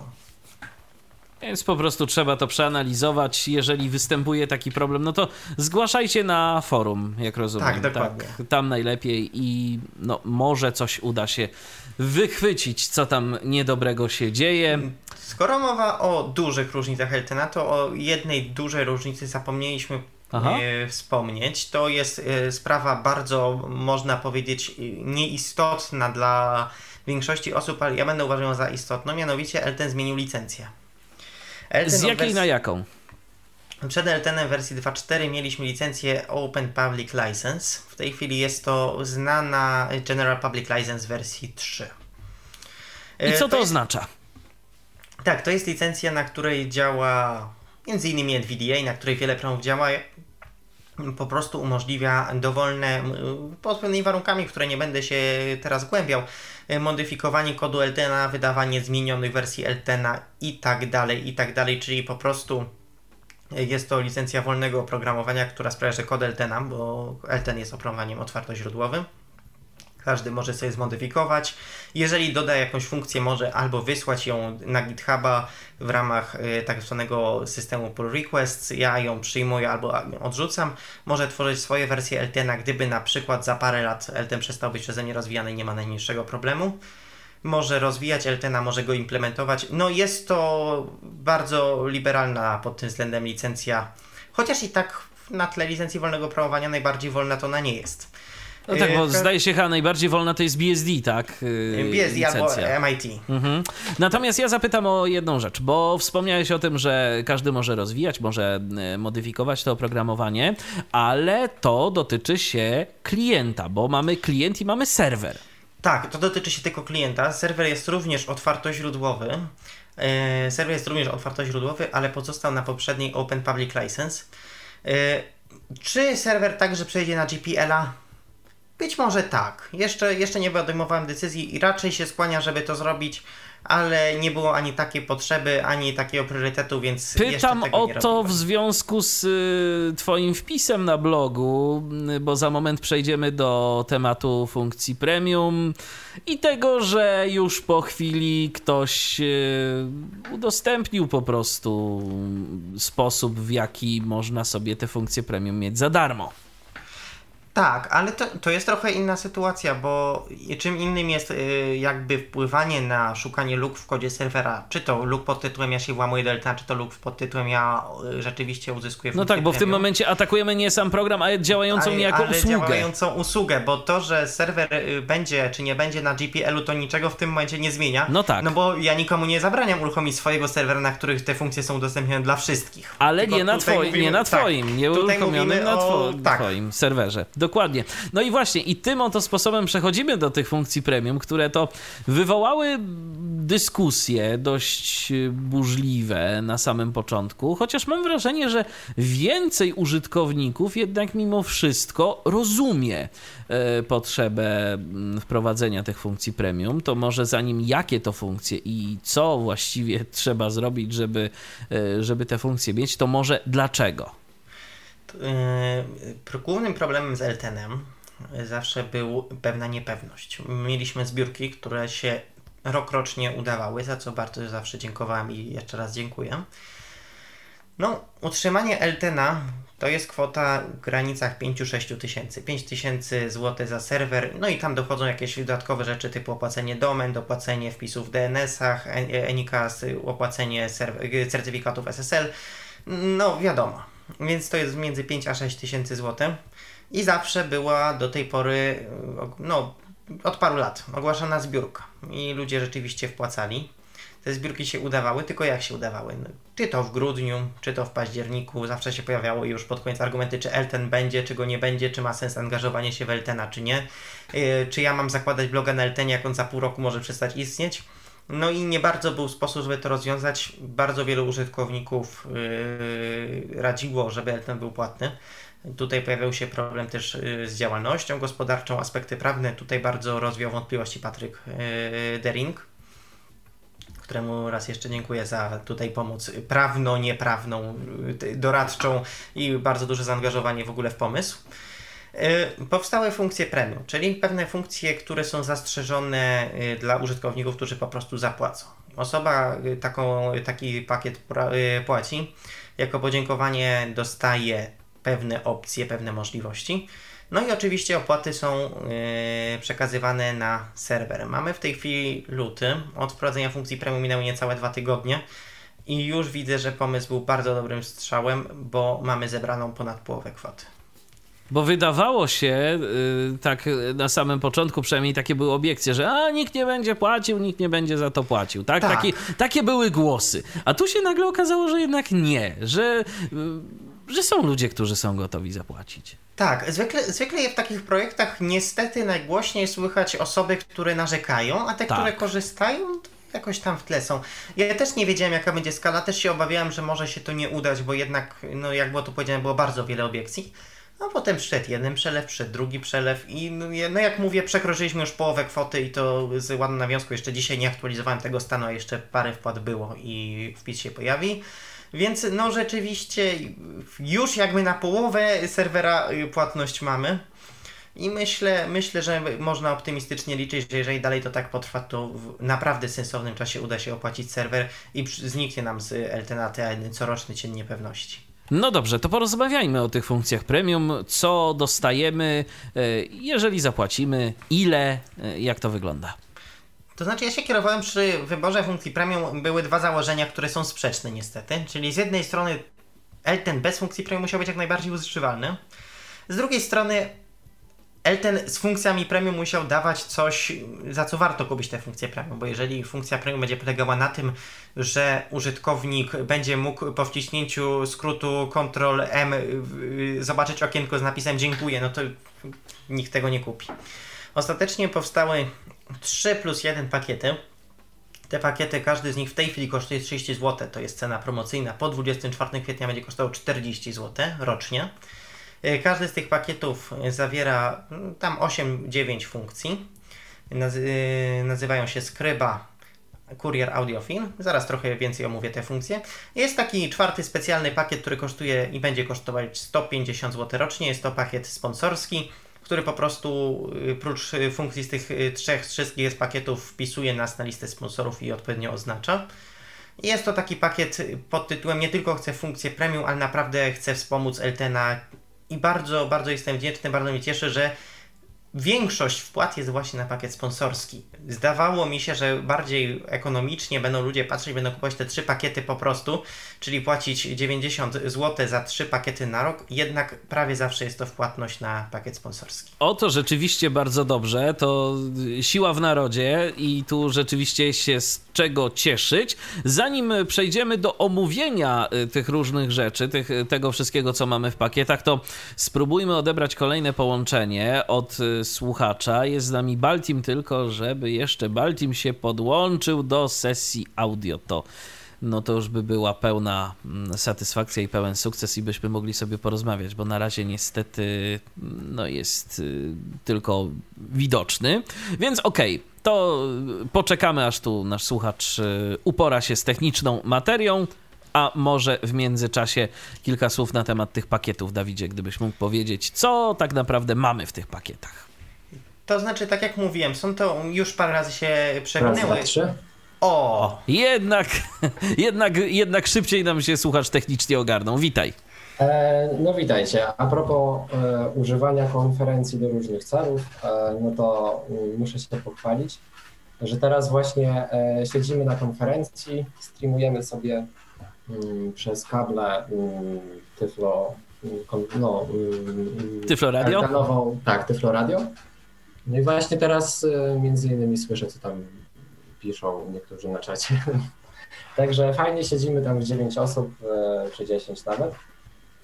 Więc po prostu trzeba to przeanalizować. Jeżeli występuje taki problem, no to zgłaszajcie na forum, jak rozumiem. Tak, dokładnie. Tak, tam najlepiej i no, może coś uda się wychwycić, co tam niedobrego się dzieje. Skoro mowa o dużych różnicach Eltena, to o jednej dużej różnicy zapomnieliśmy Aha. wspomnieć. To jest e, sprawa bardzo, można powiedzieć, nieistotna dla większości osób, ale ja będę uważał ją za istotną, mianowicie Elten zmienił licencję. Elten Z jakiej wersji... na jaką? Przed Eltenem wersji 2.4 mieliśmy licencję Open Public License. W tej chwili jest to znana General Public License wersji 3. I co e, to, to jest... oznacza? Tak, to jest licencja, na której działa innymi NVDA, na której wiele programów działa po prostu umożliwia dowolne, pod pewnymi warunkami, które nie będę się teraz głębiał, modyfikowanie kodu LTNA, wydawanie zmienionych wersji LTNA i tak dalej, i tak dalej, czyli po prostu jest to licencja wolnego oprogramowania, która sprawia, że kod LTNA, bo LTN jest oprogramowaniem otwartoźródłowym, każdy może sobie zmodyfikować. Jeżeli doda jakąś funkcję, może albo wysłać ją na GitHuba w ramach y, tak zwanego systemu pull requests. Ja ją przyjmuję albo odrzucam. Może tworzyć swoje wersje LTN, gdyby na przykład za parę lat LTN przestał być przeze mnie rozwijany, nie ma najmniejszego problemu może rozwijać LTN, może go implementować. No jest to bardzo liberalna pod tym względem licencja, chociaż i tak na tle licencji wolnego programowania najbardziej wolna to ona nie jest. No tak, bo zdaje się chyba najbardziej wolna to jest BSD, tak? Yy, BSD licencja. albo MIT. Mhm. Natomiast ja zapytam o jedną rzecz, bo wspomniałeś o tym, że każdy może rozwijać, może y, modyfikować to oprogramowanie, ale to dotyczy się klienta, bo mamy klient i mamy serwer. Tak, to dotyczy się tylko klienta. Serwer jest również otwartoźródłowy. E, serwer jest również otwartoźródłowy, ale pozostał na poprzedniej Open Public License. E, czy serwer także przejdzie na GPL-a? Być może tak. Jeszcze, jeszcze nie podejmowałem decyzji i raczej się skłania, żeby to zrobić ale nie było ani takiej potrzeby, ani takiego priorytetu, więc. Pytam o to w związku z y, Twoim wpisem na blogu, y, bo za moment przejdziemy do tematu funkcji premium i tego, że już po chwili ktoś y, udostępnił po prostu sposób, w jaki można sobie te funkcje premium mieć za darmo. Tak, ale to, to jest trochę inna sytuacja, bo czym innym jest y, jakby wpływanie na szukanie luk w kodzie serwera, czy to luk pod tytułem ja się włamuję do LTA, czy to luk pod tytułem ja y, rzeczywiście uzyskuję No tak, bo w tym momencie atakujemy nie sam program, a działającą ale, niejako ale usługę. działającą usługę, bo to, że serwer y, będzie czy nie będzie na GPL-u, to niczego w tym momencie nie zmienia. No tak. No bo ja nikomu nie zabraniam uruchomić swojego serwera, na których te funkcje są udostępnione dla wszystkich. Ale Tylko nie na, twoi, mówimy, nie na twoim, tak, nie uruchomionym na two, tak. twoim serwerze. Dokładnie. No i właśnie, i tym oto sposobem przechodzimy do tych funkcji premium, które to wywołały dyskusje dość burzliwe na samym początku, chociaż mam wrażenie, że więcej użytkowników jednak mimo wszystko rozumie e, potrzebę mm, wprowadzenia tych funkcji premium. To może zanim jakie to funkcje i co właściwie trzeba zrobić, żeby, e, żeby te funkcje mieć, to może dlaczego? Yy, głównym problemem z LTN-em zawsze był pewna niepewność. Mieliśmy zbiórki, które się rokrocznie udawały, za co bardzo zawsze dziękowałem i jeszcze raz dziękuję. No, utrzymanie LTNA to jest kwota w granicach 5-6 tysięcy. 5 tysięcy złotych za serwer, no i tam dochodzą jakieś dodatkowe rzeczy typu opłacenie domen, dopłacenie wpisów w DNS-ach, Anycast, opłacenie certyfikatów SSL. No wiadomo, więc to jest między 5 a 6 tysięcy złotych i zawsze była do tej pory, no od paru lat, ogłaszana zbiórka i ludzie rzeczywiście wpłacali. Te zbiórki się udawały, tylko jak się udawały? No, czy to w grudniu, czy to w październiku, zawsze się pojawiało już pod koniec argumenty, czy Elten będzie, czy go nie będzie, czy ma sens angażowanie się w Eltena, czy nie. Yy, czy ja mam zakładać bloga na Eltenie, jak on za pół roku może przestać istnieć. No i nie bardzo był sposób, żeby to rozwiązać. Bardzo wielu użytkowników yy, radziło, żeby Elten był płatny. Tutaj pojawiał się problem też y, z działalnością gospodarczą, aspekty prawne. Tutaj bardzo rozwiał wątpliwości Patryk y, Dering, któremu raz jeszcze dziękuję za tutaj pomoc prawno-nieprawną, y, doradczą i bardzo duże zaangażowanie w ogóle w pomysł. Powstały funkcje premium, czyli pewne funkcje, które są zastrzeżone dla użytkowników, którzy po prostu zapłacą. Osoba taką, taki pakiet płaci, jako podziękowanie dostaje pewne opcje, pewne możliwości. No i oczywiście opłaty są przekazywane na serwer. Mamy w tej chwili luty. Od wprowadzenia funkcji premium minęły niecałe dwa tygodnie. I już widzę, że pomysł był bardzo dobrym strzałem, bo mamy zebraną ponad połowę kwoty. Bo wydawało się, yy, tak na samym początku przynajmniej takie były obiekcje, że a nikt nie będzie płacił, nikt nie będzie za to płacił. Tak? tak. Taki, takie były głosy. A tu się nagle okazało, że jednak nie, że. Yy, że są ludzie, którzy są gotowi zapłacić. Tak, zwykle, zwykle w takich projektach niestety najgłośniej słychać osoby, które narzekają, a te, tak. które korzystają, jakoś tam w tle są. Ja też nie wiedziałem, jaka będzie skala, też się obawiałem, że może się to nie udać, bo jednak, no jak było tu powiedziane, było bardzo wiele obiekcji. No potem przyszedł jeden przelew, przyszedł drugi przelew i no, no jak mówię, przekroczyliśmy już połowę kwoty i to z ładną nawiązką. Jeszcze dzisiaj nie aktualizowałem tego stanu, a jeszcze parę wpłat było i wpis się pojawi. Więc no rzeczywiście już jakby na połowę serwera płatność mamy. I myślę, myślę, że można optymistycznie liczyć, że jeżeli dalej to tak potrwa, to w naprawdę sensownym czasie uda się opłacić serwer i zniknie nam z LTNAT coroczny cień niepewności. No dobrze, to porozmawiajmy o tych funkcjach premium. Co dostajemy, y, jeżeli zapłacimy, ile, y, jak to wygląda? To znaczy, ja się kierowałem przy wyborze funkcji premium, były dwa założenia, które są sprzeczne niestety. Czyli z jednej strony Elten bez funkcji premium musiał być jak najbardziej używalny. Z drugiej strony Elten z funkcjami premium musiał dawać coś, za co warto kupić tę funkcję premium, bo jeżeli funkcja premium będzie polegała na tym, że użytkownik będzie mógł po wciśnięciu skrótu Ctrl M zobaczyć okienko z napisem dziękuję, no to nikt tego nie kupi. Ostatecznie powstały 3 plus 1 pakiety. Te pakiety, każdy z nich w tej chwili kosztuje 30 zł, to jest cena promocyjna. Po 24 kwietnia będzie kosztował 40 zł rocznie. E, każdy z tych pakietów zawiera mm, tam 8-9 funkcji. E, nazywają się Skryba, Courier Audiofilm. Zaraz trochę więcej omówię te funkcje. Jest taki czwarty specjalny pakiet, który kosztuje i będzie kosztować 150 zł rocznie. Jest to pakiet sponsorski, który po prostu y, prócz y, funkcji z tych y, trzech wszystkich z pakietów wpisuje nas na listę sponsorów i odpowiednio oznacza. Jest to taki pakiet pod tytułem nie tylko chcę funkcję premium, ale naprawdę chcę wspomóc Eltena i bardzo, bardzo jestem wdzięczny, bardzo mnie cieszy, że większość wpłat jest właśnie na pakiet sponsorski. Zdawało mi się, że bardziej ekonomicznie będą ludzie patrzeć, będą kupować te trzy pakiety po prostu, czyli płacić 90 zł za trzy pakiety na rok, jednak prawie zawsze jest to wpłatność na pakiet sponsorski. O to rzeczywiście bardzo dobrze, to siła w narodzie i tu rzeczywiście się z czego cieszyć. Zanim przejdziemy do omówienia y, tych różnych rzeczy, tych, tego wszystkiego, co mamy w pakietach, to spróbujmy odebrać kolejne połączenie od y, słuchacza. Jest z nami Baltim, tylko żeby jeszcze Baltim się podłączył do sesji audio. To no to już by była pełna mm, satysfakcja i pełen sukces i byśmy mogli sobie porozmawiać, bo na razie niestety no jest y, tylko widoczny. Więc okej, okay, to poczekamy aż tu nasz słuchacz y, upora się z techniczną materią. A może w międzyczasie kilka słów na temat tych pakietów, Dawidzie, gdybyś mógł powiedzieć, co tak naprawdę mamy w tych pakietach. To znaczy, tak jak mówiłem, są to już parę razy się trzy. O! Jednak, jednak, jednak szybciej nam się słuchacz technicznie ogarnął. Witaj. E, no witajcie. A propos e, używania konferencji do różnych celów, e, no to mm, muszę się pochwalić, że teraz właśnie e, siedzimy na konferencji, streamujemy sobie mm, przez kable mm, Tyflo, no, Tyflo Radio? tak, Tyflo Radio. No i właśnie teraz e, między innymi słyszę, co tam piszą niektórzy na czacie. Także fajnie siedzimy tam w 9 osób, e, czy 10 nawet.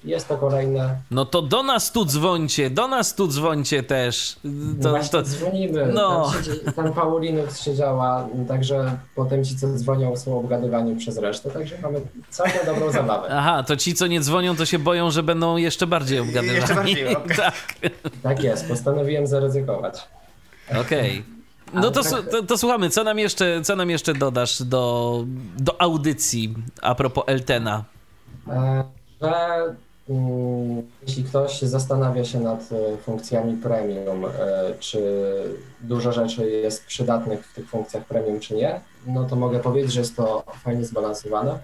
Jest to kolejne. No to do nas tu dzwońcie, do nas tu dzwońcie też. To, no to... dzwonimy. No. Tam, siedzi, tam Paulinux siedziała, także potem ci, co dzwonią, są obgadywani przez resztę, także mamy całkiem dobrą zabawę. Aha, to ci, co nie dzwonią, to się boją, że będą jeszcze bardziej obgadywani. Jeszcze bardziej, tak. tak jest, postanowiłem zaryzykować. Okej. Okay. No to, tak... to, to, słuchamy, co nam jeszcze, co nam jeszcze dodasz do, do audycji a propos Eltena? E, że jeśli ktoś zastanawia się nad e, funkcjami premium, e, czy dużo rzeczy jest przydatnych w tych funkcjach premium, czy nie, no to mogę powiedzieć, że jest to fajnie zbalansowane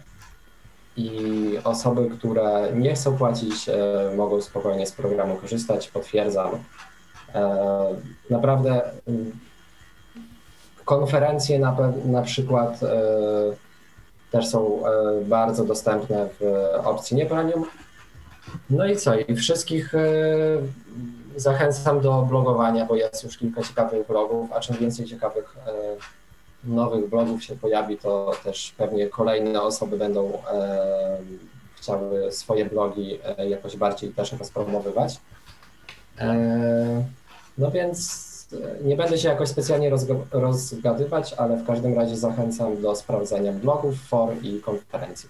i osoby, które nie chcą płacić, mogą spokojnie z programu korzystać, potwierdzam. Naprawdę mm, Konferencje na, na przykład e, też są e, bardzo dostępne w opcji nie premium. No i co? I wszystkich e, zachęcam do blogowania, bo jest już kilka ciekawych blogów, a czym więcej ciekawych nowych blogów się pojawi, to też pewnie kolejne osoby będą chciały swoje blogi jakoś bardziej też rozpromowywać. No więc nie będę się jakoś specjalnie rozgadywać, ale w każdym razie zachęcam do sprawdzania blogów, for i konferencji.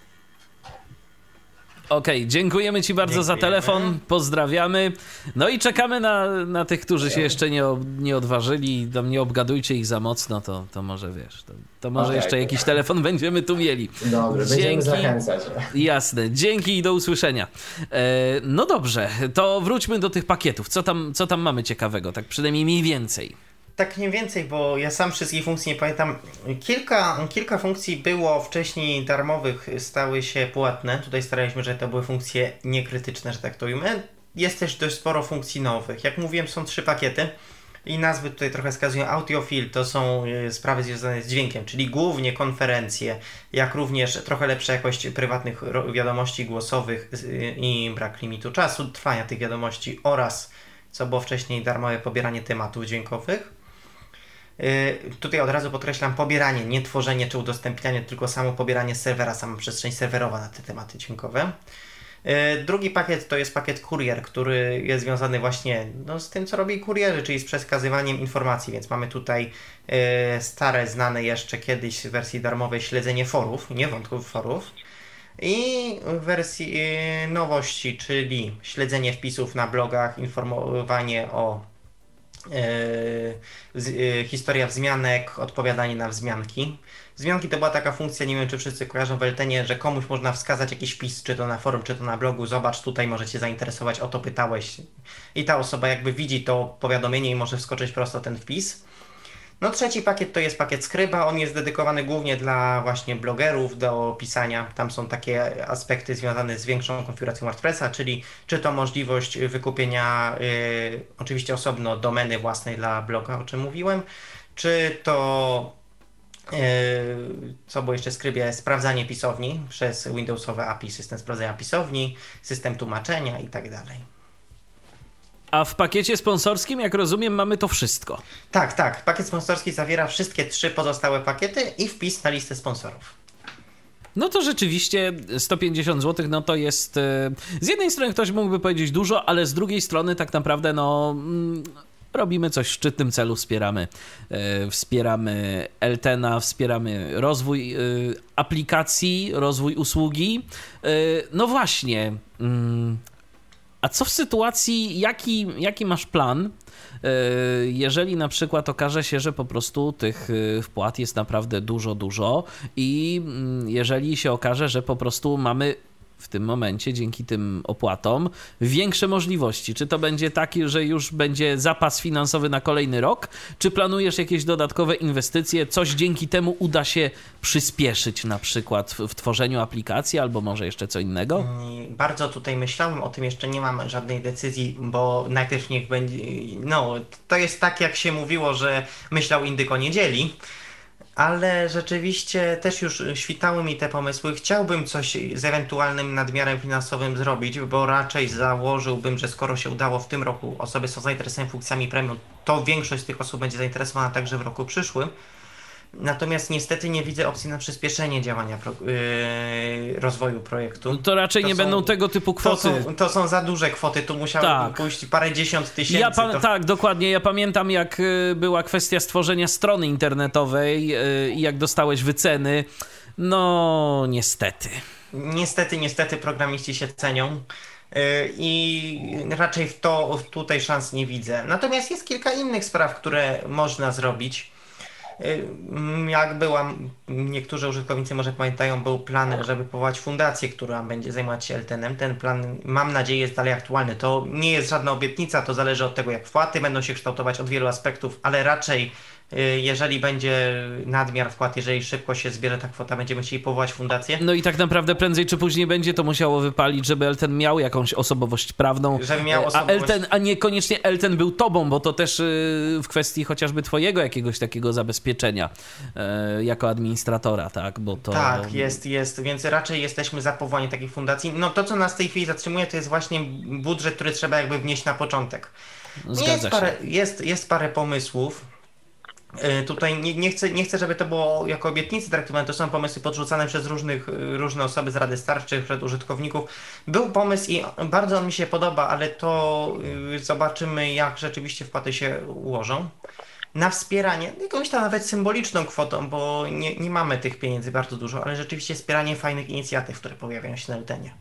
Okej, okay, dziękujemy Ci bardzo dziękujemy. za telefon, pozdrawiamy. No i czekamy na, na tych, którzy się jeszcze nie, nie odważyli. Tam nie obgadujcie ich za mocno, to, to może wiesz, to, to może okay. jeszcze jakiś telefon będziemy tu mieli. Dobrze, Dzięki. będziemy zachęcać. Jasne, dzięki i do usłyszenia. E, no dobrze, to wróćmy do tych pakietów. Co tam, co tam mamy ciekawego, tak przynajmniej mniej więcej tak nie więcej, bo ja sam wszystkich funkcji nie pamiętam. Kilka, kilka funkcji było wcześniej darmowych, stały się płatne. Tutaj staraliśmy, że to były funkcje niekrytyczne, że tak to ujmę. Jest też dość sporo funkcji nowych. Jak mówiłem, są trzy pakiety i nazwy tutaj trochę wskazują. Audiophil to są e, sprawy związane z dźwiękiem, czyli głównie konferencje, jak również trochę lepsza jakość prywatnych wiadomości głosowych i brak limitu czasu trwania tych wiadomości oraz, co było wcześniej, darmowe pobieranie tematów dźwiękowych. Y, tutaj od razu podkreślam pobieranie, nie tworzenie czy udostępnianie, tylko samo pobieranie serwera, sama przestrzeń serwerowa na te tematy dźwiękowe. E, drugi pakiet to jest pakiet kurier, który jest związany właśnie no, z tym, co robi kurierzy, czyli z przekazywaniem informacji, więc mamy tutaj e, stare, znane jeszcze kiedyś w wersji darmowej śledzenie forów, nie wątków forów. I w wersji nowości, czyli śledzenie wpisów na blogach, informowanie o historia wzmianek, odpowiadanie na wzmianki. Wzmianki to była taka funkcja, nie wiem czy wszyscy kojarzą w Eltenie, że komuś można wskazać jakiś wpis, czy to na forum, czy to na blogu, zobacz, tutaj możecie zainteresować, o to pytałeś. I ta osoba jakby widzi to powiadomienie i może wskoczyć prosto ten wpis. No trzeci pakiet to jest pakiet Skryba, on jest dedykowany głównie dla właśnie blogerów do pisania. Tam są takie aspekty związane z większą konfiguracją WordPressa, czyli czy to możliwość wykupienia y, oczywiście osobno domeny własnej dla bloga, o czym mówiłem, czy to E, co było jeszcze skrybie, sprawdzanie pisowni przez Windowsowe API, system sprawdzania pisowni, system tłumaczenia i tak dalej. A w pakiecie sponsorskim, jak rozumiem, mamy to wszystko. Tak, tak. Pakiet sponsorski zawiera wszystkie trzy pozostałe pakiety i wpis na listę sponsorów. No to rzeczywiście 150 zł, no to jest. E, z jednej strony ktoś mógłby powiedzieć dużo, ale z drugiej strony tak naprawdę, no mm, robimy coś w szczytnym celu, wspieramy, e, wspieramy Eltena, wspieramy rozwój e, aplikacji, rozwój usługi. No właśnie, mm, a co w sytuacji, jaki, jaki masz plan, jeżeli na przykład okaże się, że po prostu tych wpłat jest naprawdę dużo, dużo i mm, jeżeli się okaże, że po prostu mamy w tym momencie, dzięki tym opłatom, większe możliwości? Czy to będzie taki, że już będzie zapas finansowy na kolejny rok? Czy planujesz jakieś dodatkowe inwestycje? Coś dzięki temu uda się przyspieszyć na przykład w, w tworzeniu aplikacji albo może jeszcze co innego? Bardzo tutaj myślałem, o tym jeszcze nie mam żadnej decyzji, bo najpierw niech będzie. No, to jest tak, jak się mówiło, że myślał indyk o niedzieli ale rzeczywiście też już świtały mi te pomysły. Chciałbym coś z ewentualnym nadmiarem finansowym zrobić, bo raczej założyłbym, że skoro się udało w tym roku, osoby są zainteresowane funkcjami premium, to większość z tych osób będzie zainteresowana także w roku przyszłym. Natomiast niestety nie widzę opcji na przyspieszenie działania pro, yy, rozwoju projektu. No to raczej to nie są, będą tego typu kwoty. To są, to są, za duże kwoty, tu musiało tak. pójść parę dziesiąt tysięcy. Ja to... Tak, dokładnie. Ja pamiętam jak y, była kwestia stworzenia strony internetowej y, i jak dostałeś wyceny. No niestety. Niestety, niestety programiści się cenią y, i raczej w to tutaj szans nie widzę. Natomiast jest kilka innych spraw, które można zrobić. Y, jak byłam, niektórzy użytkownicy może pamiętają, był plan, żeby powołać fundację, która będzie zajmować się LTN-em. Ten plan, mam nadzieję, jest dalej aktualny. To nie jest żadna obietnica, to zależy od tego, jak wpłaty będą się kształtować od wielu aspektów, ale raczej jeżeli będzie nadmiar wkład, jeżeli szybko się zbierze ta kwota, będziemy chcieli powołać fundację. No i tak naprawdę prędzej czy później będzie to musiało wypalić, żeby Elten miał jakąś osobowość prawną. Żeby miał osobowość... A, Elten, a niekoniecznie Elten był tobą, bo to też y, w kwestii chociażby twojego jakiegoś takiego zabezpieczenia y, jako administratora, tak? Bo to... Tak, jest, jest, więc raczej jesteśmy za powołaniem takiej fundacji. No to, co nas w tej chwili zatrzymuje, to jest właśnie budżet, który trzeba jakby wnieść na początek. Zgadza jest, się. Parę, jest, jest parę pomysłów, tutaj nie, nie, chcę, nie chcę, żeby to było jako obietnicy traktowane, to są pomysły podrzucane przez różnych, e, różne osoby z Rady Starczych, przed użytkowników. Był pomysł i bardzo on mi się podoba, ale to e, zobaczymy, jak rzeczywiście wpłaty się ułożą. Na wspieranie, jakąś tam nawet symboliczną kwotą, bo nie, nie mamy tych pieniędzy bardzo dużo, ale rzeczywiście wspieranie fajnych inicjatyw, które pojawiają się na Ltenie.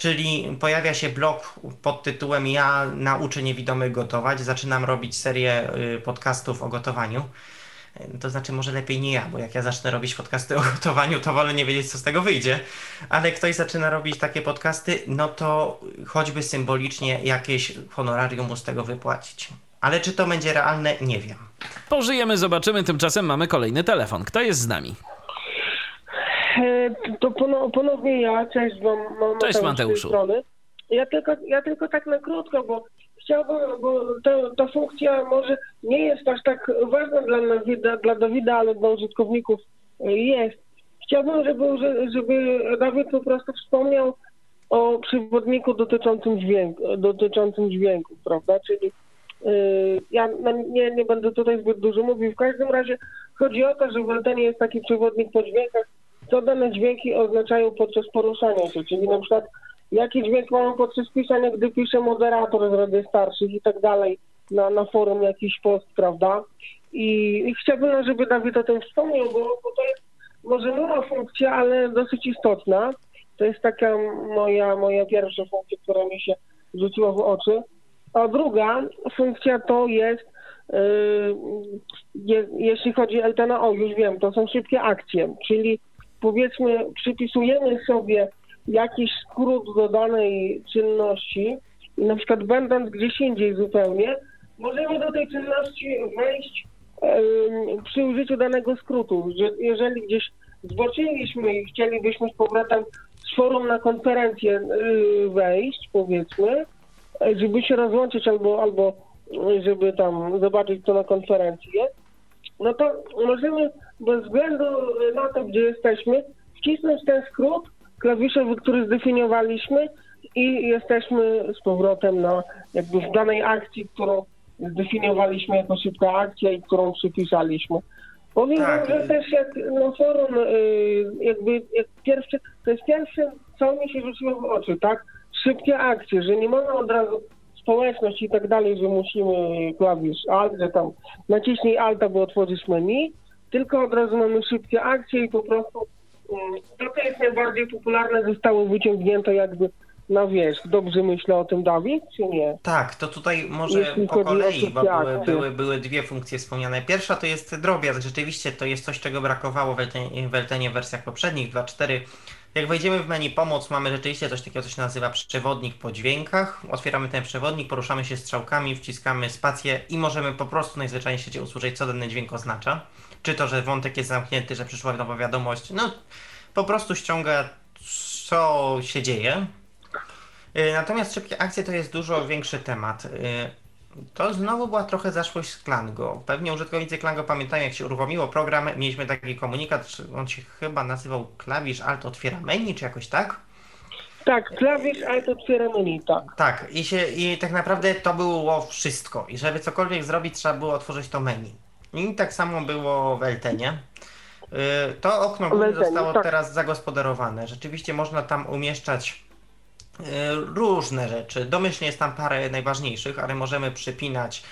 Czyli pojawia się blog pod tytułem Ja nauczę niewidomych gotować. Zaczynam robić serię podcastów o gotowaniu. To znaczy, może lepiej nie ja, bo jak ja zacznę robić podcasty o gotowaniu, to wolę nie wiedzieć, co z tego wyjdzie. Ale ktoś zaczyna robić takie podcasty, no to choćby symbolicznie jakieś honorarium mu z tego wypłacić. Ale czy to będzie realne, nie wiem. Pożyjemy, zobaczymy. Tymczasem mamy kolejny telefon. Kto jest z nami? E, to ponownie ja. Cześć wam. Cześć Mateuszu. Ja tylko, ja tylko tak na krótko, bo chciałbym, bo ta, ta funkcja może nie jest aż tak ważna dla, Dawida, dla Dawida, ale dla użytkowników jest. Chciałbym, żeby, żeby Dawid po prostu wspomniał o przewodniku dotyczącym dźwięku, dotyczącym dźwięku prawda? Czyli yy, ja nie, nie będę tutaj zbyt dużo mówił. W każdym razie chodzi o to, że w Altenie jest taki przewodnik po dźwiękach, co dane dźwięki oznaczają podczas poruszania się, czyli na przykład jaki dźwięk mamy podczas pisania, gdy pisze moderator z Rady Starszych i tak dalej na, na forum jakiś post, prawda? I, i chciałbym, żeby Dawid o tym wspomniał, bo, to jest może nowa funkcja, ale dosyć istotna. To jest taka moja, moja pierwsza funkcja, która mi się rzuciła w oczy. A druga funkcja to jest, yy, je, jeśli chodzi o Eltena, o już wiem, to są szybkie akcje, czyli powiedzmy przypisujemy sobie jakiś skrót do danej czynności i na przykład będąc gdzieś indziej zupełnie, możemy do tej czynności wejść przy użyciu danego skrótu. Że jeżeli gdzieś zboczyliśmy i chcielibyśmy z powrotem z forum na konferencję yy, wejść, powiedzmy, żeby się rozłączyć albo, albo żeby tam zobaczyć to na konferencji jest, no to możemy bez względu na to, gdzie jesteśmy, wcisnąć ten skrót klawiszowy, który zdefiniowaliśmy i jesteśmy z powrotem na jakby w danej akcji, którą zdefiniowaliśmy jako szybka akcja i którą przypisaliśmy. Powiem Tak. że też jak na forum y, jakby jak pierwsze, to jest pierwsze, co mi się rzuciło w oczy, tak? Szybkie akcje, że nie mamy od razu społeczność i tak dalej, że musimy klawisz Alt, że tam naciśnij Alt, aby otworzyć menu, tylko od razu mamy szybkie akcje i po prostu mm, to, co jest najbardziej popularne, zostało wyciągnięte jakby na wierzch. Dobrze myślę o tym, Dawid, czy nie? Tak, to tutaj może Jeśli po kolei, bo były, były, były dwie funkcje wspomniane. Pierwsza to jest drobiazg. Rzeczywiście to jest coś, czego brakowało w Eltenie, w Eltenie w wersjach poprzednich, 2.4. Jak wejdziemy w menu pomoc, mamy rzeczywiście coś takiego, co się nazywa przewodnik po dźwiękach. Otwieramy ten przewodnik, poruszamy się strzałkami, wciskamy spację i możemy po prostu najzwyczajniej świecie usłyszeć, co dany dźwięk oznacza. Czy to, że wątek jest zamknięty, że przyszła nowa wiadomość. No, po prostu ściąga, co się dzieje. Y, Natomiast szybkie akcje to jest dużo większy temat. To znowu była trochę zaszłość z Klango. Pewnie użytkownicy Klango pamiętają, jak się uruchomiło program, mieliśmy taki komunikat, on się chyba nazywał klawisz Alt otwiera menu, czy jakoś tak? Tak, klawisz Alt otwiera menu, tak. Tak, i, się, i tak naprawdę to było wszystko. I żeby cokolwiek zrobić, trzeba było otworzyć to menu. I tak samo było w Eltenie. Y, To okno Eltenie, zostało tak. teraz zagospodarowane. Rzeczywiście można tam umieszczać różne rzeczy. Domyślnie jest tam parę najważniejszych, ale możemy przypinać.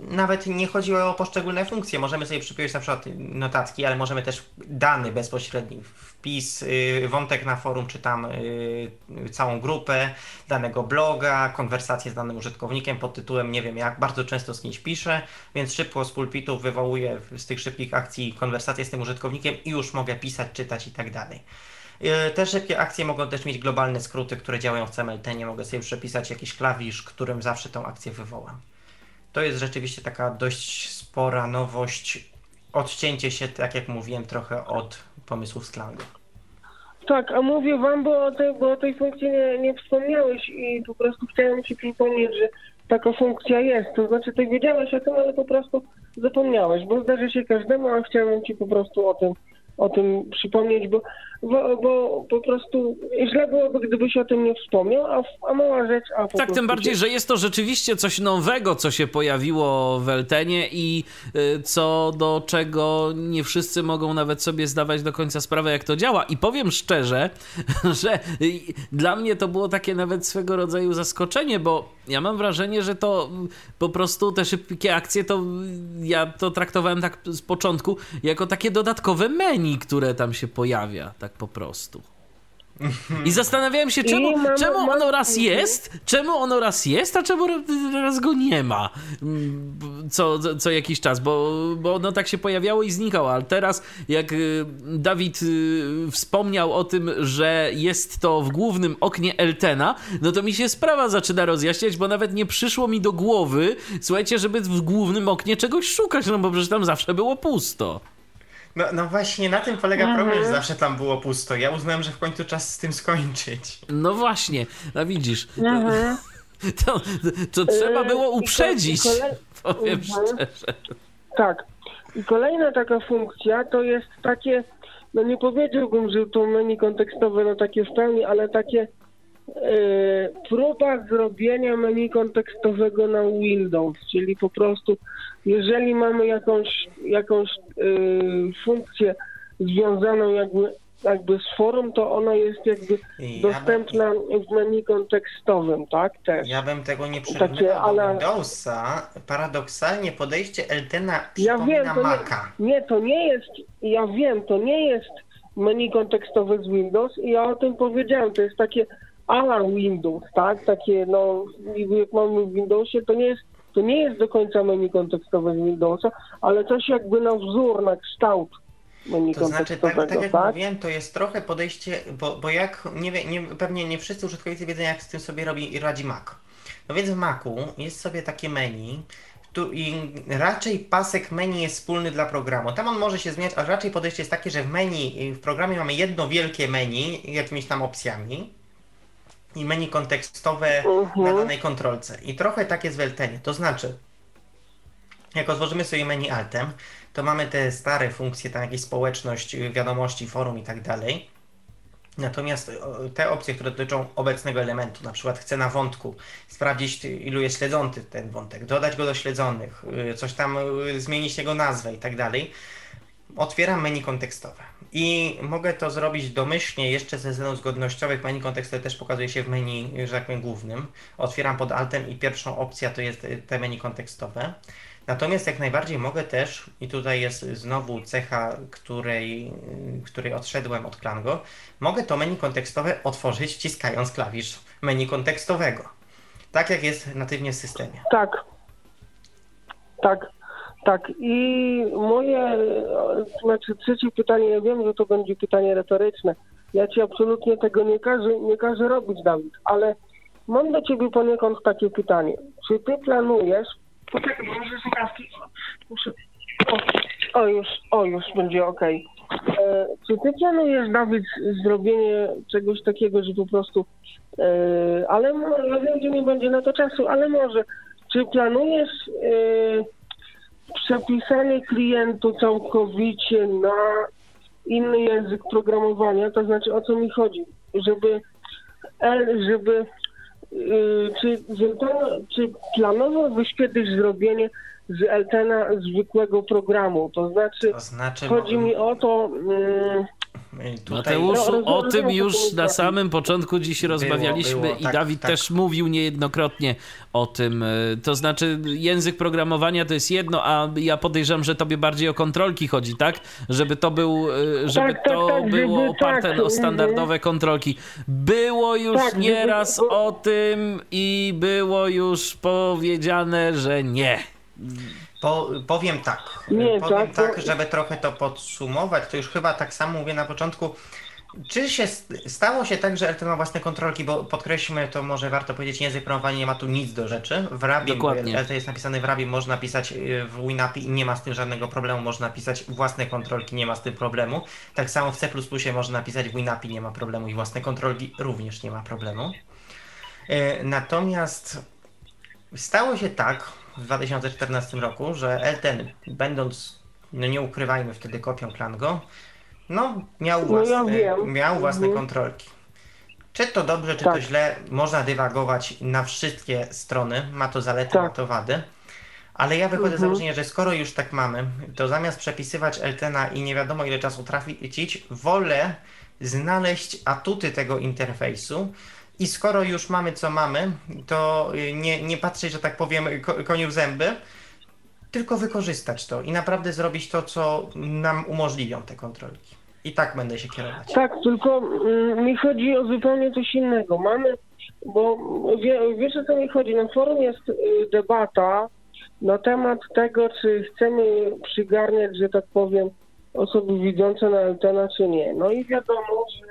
Nawet nie chodzi o poszczególne funkcje. Możemy sobie przypisać na przykład notatki, ale możemy też dany bezpośredni wpis, y, wątek na forum, czy tam y, całą grupę danego bloga, konwersację z danym użytkownikiem pod tytułem nie wiem jak, bardzo często z kimś piszę, więc szybko z pulpitu wywołuję z tych szybkich akcji konwersację z tym użytkownikiem i już mogę pisać, czytać i tak dalej. Y, Te szybkie akcje mogą też mieć globalne skróty, które działają w CMLT. Nie mogę sobie przepisać jakiś klawisz, którym zawsze tą akcję wywołam. To jest rzeczywiście taka dość spora nowość. Odcięcie się, tak jak mówiłem, trochę od pomysłów z Klango. Tak, a mówię wam, bo o tej, bo o tej funkcji nie, nie wspomniałeś i po prostu chciałem ci przypomnieć, że taka funkcja jest. To znaczy, ty wiedziałeś o tym, ale po prostu zapomniałeś, bo zdarzy się każdemu, a chciałem ci po prostu o tym, o tym przypomnieć, bo, bo, bo po prostu źle byłoby, gdybyś o tym nie wspomniał, a, a mała rzecz, a po Tak, tym bardziej, się- że jest to rzeczywiście coś nowego, co się pojawiło w Eltenie i y, co do czego nie wszyscy mogą nawet sobie zdawać do końca sprawę, jak to działa. I powiem szczerze, że y, dla mnie to było takie nawet swego rodzaju zaskoczenie, bo ja mam wrażenie, że to y, po prostu te szybkie akcje, to ja to traktowałem tak z początku jako takie dodatkowe menu, które tam się pojawia, tak po prostu. I zastanawiałem się, czemu, czemu ono raz jest, czemu ono raz jest, a czemu ra- raz go nie ma Mm, co, co, co jakiś czas, bo, bo ono tak się pojawiało i znikało, ale teraz jak y, Dawid y, wspomniał o tym, że jest to w głównym oknie Eltena, no to mi się sprawa zaczyna rozjaśniać, bo nawet nie przyszło mi do głowy, słuchajcie, żeby w głównym oknie czegoś szukać, no bo przecież tam zawsze było pusto. No, no właśnie, na tym polega Mhm. problem, że zawsze tam było pusto. Ja uznałem, że w końcu czas z tym skończyć. No właśnie, no widzisz, to, Mhm. to, to trzeba Yy, było uprzedzić, i kolej- powiem Mhm. szczerze. Tak. I kolejna taka funkcja to jest takie, no nie powiedziałbym, że to menu kontekstowe, no takie w pełni, ale takie próba zrobienia menu kontekstowego na Windows, czyli po prostu jeżeli mamy jakąś, jakąś e, funkcję związaną jakby jakby z forum, to ona jest jakby Ja dostępna w menu kontekstowym, tak? Też. Ja bym tego nie Takie, przyrównywał do ale- Windowsa. Paradoksalnie podejście Eltena Ja przypomina wiem, to nie, Maca. nie, to nie jest, ja wiem, to nie jest menu kontekstowe z Windows i ja o tym powiedziałem, to jest takie ala Windows, tak? Takie, no, jak mamy w Windowsie, to nie jest, to nie jest do końca menu kontekstowe z Windowsa, ale coś jakby na wzór, na kształt menu To znaczy, tak, tak jak tak? mówiłem, to jest trochę podejście, bo, bo jak, nie, nie, pewnie nie wszyscy użytkownicy wiedzą, jak z tym sobie robi i radzi Mac. No więc w Macu jest sobie takie menu, tu, i raczej pasek menu jest wspólny dla programu. Tam on może się zmieniać, ale raczej podejście jest takie, że w menu, w programie mamy jedno wielkie menu, jakimiś tam opcjami, i menu kontekstowe na danej kontrolce. I trochę tak jest w Eltenie. To znaczy, jak otworzymy sobie menu Altem, to mamy te stare funkcje, tam jakieś społeczność, y, wiadomości, forum i tak dalej. Natomiast te opcje, które dotyczą obecnego elementu, na przykład chcę na wątku sprawdzić, y, ilu jest śledzący ten wątek, dodać go do śledzonych, y, coś tam zmienić jego nazwę i tak dalej, otwieram menu kontekstowe. I mogę to zrobić domyślnie, jeszcze ze względów zgodnościowych. Menu kontekstowe też pokazuje się w menu, że tak powiem, głównym. Otwieram pod altem i pierwszą opcja to jest y, te menu kontekstowe. Natomiast jak najbardziej mogę też, i tutaj jest znowu cecha, której, y, której odszedłem od Klango, mogę to menu kontekstowe otworzyć wciskając klawisz menu kontekstowego. Tak jak jest natywnie w systemie. Tak. Tak. Tak. I moje, znaczy trzecie pytanie, ja wiem, że to będzie pytanie retoryczne. Ja ci absolutnie tego nie każę, nie każę robić, Dawid, ale mam do ciebie poniekąd takie pytanie. Czy ty planujesz... Poczekaj, muszę słuchawki... O, o, już, o, już będzie okej. E, Czy ty planujesz, Dawid, zrobienie czegoś takiego, że po prostu... E, ale mo- ja wiem, że nie będzie na to czasu, ale może... Czy planujesz e, przepisanie klientu całkowicie na inny język programowania? To znaczy, o co mi chodzi? Żeby, L- żeby y, czy, czy planowałbyś kiedyś zrobienie z Eltena zwykłego programu? To znaczy, To znaczy, chodzi mi o to... y, tutaj Mateuszu, No, o tym już na samym początku dziś rozmawialiśmy było, i tak, Dawid tak. też mówił niejednokrotnie o tym. Y, To znaczy, język programowania to jest jedno, a ja podejrzewam, że tobie bardziej o kontrolki chodzi, tak? Żeby to był, y, żeby Tak, tak, to tak, było żeby oparte tak, o standardowe kontrolki. Było już Tak, żeby- nieraz bo- o tym i było już powiedziane, że nie. Po, powiem tak. Nie, powiem tak, tak, to- żeby trochę to podsumować, to już chyba tak samo mówię na początku. Czy się st- stało się tak, że RT ma własne kontrolki, bo podkreślmy, to może warto powiedzieć, język programowania nie ma tu nic do rzeczy. W Rabie, Dokładnie. LT jest napisany w Rabie, można pisać y, w WinAPI i nie ma z tym żadnego problemu, można pisać własne kontrolki, nie ma z tym problemu. Tak samo w C++ można napisać w WinAPI, nie ma problemu i własne kontrolki również nie ma problemu. Y, Natomiast stało się tak w 2014 roku, że Elten, będąc, no nie ukrywajmy wtedy kopią Klango, no miał No własne, ja wiem. miał własne Mhm. kontrolki. Czy to dobrze, czy Tak. to źle, można dywagować na wszystkie strony, ma to zalety, Tak. ma to wady. Ale ja wychodzę z Mhm. założenia, że skoro już tak mamy, to zamiast przepisywać Eltena i nie wiadomo ile czasu trafić, wolę znaleźć atuty tego interfejsu i skoro już mamy co mamy, to y, nie, nie patrzeć, że tak powiem, ko- koniu w zęby, tylko wykorzystać to i naprawdę zrobić to, co nam umożliwią te kontrolki. I tak będę się kierować. Tak, tylko mm, mi chodzi o zupełnie coś innego. Mamy, bo wie, wiesz o co mi chodzi, na forum jest y, debata na temat tego, czy chcemy przygarniać, że tak powiem, osoby widzące na Eltena, czy nie. No i wiadomo, że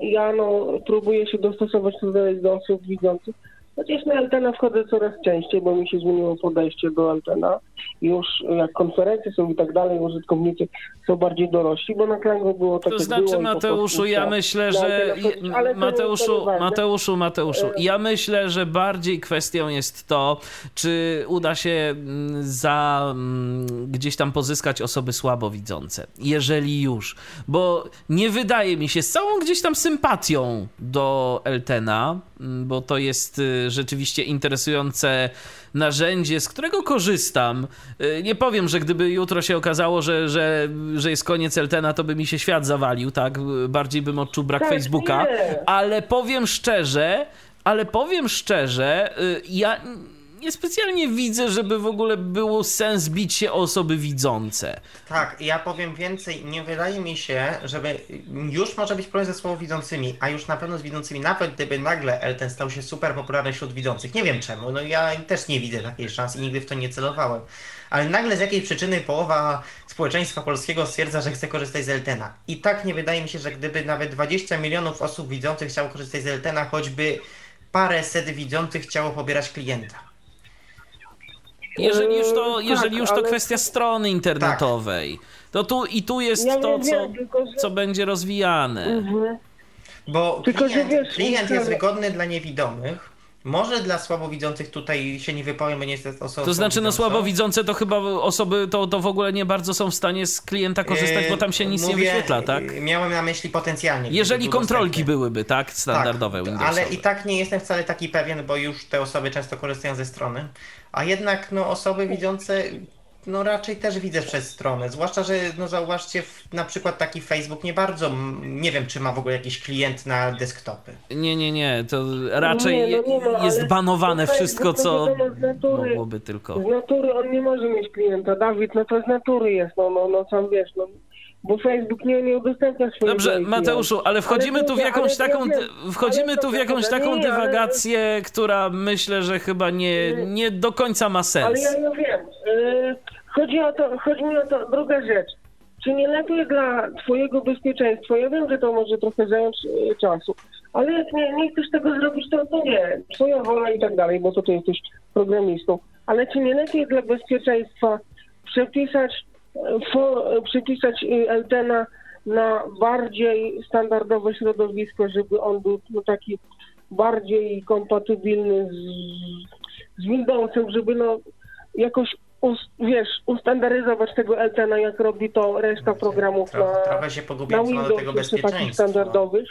ja no, próbuję się dostosować do osób widzących. Chociaż na Altena wchodzę coraz częściej, bo mi się zmieniło podejście do Altena. Już jak konferencje są i tak dalej, użytkownicy są bardziej dorośli, bo na Klango było tak To znaczy, było Mateuszu, ja myślę, że. Mateuszu. Mateuszu, Mateuszu, E- ja myślę, że bardziej kwestią jest to, czy uda się mm, za mm, gdzieś tam pozyskać osoby słabowidzące. Jeżeli już. Bo nie wydaje mi się, z całą gdzieś tam sympatią do Eltena, mm, bo to jest y, rzeczywiście interesujące narzędzie, z którego korzystam. E, nie powiem, że gdyby jutro się okazało, że, że, że jest koniec Eltena, to by mi się świat zawalił, tak? Bardziej bym odczuł brak Tak, Facebooka, nie. ale powiem szczerze, ale powiem szczerze, y, ja niespecjalnie widzę, żeby w ogóle było sens bić się o osoby widzące. Tak, ja powiem więcej, nie wydaje mi się, żeby już może być problem ze słabowidzącymi, a już na pewno z widzącymi, nawet gdyby nagle Elten stał się super popularny wśród widzących. Nie wiem czemu, no ja też nie widzę takiej szansy i nigdy w to nie celowałem. Ale nagle z jakiej przyczyny połowa społeczeństwa polskiego stwierdza, że chce korzystać z Eltena. I tak nie wydaje mi się, że gdyby nawet 20 milionów osób widzących chciało korzystać z Eltena, choćby paręset widzących chciało pobierać klienta. Jeżeli już to, tak, jeżeli już to ale- kwestia strony internetowej, to tu i tu jest Ja to, co, wiem, tylko że- co będzie rozwijane. Mhm. Bo Tylko, że klient, wiesz, klient jest wygodny dla niewidomych. Może dla słabowidzących tutaj się nie wypowiem, bo nie jest osobą To znaczy, no słabowidzące to chyba osoby to, to w ogóle nie bardzo są w stanie z klienta korzystać, bo tam się nic nie Mówię, wyświetla, tak? yy, Miałem na myśli potencjalnie. Jeżeli był kontrolki dostępny. byłyby, tak? Standardowe Tak, Windowsowe. ale i tak nie jestem wcale taki pewien, bo już te osoby często korzystają ze strony. A jednak no, osoby widzące no raczej też widzę przez stronę. Zwłaszcza, że no zauważcie, na przykład taki Facebook nie bardzo, nie wiem czy ma w ogóle jakiś klient na desktopy. Nie, nie, nie, to raczej Nie, no nie ma, jest banowane wszystko, co natury- mogłoby tylko. Z natury on nie może mieć klienta. Dawid, no to z natury jest, no, no, no sam wiesz, no. Bo Facebook nie, nie udostępnia swojego Dobrze, IP. Mateuszu, ale wchodzimy Ale tu w jakąś ale ja taką, wiem, wchodzimy ale tu w jakąś prawda, taką nie, ale- dywagację, która myślę, że chyba nie, nie do końca ma Ale sens. ja nie wiem. Yy, chodzi o to, chodzi mi o to, druga rzecz. Czy nie lepiej dla twojego bezpieczeństwa, ja wiem, że to może trochę zająć yy, czasu, ale jak nie, nie chcesz tego zrobić, to, to nie. Twoja wola i tak dalej, bo to ty jesteś programistą. Ale czy nie lepiej dla bezpieczeństwa przepisać, fo, przepisać yy, Eltena na bardziej standardowe środowisko, żeby on był no, taki bardziej kompatybilny z, z Windowsem, żeby no jakoś us, wiesz, ustandaryzować tego Eltena, jak robi to reszta programów na, trochę się na co do tego Windowsie, czy takich bezpieczeństwa. standardowych.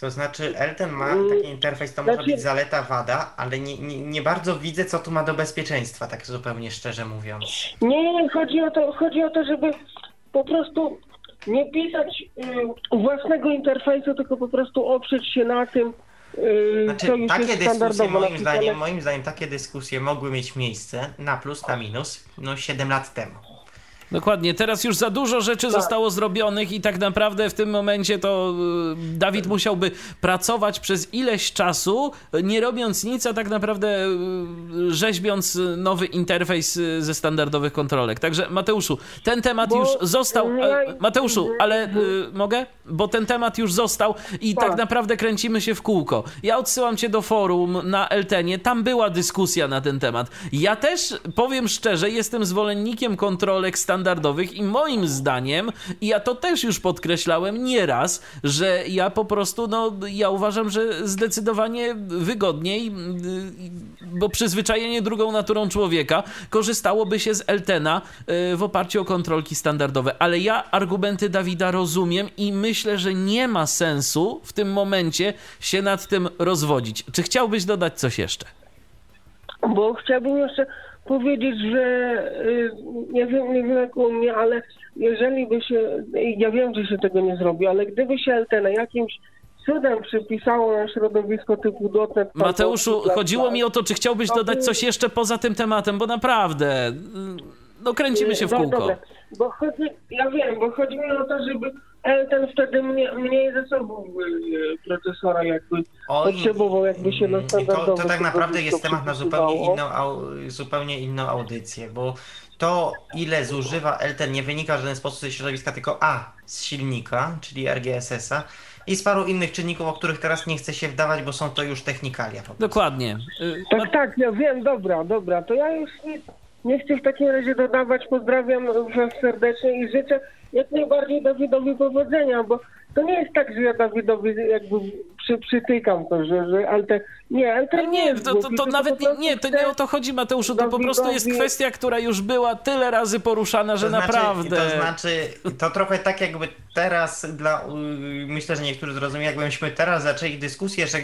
To znaczy Elten ma Mm, taki interfejs, to może znaczy- być zaleta, wada, ale nie, nie, nie bardzo widzę co tu ma do bezpieczeństwa, tak zupełnie szczerze mówiąc. Nie, nie, chodzi o to, chodzi o to, żeby po prostu nie pisać y, własnego interfejsu, tylko po prostu oprzeć się na tym, y, Znaczy, co już takie jest dyskusje moim napisane. zdaniem, moim zdaniem takie dyskusje mogły mieć miejsce na plus, na minus, no 7 lat temu. Dokładnie, teraz już za dużo rzeczy Tak. zostało zrobionych i tak naprawdę w tym momencie to y, Dawid musiałby pracować przez ileś czasu, nie robiąc nic, a tak naprawdę y, rzeźbiąc nowy interfejs y, ze standardowych kontrolek. Także Mateuszu, ten temat Bo już został. ja- e, Mateuszu, ale mogę? Bo ten temat już został i tak Tak. naprawdę kręcimy się w kółko. Ja odsyłam cię do forum na Eltenie, tam była dyskusja na ten temat. Ja też powiem szczerze, jestem zwolennikiem kontrolek standardowych i moim zdaniem, ja to też już podkreślałem nieraz, że ja po prostu, no, ja uważam, że zdecydowanie wygodniej, y, bo przyzwyczajenie drugą naturą człowieka korzystałoby się z Eltena y, w oparciu o kontrolki standardowe. Ale ja argumenty Dawida rozumiem i myślę, że nie ma sensu w tym momencie się nad tym rozwodzić. Czy chciałbyś dodać coś jeszcze? Bo chciałbym jeszcze powiedzieć, że y, nie wiem, nie wiem jak u mnie, ale jeżeli by się, ja wiem, że się tego nie zrobi, ale gdyby się Eltena jakimś cudem przypisało na środowisko typu .NET... Mateuszu, chodziło mi o to, czy chciałbyś dodać coś jeszcze poza tym tematem, bo naprawdę, y, no kręcimy się w No kółko. dobra, Bo chodzi, ja wiem, bo chodzi mi o to, żeby Elten wtedy mniej, mniej zasobów y, procesora jakby Oj, potrzebował, jakby się na Mm, standardowe To, to tak naprawdę jest temat na zupełnie inną, au, zupełnie inną audycję, bo to ile zużywa Elten nie wynika w żaden sposób ze środowiska, tylko A z silnika, czyli RGSS-a i z paru innych czynników, o których teraz nie chcę się wdawać, bo są to już technikalia. Dokładnie. Y, Tak, tak, ja wiem, dobra, dobra, to ja już nie, nie chcę w takim razie dodawać, pozdrawiam Was serdecznie i życzę jak najbardziej Dawidowi powodzenia, bo to nie jest tak, że ja Dawidowi jakby przy, przytykam to, że, że ale te, nie, ale to nie, to, to, to nawet nie, nie, to nie o to chodzi Mateuszu, to po prostu jest kwestia, która już była tyle razy poruszana, że to znaczy, naprawdę... To znaczy, to trochę tak jakby teraz dla, myślę, że niektórzy zrozumieją, jakbyśmy teraz zaczęli dyskusję, że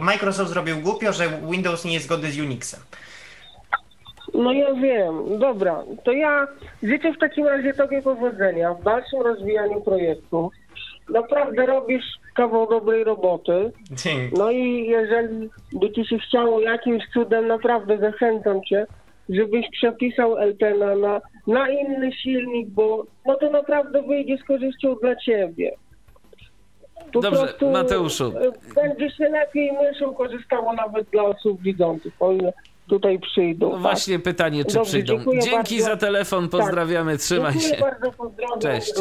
Microsoft zrobił głupio, że Windows nie jest zgodny z Unixem. No ja wiem, dobra, to ja życzę w takim razie Tobie powodzenia w dalszym rozwijaniu projektu. Naprawdę robisz kawał dobrej roboty. Dzięki. No i jeżeli by Ci się chciało jakimś cudem, naprawdę zachęcam Cię, żebyś przepisał Eltena na, na inny silnik, bo no to naprawdę wyjdzie z korzyścią dla Ciebie. Po Dobrze, Mateuszu. Będzie się lepiej myszą korzystało nawet dla osób widzących, o ile tutaj przyjdą. No tak? właśnie pytanie, czy Dobrze, przyjdą. Dzięki bardzo. za telefon, pozdrawiamy, tak. trzymaj dziękuję się. Bardzo, pozdrawiam. Cześć.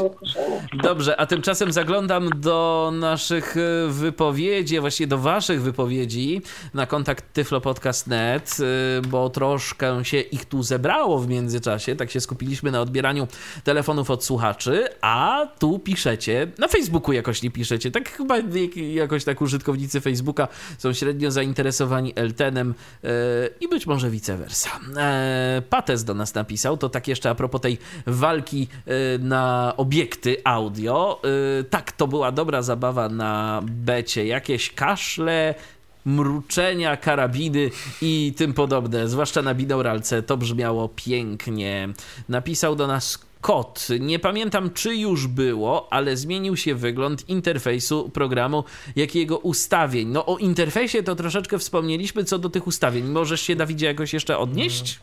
Dobrze, a tymczasem zaglądam do naszych e, wypowiedzi, właściwie do waszych wypowiedzi na kontakt tyflopodcast.net, e, bo troszkę się ich tu zebrało w międzyczasie, tak się skupiliśmy na odbieraniu telefonów od słuchaczy, a tu piszecie, na Facebooku jakoś nie piszecie, tak chyba jakoś tak użytkownicy Facebooka są średnio zainteresowani Eltenem e, i by być może vice versa. E, Pates do nas napisał, to tak jeszcze a propos tej walki e, na obiekty audio. E, tak, to była dobra zabawa na becie. Jakieś kaszle, mruczenia, karabiny i tym podobne, zwłaszcza na binauralce, to brzmiało pięknie. Napisał do nas kod. Nie pamiętam, czy już było, ale zmienił się wygląd interfejsu programu, jak jego ustawień. No o interfejsie to troszeczkę wspomnieliśmy co do tych ustawień. Możesz się, Dawidzie, jakoś jeszcze odnieść?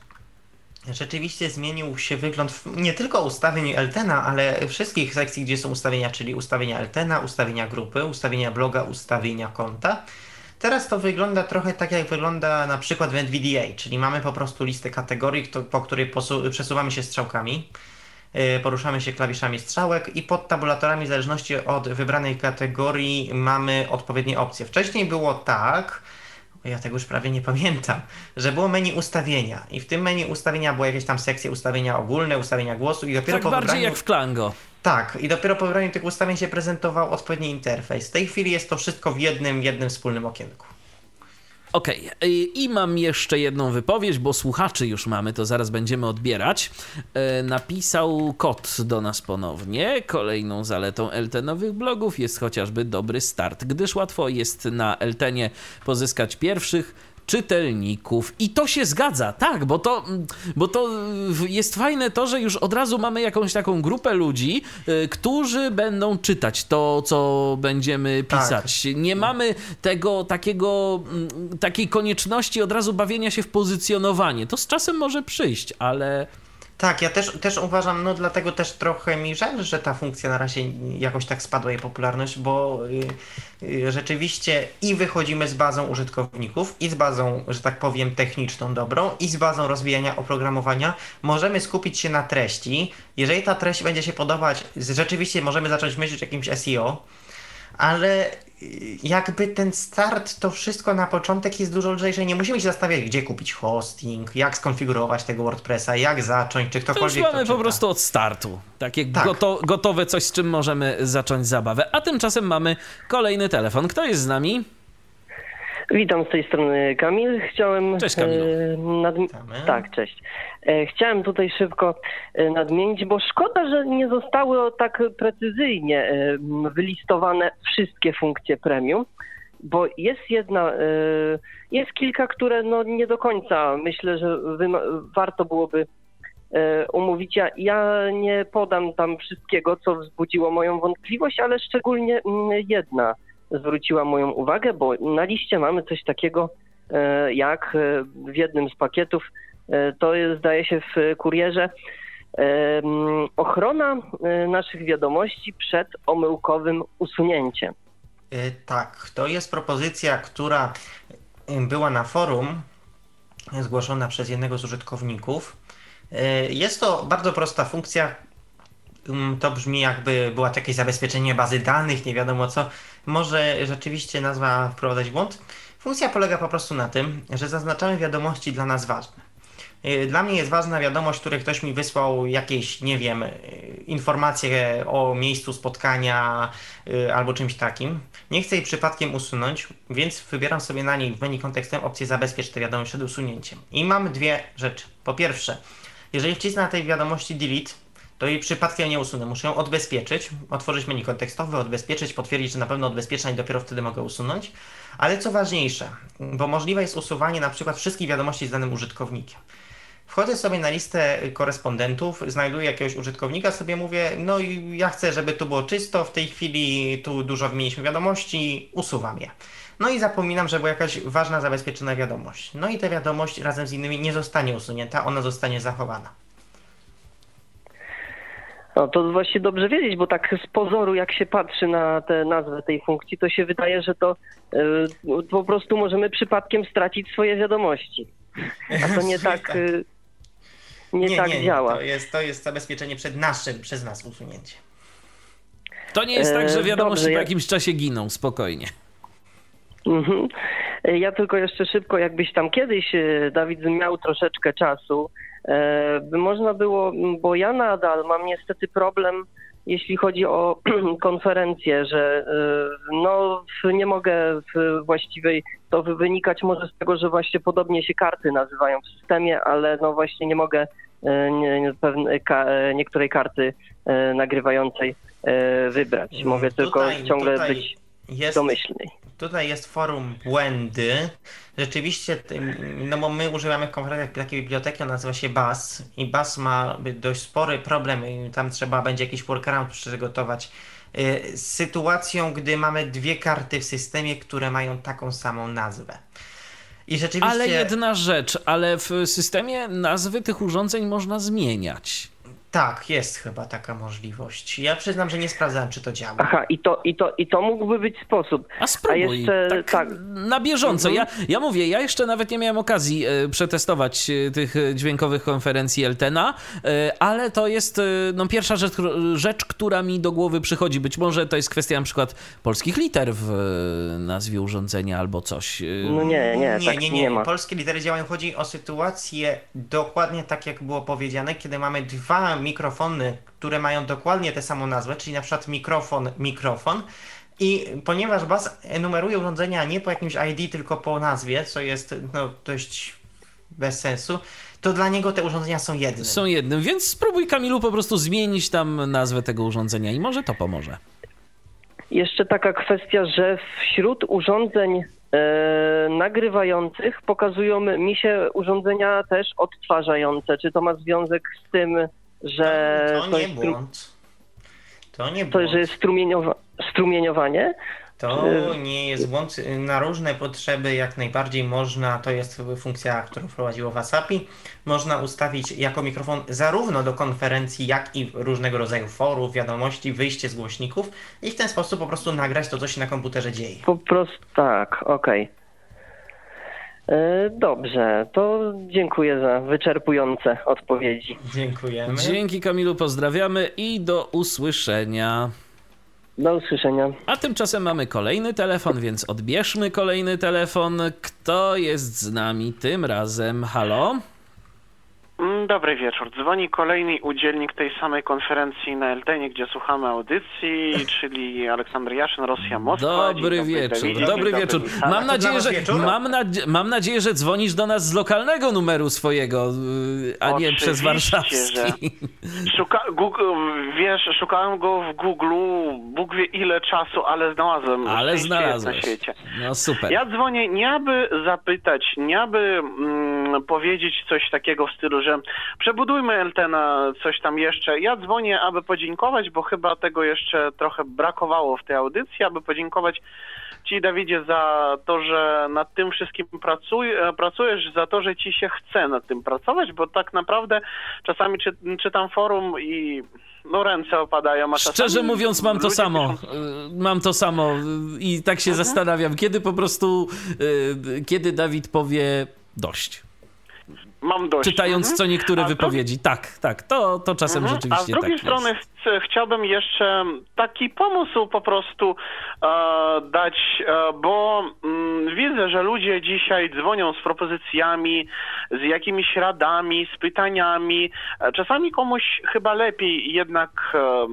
Rzeczywiście zmienił się wygląd nie tylko ustawień Eltena, ale wszystkich sekcji, gdzie są ustawienia, czyli ustawienia Eltena, ustawienia grupy, ustawienia bloga, ustawienia konta. Teraz to wygląda trochę tak, jak wygląda na przykład w NVDA, czyli mamy po prostu listę kategorii, po której przesuwamy się strzałkami. Y, poruszamy się klawiszami strzałek i pod tabulatorami w zależności od wybranej kategorii mamy odpowiednie opcje. Wcześniej było tak, ja tego już prawie nie pamiętam, że było menu ustawienia i w tym menu ustawienia były jakieś tam sekcje ustawienia ogólne, ustawienia głosu i dopiero tak po bardziej wybraniu... jak w Klango. Tak, i dopiero po wybraniu tych ustawień się prezentował odpowiedni interfejs. W tej chwili jest to wszystko w jednym, jednym wspólnym okienku. Okej, okay. i mam jeszcze jedną wypowiedź, bo słuchaczy już mamy, to zaraz będziemy odbierać. E, napisał kot do nas ponownie. Kolejną zaletą LT-nowych blogów jest chociażby dobry start, gdyż łatwo jest na LT-nie pozyskać pierwszych czytelników. I to się zgadza, tak, bo to, bo to jest fajne to, że już od razu mamy jakąś taką grupę ludzi, y, którzy będą czytać to, co będziemy tak. pisać. Tak. Nie mamy tego takiego, mm, takiej konieczności od razu bawienia się w pozycjonowanie. To z czasem może przyjść, ale tak, ja też, też uważam, no dlatego też trochę mi żal, że ta funkcja na razie jakoś tak spadła jej popularność, bo y, y, rzeczywiście i wychodzimy z bazą użytkowników, i z bazą, że tak powiem, techniczną dobrą, i z bazą rozwijania oprogramowania. Możemy skupić się na treści. Jeżeli ta treść będzie się podobać, rzeczywiście możemy zacząć myśleć o jakimś SEO, ale jakby ten start, to wszystko na początek jest dużo lżejsze. Nie musimy się zastanawiać, gdzie kupić hosting, jak skonfigurować tego WordPressa, jak zacząć, czy ktokolwiek. To już mamy to po prostu od startu. Takie tak. goto gotowe coś, z czym możemy zacząć zabawę. A tymczasem mamy kolejny telefon. Kto jest z nami? Witam z tej strony Kamil. Chciałem. Cześć Kamil. E, tak, cześć. E, chciałem tutaj szybko e, nadmienić, bo szkoda, że nie zostały tak precyzyjnie wylistowane wszystkie funkcje premium, bo jest jedna, jest kilka, które no nie do końca myślę, że warto byłoby umówić. Ja, ja nie podam tam wszystkiego, co wzbudziło moją wątpliwość, ale szczególnie mm, jedna zwróciła moją uwagę, bo na liście mamy coś takiego jak w jednym z pakietów E, to jest, zdaje się w kurierze ochrona e, naszych wiadomości przed omyłkowym usunięciem. E, tak, to jest propozycja, która była na forum zgłoszona przez jednego z użytkowników. Jest to bardzo prosta funkcja. Mm, to brzmi jakby była to jakieś zabezpieczenie bazy danych, nie wiadomo co. Może rzeczywiście nazwa wprowadzać błąd. Funkcja polega po prostu na tym, że zaznaczamy wiadomości dla nas ważne. Y, dla mnie jest ważna wiadomość, której ktoś mi wysłał jakieś, nie wiem, y, informacje o miejscu spotkania y, albo czymś takim. Nie chcę jej przypadkiem usunąć, więc wybieram sobie na niej w menu kontekstem opcję zabezpiecz tę wiadomość przed usunięciem. I mam dwie rzeczy. Po pierwsze, jeżeli wcisnę na tej wiadomości delete, to jej przypadkiem nie usunę. Muszę ją odbezpieczyć, otworzyć menu kontekstowe, odbezpieczyć, potwierdzić, że na pewno odbezpieczam i dopiero wtedy mogę usunąć. Ale co ważniejsze, bo możliwe jest usuwanie na przykład wszystkich wiadomości z danym użytkownikiem. Wchodzę sobie na listę korespondentów, znajduję jakiegoś użytkownika, sobie mówię, no i ja chcę, żeby tu było czysto, w tej chwili tu dużo wymieniliśmy wiadomości, usuwam je. No i zapominam, że była jakaś ważna, zabezpieczona wiadomość. No i ta wiadomość razem z innymi nie zostanie usunięta, ona zostanie zachowana. No to właśnie dobrze wiedzieć, bo tak z pozoru jak się patrzy na tę nazwę tej funkcji, to się wydaje, że to y, po prostu możemy przypadkiem stracić swoje wiadomości. A to nie tak, y, nie, nie, tak nie, działa. To jest, to jest zabezpieczenie przed naszym, przez nas usunięcie. To nie jest tak, że e, wiadomości Dobrze, po jakimś czasie giną, spokojnie. Mhm. Ja tylko jeszcze szybko, jakbyś tam kiedyś, Dawid, miał troszeczkę czasu, by można było, bo ja nadal mam niestety problem, jeśli chodzi o konferencję, że no nie mogę właściwej, to wynikać może z tego, że właśnie podobnie się karty nazywają w systemie, ale no właśnie nie mogę nie, pewne, ka, niektórej karty nagrywającej wybrać. Mogę tylko tutaj, ciągle tutaj być jest, domyślny. Tutaj jest forum błędy. Rzeczywiście, no bo my używamy w konferencjach takiej biblioteki, ona nazywa się BAS i BAS ma dość spory problem i tam trzeba będzie jakiś workaround przygotować y, z sytuacją, gdy mamy dwie karty w systemie, które mają taką samą nazwę. I rzeczywiście... Ale jedna rzecz, ale w systemie nazwy tych urządzeń można zmieniać. Tak, jest chyba taka możliwość. Ja przyznam, że nie sprawdzałem, czy to działa. Aha, i to, i to, i to mógłby być sposób. A spróbuj, A jeszcze, tak, tak. na bieżąco. Mhm. Ja, ja mówię, ja jeszcze nawet nie miałem okazji e, przetestować e, tych dźwiękowych konferencji Eltena, e, ale to jest no, pierwsza rzecz, rzecz, która mi do głowy przychodzi. Być może to jest kwestia na przykład polskich liter w nazwie urządzenia albo coś. No nie, nie, nie, tak nie, nie, nie ma. Polskie litery działają. Chodzi o sytuację dokładnie tak, jak było powiedziane, kiedy mamy dwa mikrofony, które mają dokładnie tę samą nazwę, czyli na przykład mikrofon, mikrofon. I ponieważ BAS enumeruje urządzenia nie po jakimś ID, tylko po nazwie, co jest no, dość bez sensu, to dla niego te urządzenia są jednym. Są jednym, więc spróbuj Kamilu po prostu zmienić tam nazwę tego urządzenia i może to pomoże. Jeszcze taka kwestia, że wśród urządzeń e, nagrywających pokazują mi się urządzenia też odtwarzające. Czy to ma związek z tym, że to, to nie jest błąd. To nie błąd. To, że jest strumieniowa strumieniowanie? To nie jest błąd. Na różne potrzeby jak najbardziej można, to jest funkcja, którą wprowadziło WhatsAppi, można ustawić jako mikrofon zarówno do konferencji, jak i różnego rodzaju forów, wiadomości, wyjście z głośników i w ten sposób po prostu nagrać to, co się na komputerze dzieje. Po prostu tak, okej. Okay. E, dobrze, to dziękuję za wyczerpujące odpowiedzi. Dziękujemy. Dzięki Kamilu, pozdrawiamy i do usłyszenia. Do usłyszenia. A tymczasem mamy kolejny telefon, więc odbierzmy kolejny telefon. Kto jest z nami tym razem? Halo? Mm, dobry wieczór. Dzwoni kolejny udzielnik tej samej konferencji na Eltenie, gdzie słuchamy audycji, czyli Aleksander Jaszyn, Rosja Moskwa. Dobry wieczór. Dawidzie, dobry wieczór. Mam nadzieję, że, mam, nadzie mam nadzieję, że dzwonisz do nas z lokalnego numeru swojego, y, a nie przez warszawski. Szuka Google, wiesz, szukałem go w Google, Bóg wie ile czasu, ale znalazłem. Ale znalazłeś. Na świecie. No super. Ja dzwonię nie aby zapytać, nie aby mm, powiedzieć coś takiego w stylu, że przebudujmy Eltena, coś tam jeszcze. Ja dzwonię, aby podziękować, bo chyba tego jeszcze trochę brakowało w tej audycji, aby podziękować Ci, Dawidzie, za to, że nad tym wszystkim pracuj, pracujesz, za to, że Ci się chce nad tym pracować, bo tak naprawdę czasami czy, czytam forum i no ręce opadają. A Szczerze mówiąc mam to samo. Są... Mam to samo i tak się mhm. zastanawiam, kiedy po prostu, y, kiedy Dawid powie dość. Mam dość. Czytając mhm. co niektóre A wypowiedzi. Tak, tak, to, to czasem mhm. rzeczywiście A z drugiej tak strony jest. chciałbym jeszcze taki pomysł po prostu e, dać, e, bo mm, widzę, że ludzie dzisiaj dzwonią z propozycjami, z jakimiś radami, z pytaniami. E, czasami komuś chyba lepiej jednak e,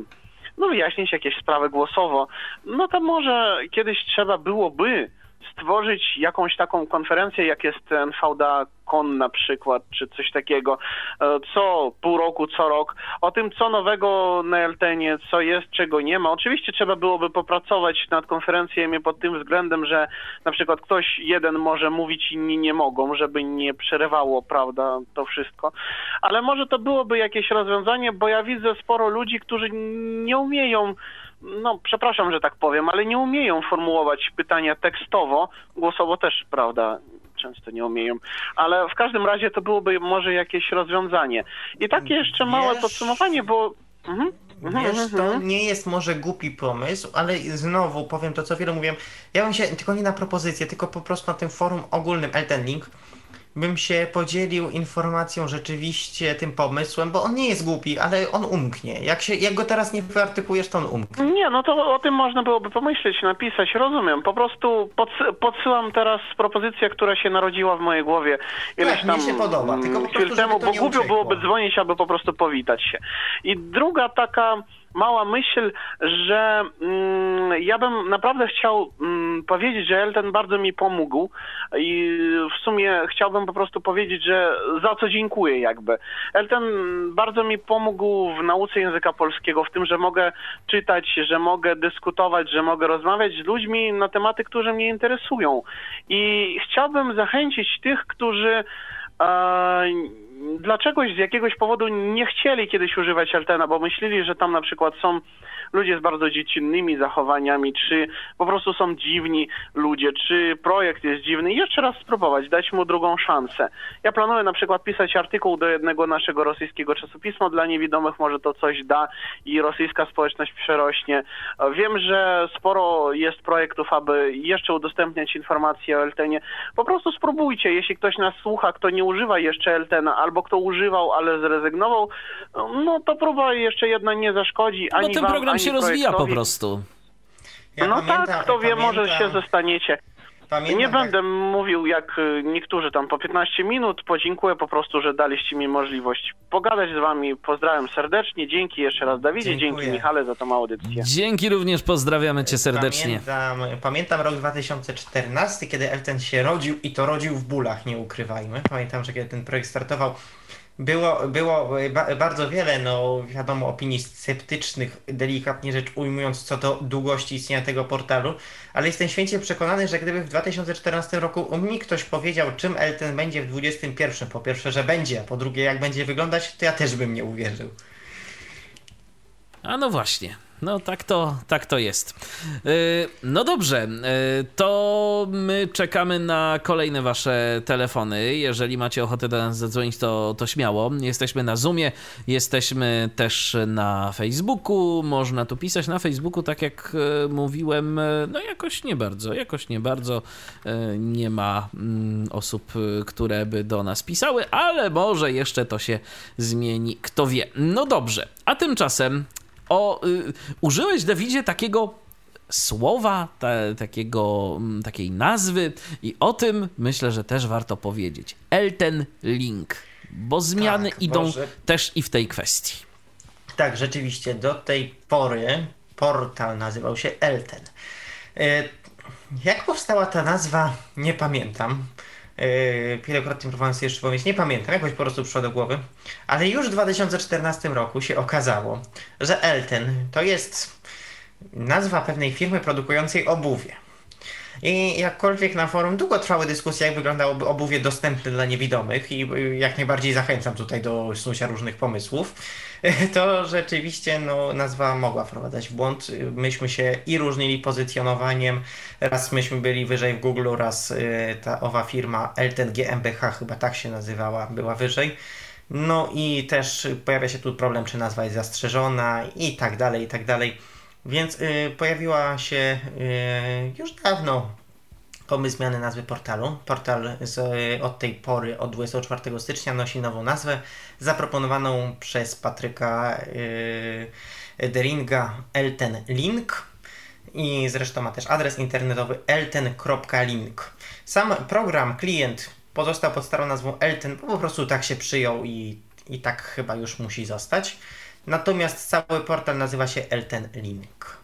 no wyjaśnić jakieś sprawy głosowo. No to może kiedyś trzeba byłoby stworzyć jakąś taką konferencję, jak jest ten VDA Con na przykład, czy coś takiego, e, co pół roku, co rok, o tym, co nowego na Eltenie, co jest, czego nie ma. Oczywiście trzeba byłoby popracować nad konferencjami pod tym względem, że na przykład ktoś jeden może mówić, inni nie mogą, żeby nie przerywało, prawda, to wszystko. Ale może to byłoby jakieś rozwiązanie, bo ja widzę sporo ludzi, którzy nie umieją no przepraszam, że tak powiem, ale nie umieją formułować pytania tekstowo, głosowo też, prawda, często nie umieją, ale w każdym razie to byłoby może jakieś rozwiązanie. I takie jeszcze małe podsumowanie, bo... Mhm. mhm Wiesz, to mhm. nie jest może głupi pomysł, ale znowu powiem to, co wiele mówiłem. Ja bym się, tylko nie na propozycję, tylko po prostu na tym forum ogólnym Elten Link, bym się podzielił informacją rzeczywiście tym pomysłem, bo on nie jest głupi, ale on umknie. Jak, się, jak go teraz nie wyartykujesz, to on umknie. Nie, no to o tym można byłoby pomyśleć, napisać, rozumiem. Po prostu podsyłam teraz propozycję, która się narodziła w mojej głowie ileś tak, tam się podoba, tylko po chwil temu, bo głupio byłoby dzwonić, aby po prostu powitać się. I druga taka mała myśl, że mm, ja bym naprawdę chciał mm, powiedzieć, że Elten bardzo mi pomógł i w sumie chciałbym po prostu powiedzieć, że za co dziękuję jakby. Elten bardzo mi pomógł w nauce języka polskiego, w tym, że mogę czytać, że mogę dyskutować, że mogę rozmawiać z ludźmi na tematy, które mnie interesują. I chciałbym zachęcić tych, którzy e, dlaczegoś z jakiegoś powodu nie chcieli kiedyś używać Altena, bo myśleli, że tam na przykład są ludzie z bardzo dziecinnymi zachowaniami, czy po prostu są dziwni ludzie, czy projekt jest dziwny. I jeszcze raz spróbować, dać mu drugą szansę. Ja planuję na przykład pisać artykuł do jednego naszego rosyjskiego czasopisma dla niewidomych, może to coś da i rosyjska społeczność przerośnie. Wiem, że sporo jest projektów, aby jeszcze udostępniać informacje o Eltenie. Po prostu spróbujcie, jeśli ktoś nas słucha, kto nie używa jeszcze Eltena, albo kto używał, ale zrezygnował, no to próba jeszcze jedna nie zaszkodzi. No ani ten wam, program ani się rozwija po prostu. Ja no pamiętam, tak, kto wie, pamiętam, może się zostaniecie. Pamiętam, nie tak. będę mówił jak y, niektórzy tam po 15 minut. Podziękuję po prostu, że daliście mi możliwość pogadać z wami. Pozdrawiam serdecznie. Dzięki jeszcze raz Dawidzie, Dziękuję. dzięki Michale za tą audycję. Dzięki również, pozdrawiamy cię serdecznie. Pamiętam, pamiętam rok 2014, kiedy Elten się rodził i to rodził w bólach, nie ukrywajmy. Pamiętam, że kiedy ten projekt startował, było, było bardzo wiele, no wiadomo, opinii sceptycznych, delikatnie rzecz ujmując, co do długości istnienia tego portalu, ale jestem święcie przekonany, że gdyby w 2014 roku mi ktoś powiedział, czym Elten będzie w 2021, po pierwsze, że będzie, a po drugie, jak będzie wyglądać, to ja też bym nie uwierzył. A no właśnie. No tak to, tak to jest. Y, no dobrze, y, to my czekamy na kolejne wasze telefony. Jeżeli macie ochotę do nas zadzwonić, to, to śmiało. Jesteśmy na Zoomie, jesteśmy też na Facebooku. Można tu pisać na Facebooku, tak jak y, mówiłem, no jakoś nie bardzo, jakoś nie bardzo. Nie ma mm, osób, które by do nas pisały, ale może jeszcze to się zmieni, kto wie. No dobrze, a tymczasem o, y, użyłeś, Dawidzie, takiego słowa, ta, takiego, mm, takiej nazwy i o tym myślę, że też warto powiedzieć. Elten Link, bo zmiany tak, idą może... też i w tej kwestii. Tak, rzeczywiście, do tej pory portal nazywał się Elten. E, jak powstała ta nazwa, nie pamiętam. Yy, wielokrotnie próbowałem sobie jeszcze powiedzieć, nie pamiętam, jakoś po prostu przyszło do głowy, ale już w 2014 roku się okazało, że Elten to jest nazwa pewnej firmy produkującej obuwie. I jakkolwiek na forum długo trwały dyskusje, jak wyglądałoby obuwie dostępne dla niewidomych i jak najbardziej zachęcam tutaj do snucia różnych pomysłów, to rzeczywiście no, nazwa mogła wprowadzać w błąd. Myśmy się i różnili pozycjonowaniem, raz myśmy byli wyżej w Google, raz y, ta owa firma Elten GmbH chyba tak się nazywała, była wyżej. No i też pojawia się tu problem, czy nazwa jest zastrzeżona i tak dalej, i tak dalej. Więc y, pojawiła się y, już dawno pomysł zmiany nazwy portalu. Portal z, od tej pory, od 24 stycznia, nosi nową nazwę, zaproponowaną przez Patryka yy, Deringa Elten Link i zresztą ma też adres internetowy elten.link. Sam program, klient pozostał pod starą nazwą Elten, bo po prostu tak się przyjął i, i tak chyba już musi zostać. Natomiast cały portal nazywa się Elten Link.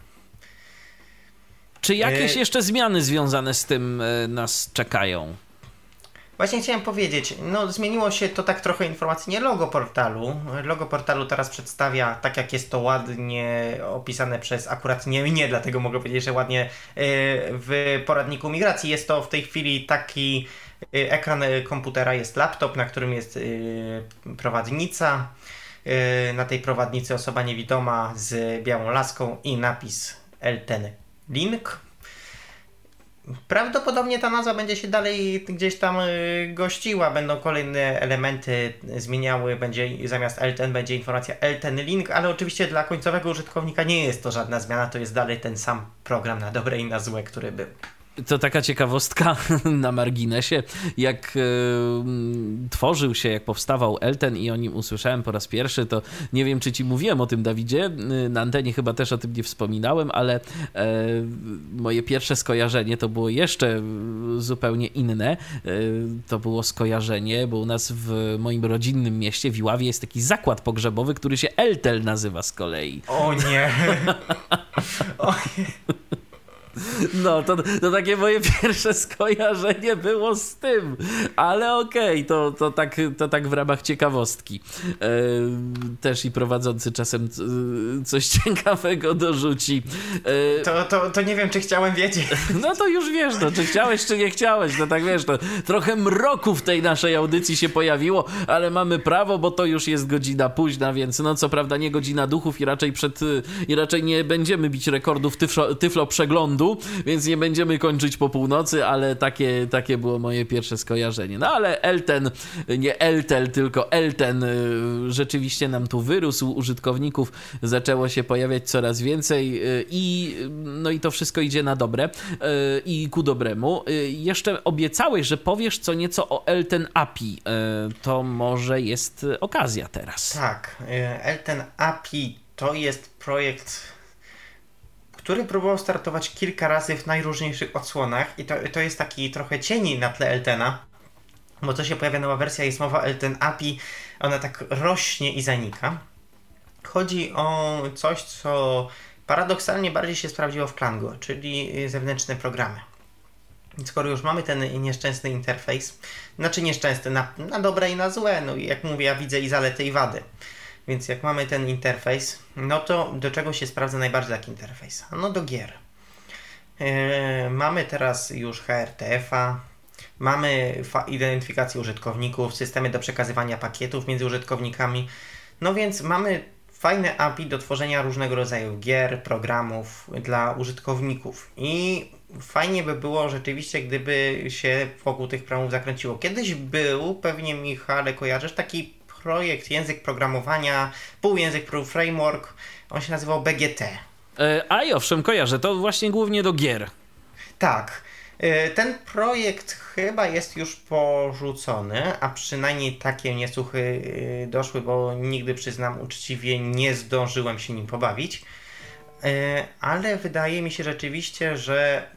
Czy jakieś e, jeszcze zmiany związane z tym e, nas czekają? Właśnie chciałem powiedzieć, no zmieniło się to tak trochę informacyjnie logo portalu. Logo portalu teraz przedstawia, tak jak jest to ładnie opisane przez akurat nie mnie, dlatego mogę powiedzieć, że ładnie e, w poradniku migracji jest to w tej chwili taki ekran komputera, jest laptop, na którym jest prowadnica. Na tej prowadnicy osoba niewidoma z białą laską i napis L10 Link. Prawdopodobnie ta nazwa będzie się dalej gdzieś tam y, gościła, będą kolejne elementy zmieniały, będzie zamiast L10 będzie informacja L10 Link, ale oczywiście dla końcowego użytkownika nie jest to żadna zmiana, to jest dalej ten sam program na dobre i na złe, który był. To taka ciekawostka na marginesie, jak e, tworzył się, jak powstawał Elten i o nim usłyszałem po raz pierwszy, to nie wiem, czy ci mówiłem o tym, Dawidzie, e, na antenie chyba też o tym nie wspominałem, ale e, moje pierwsze skojarzenie to było jeszcze zupełnie inne. E, to było skojarzenie, bo u nas w moim rodzinnym mieście, w Iławie, jest taki zakład pogrzebowy, który się Eltel nazywa z kolei. O nie! o nie. No, to, to takie moje pierwsze skojarzenie było z tym, ale okej, okay, to, to, tak, to tak w ramach ciekawostki. Też i prowadzący czasem coś ciekawego dorzuci. E, to, to, to nie wiem, czy chciałem wiedzieć. No to już wiesz, no, czy chciałeś, czy nie chciałeś, no tak wiesz, to trochę mroku w tej naszej audycji się pojawiło, ale mamy prawo, bo to już jest godzina późna, więc no co prawda nie godzina duchów i raczej przed, i raczej nie będziemy bić rekordów tyflo, tyflo przeglądu, więc nie będziemy kończyć po północy, ale takie, takie było moje pierwsze skojarzenie. No ale Elten, nie Eltel, tylko Elten y, rzeczywiście nam tu wyrósł, użytkowników zaczęło się pojawiać coraz więcej y, i no i to wszystko idzie na dobre y, i ku dobremu. Jeszcze obiecałeś, że powiesz co nieco o Elten API. To może jest okazja teraz. Tak, Elten API to jest projekt który próbował startować kilka razy w najróżniejszych odsłonach i to, to jest taki trochę cieni na tle Eltena, bo to się pojawia nowa wersja, jest mowa Elten API, ona tak rośnie i zanika. Chodzi o coś, co paradoksalnie bardziej się sprawdziło w Klango, czyli zewnętrzne programy. Skoro już mamy ten nieszczęsny interfejs, znaczy nieszczęsny na, na dobre i na złe, no i jak mówię, ja widzę i zalety i wady. Więc jak mamy ten interfejs, no to do czego się sprawdza najbardziej taki interfejs? No do gier. Yy, mamy teraz już HRTF-a, mamy identyfikację użytkowników, systemy do przekazywania pakietów między użytkownikami. No więc mamy fajne API do tworzenia różnego rodzaju gier, programów dla użytkowników. I fajnie by było rzeczywiście, gdyby się wokół tych programów zakręciło. Kiedyś był, pewnie Michale kojarzysz, taki projekt, język programowania, półjęzyk, pół framework. On się nazywał BGT. E, a i owszem, kojarzę. To właśnie głównie do gier. Tak. E, ten projekt chyba jest już porzucony, a przynajmniej takie niesłuchy e, doszły, bo nigdy przyznam uczciwie nie zdążyłem się nim pobawić. Ale wydaje mi się rzeczywiście, że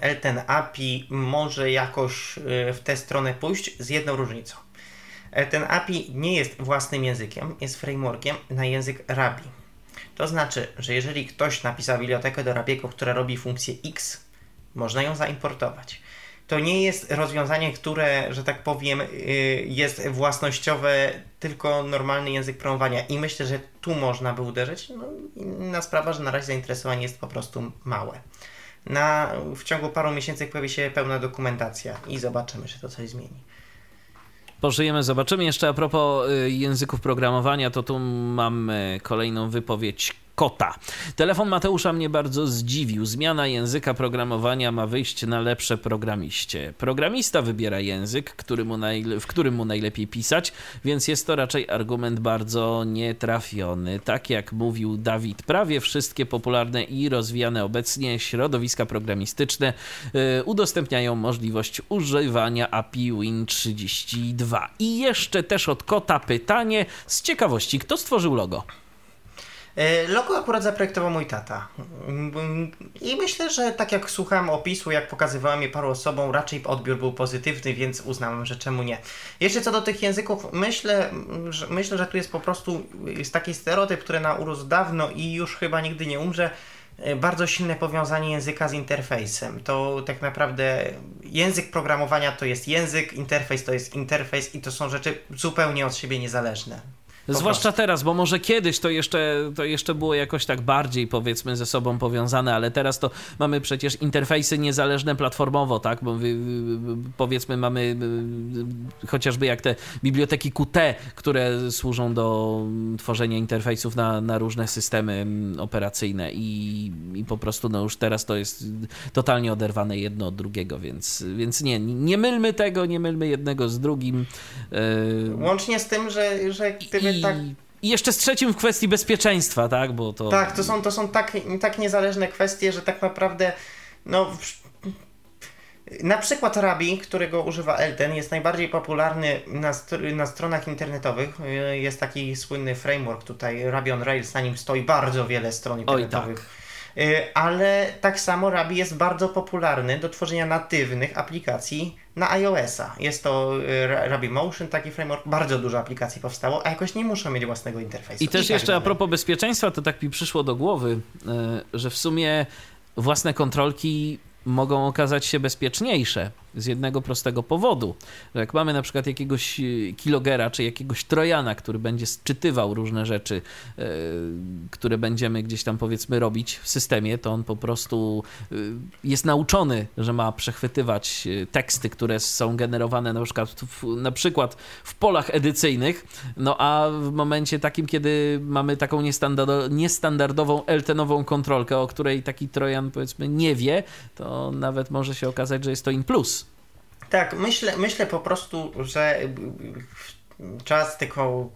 Elten API może jakoś w tę stronę pójść z jedną różnicą. E, ten API nie jest własnym językiem, jest frameworkiem na język Rabi. To znaczy, że jeżeli ktoś napisał bibliotekę do Rabiego, która robi funkcję X, można ją zaimportować. To nie jest rozwiązanie, które, że tak powiem, y, jest własnościowe, tylko normalny język promowania. I myślę, że tu można by uderzyć. No, inna sprawa, że na razie zainteresowanie jest po prostu małe. Na, w ciągu paru miesięcy pojawi się pełna dokumentacja i zobaczymy, czy to coś zmieni pożyjemy, zobaczymy. Jeszcze a propos y, języków programowania, to tu mamy kolejną wypowiedź kota. Telefon Mateusza mnie bardzo zdziwił. Zmiana języka programowania ma wyjść na lepsze programiście. Programista wybiera język, który w którym mu najlepiej pisać, więc jest to raczej argument bardzo nietrafiony. Tak jak mówił Dawid, prawie wszystkie popularne i rozwijane obecnie środowiska programistyczne yy, udostępniają możliwość używania API Win32. I jeszcze też od kota pytanie z ciekawości, kto stworzył logo? E, logo akurat zaprojektował mój tata. I myślę, że tak jak słuchałem opisu, jak pokazywałem je paru osobom, raczej odbiór był pozytywny, więc uznałem, że czemu nie. Jeszcze co do tych języków, myślę, że, myślę, że tu jest po prostu jest taki stereotyp, który na urósł dawno i już chyba nigdy nie umrze. E, bardzo silne powiązanie języka z interfejsem. To tak naprawdę język programowania to jest język, interfejs to jest interfejs i to są rzeczy zupełnie od siebie niezależne. Zwłaszcza teraz, bo może kiedyś to jeszcze, to jeszcze było jakoś tak bardziej powiedzmy ze sobą powiązane, ale teraz to mamy przecież interfejsy niezależne platformowo, tak? Bo powiedzmy mamy chociażby jak te biblioteki Qt, które służą do tworzenia interfejsów na, na różne systemy operacyjne i, i po prostu no już teraz to jest totalnie oderwane jedno od drugiego, więc, więc nie, nie mylmy tego, nie mylmy jednego z drugim. Łącznie z tym, że, że gdyby tak... I jeszcze z trzecim w kwestii bezpieczeństwa, tak? Bo to... Tak, to są, to są tak, tak niezależne kwestie, że tak naprawdę no, na przykład Rabi, którego używa Elten, jest najbardziej popularny na, na stronach internetowych. Jest taki słynny framework tutaj, Rabi on Rails, na nim stoi bardzo wiele stron internetowych. Oj, tak. Y, ale tak samo Rabi jest bardzo popularny do tworzenia natywnych aplikacji na iOS-a. Jest to y, Rabi Motion, taki framework, bardzo dużo aplikacji powstało, a jakoś nie muszą mieć własnego interfejsu. I też I tak jeszcze dalej. a propos bezpieczeństwa, to tak mi przyszło do głowy, y, że w sumie własne kontrolki mogą okazać się bezpieczniejsze z jednego prostego powodu, że jak mamy na przykład jakiegoś e, kilogera czy jakiegoś trojana, który będzie sczytywał różne rzeczy, yy, które będziemy gdzieś tam powiedzmy robić w systemie, to on po prostu yy, jest nauczony, że ma przechwytywać teksty, które są generowane na przykład w, na przykład w polach edycyjnych, no a w momencie takim, kiedy mamy taką niestandardową eltenową kontrolkę, o której taki trojan powiedzmy nie wie, to nawet może się okazać, że jest to in plus. Tak, myślę, myślę po prostu, że czas tylko.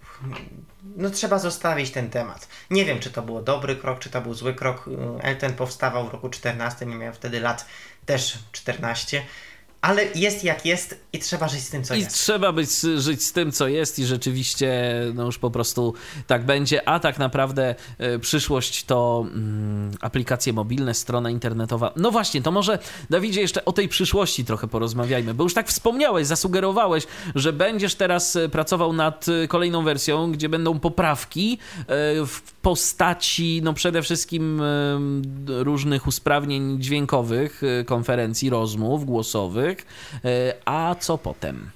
No trzeba zostawić ten temat. Nie wiem, czy to był dobry krok, czy to był zły krok. Elten powstawał w roku 14, nie miałem wtedy lat też 14 ale jest jak jest i trzeba żyć z tym, co I jest. I trzeba być, żyć z tym, co jest i rzeczywiście no już po prostu tak będzie, a tak naprawdę y, przyszłość to mm, aplikacje mobilne, strona internetowa. No właśnie, to może Dawidzie jeszcze o tej przyszłości trochę porozmawiajmy, bo już tak wspomniałeś, zasugerowałeś, że będziesz teraz e, pracował nad e, kolejną wersją, gdzie będą poprawki y, w postaci no przede wszystkim y, różnych usprawnień dźwiękowych, konferencji, rozmów głosowych, E, a co potem?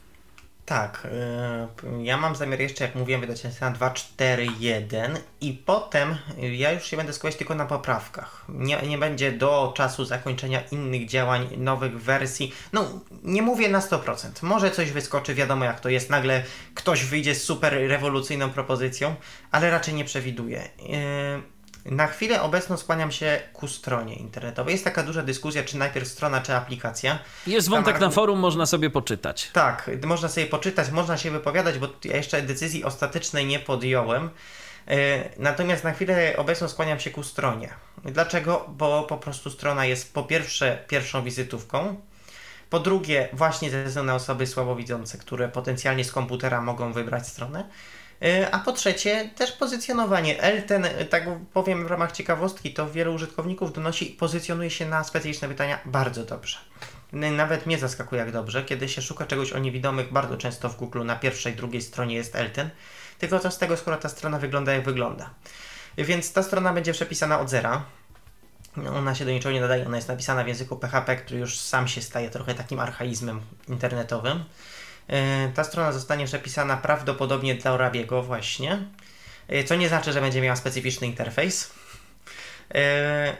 Tak, e, ja mam zamiar jeszcze, jak mówiłem, wydać na 2.4.1 i potem ja już się będę skupiać tylko na poprawkach. Nie, nie będzie do czasu zakończenia innych działań, nowych wersji. No, nie mówię na 100%. Może coś wyskoczy, wiadomo jak to jest. Nagle ktoś wyjdzie z super rewolucyjną propozycją, ale raczej nie przewiduję. E, na chwilę obecną skłaniam się ku stronie internetowej. Jest taka duża dyskusja, czy najpierw strona, czy aplikacja. Jest wątek na forum, można sobie poczytać. Tak, można sobie poczytać, można się wypowiadać, bo ja jeszcze decyzji ostatecznej nie podjąłem. E, natomiast na chwilę obecną skłaniam się ku stronie. Dlaczego? Bo po prostu strona jest po pierwsze pierwszą wizytówką, po drugie właśnie ze względu na osoby słabowidzące, które potencjalnie z komputera mogą wybrać stronę. E, a po trzecie, też pozycjonowanie. Elten, tak powiem w ramach ciekawostki, to wielu użytkowników donosi pozycjonuje się na specyficzne pytania bardzo dobrze. Nawet mnie zaskakuje jak dobrze, kiedy się szuka czegoś o niewidomych, bardzo często w Google na pierwszej, drugiej stronie jest Elten, tylko co z tego, skoro ta strona wygląda jak wygląda. Więc ta strona będzie przepisana od zera. Ona się do niczego nie nadaje, ona jest napisana w języku PHP, który już sam się staje trochę takim archaizmem internetowym. E, ta strona zostanie przepisana prawdopodobnie dla Orabiego właśnie, e, co nie znaczy, że będzie miała specyficzny interfejs. E,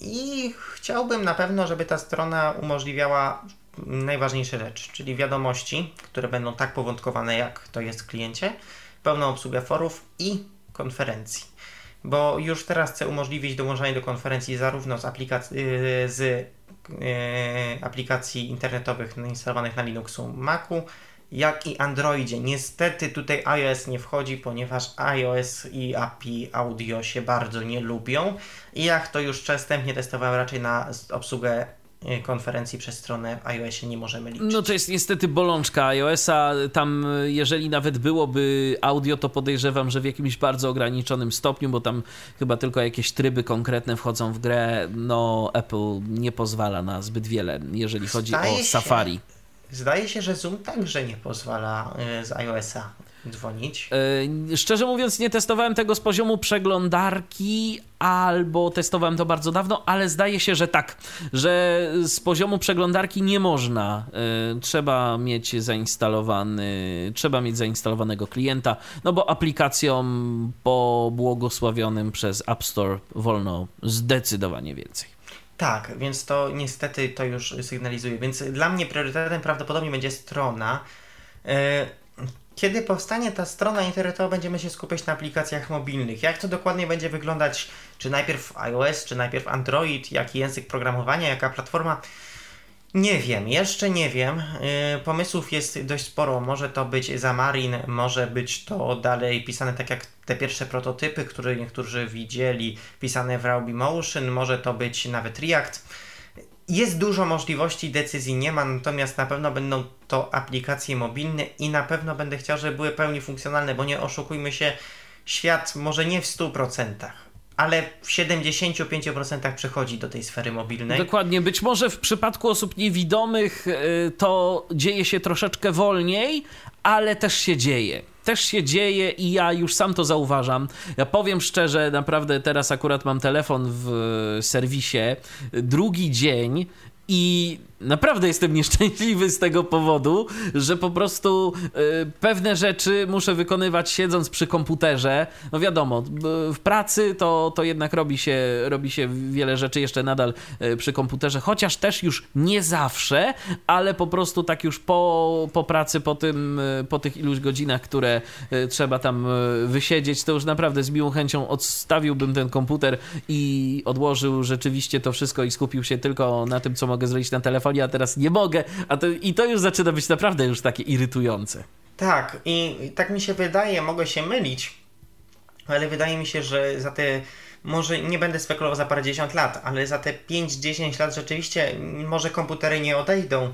I chciałbym na pewno, żeby ta strona umożliwiała najważniejsze rzeczy, czyli wiadomości, które będą tak powątkowane, jak to jest w kliencie, pełną obsługę forów i konferencji. bo już teraz chcę umożliwić dołączanie do konferencji zarówno z aplikacji, z aplikacji internetowych instalowanych na Linuxu Macu, jak i Androidzie. Niestety tutaj iOS nie wchodzi, ponieważ iOS i API audio się bardzo nie lubią i jak to już przestępnie testowałem raczej na obsługę e, konferencji przez stronę w iOSie nie możemy liczyć. No to jest niestety bolączka iOSa. Tam, jeżeli nawet byłoby audio, to podejrzewam, że w jakimś bardzo ograniczonym stopniu, bo tam chyba tylko jakieś tryby konkretne wchodzą w grę. No, Apple nie pozwala na zbyt wiele, jeżeli chodzi Staje o Safari. Się Zdaje się, że Zoom także nie pozwala e, z iOS-a dzwonić. Yy, szczerze mówiąc, nie testowałem tego z poziomu przeglądarki, albo testowałem to bardzo dawno, ale zdaje się, że tak, że z poziomu przeglądarki nie można. Yy, trzeba mieć zainstalowany, trzeba mieć zainstalowanego klienta, no bo aplikacjom pobłogosławionym przez App Store wolno zdecydowanie więcej. Tak, więc to niestety to już sygnalizuje. Więc dla mnie priorytetem prawdopodobnie będzie strona. E, kiedy powstanie ta strona internetowa, będziemy się skupiać na aplikacjach mobilnych. Jak to dokładnie będzie wyglądać? Czy najpierw iOS, czy najpierw Android, jaki język programowania, jaka platforma? Nie wiem, jeszcze nie wiem. Y, pomysłów jest dość sporo. Może to być Xamarin, może być to dalej pisane tak jak te pierwsze prototypy, które niektórzy widzieli, pisane w Ruby Motion, może to być nawet React. Jest dużo możliwości, decyzji nie ma, natomiast na pewno będą to aplikacje mobilne i na pewno będę chciał, żeby były pełni funkcjonalne, bo nie oszukujmy się, świat może nie w 100%, ale w 75% przechodzi do tej sfery mobilnej. Dokładnie. Być może w przypadku osób niewidomych y, to dzieje się troszeczkę wolniej, ale też się dzieje. Też się dzieje i ja już sam to zauważam. Ja powiem szczerze, naprawdę teraz akurat mam telefon w serwisie. Drugi dzień i naprawdę jestem nieszczęśliwy z tego powodu, że po prostu y, pewne rzeczy muszę wykonywać siedząc przy komputerze. No wiadomo, w pracy to, to jednak robi się, robi się wiele rzeczy jeszcze nadal y, przy komputerze, chociaż też już nie zawsze, ale po prostu tak już po, po pracy, po, tym, y, po tych iluś godzinach, które y, trzeba tam y, wysiedzieć, to już naprawdę z miłą chęcią odstawiłbym ten komputer i odłożył rzeczywiście to wszystko i skupił się tylko na tym, co mogę zrobić na telefonie a teraz nie mogę, a to, i to już zaczyna być naprawdę już takie irytujące. Tak, i tak mi się wydaje, mogę się mylić, ale wydaje mi się, że za te może nie będę spekulował za parędziesiąt lat, ale za te 5-10 lat rzeczywiście może komputery nie odejdą,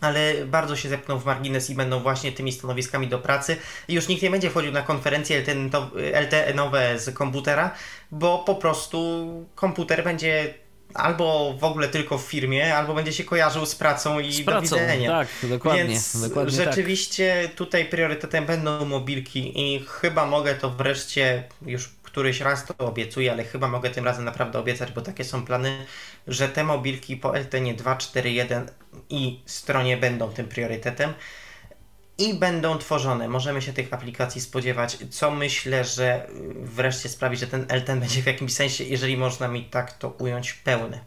ale bardzo się zepną w margines i będą właśnie tymi stanowiskami do pracy. I już nikt nie będzie wchodził na konferencje LTE-nowe z komputera, bo po prostu komputer będzie albo w ogóle tylko w firmie, albo będzie się kojarzył z pracą i z pracą, do widzenia. Tak, dokładnie. Więc dokładnie tak. rzeczywiście tak. tutaj priorytetem będą mobilki i chyba mogę to wreszcie już któryś raz to obiecuję, ale chyba mogę tym razem naprawdę obiecać, bo takie są plany, że te mobilki po LTN 2.4.1 i stronie będą tym priorytetem i będą tworzone. Możemy się tych aplikacji spodziewać, co myślę, że wreszcie sprawi, że ten LTN będzie w jakimś sensie, jeżeli można mi tak to ująć, pełny.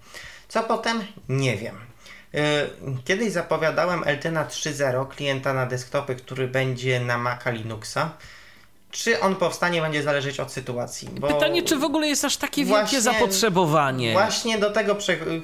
Co potem? Nie wiem. Y, kiedyś zapowiadałem LTNA 3.0, klienta na desktopy, który będzie na Maca Linuxa. Czy on powstanie, będzie zależeć od sytuacji. Pytanie, czy w ogóle jest aż takie wielkie właśnie, zapotrzebowanie? Właśnie do tego,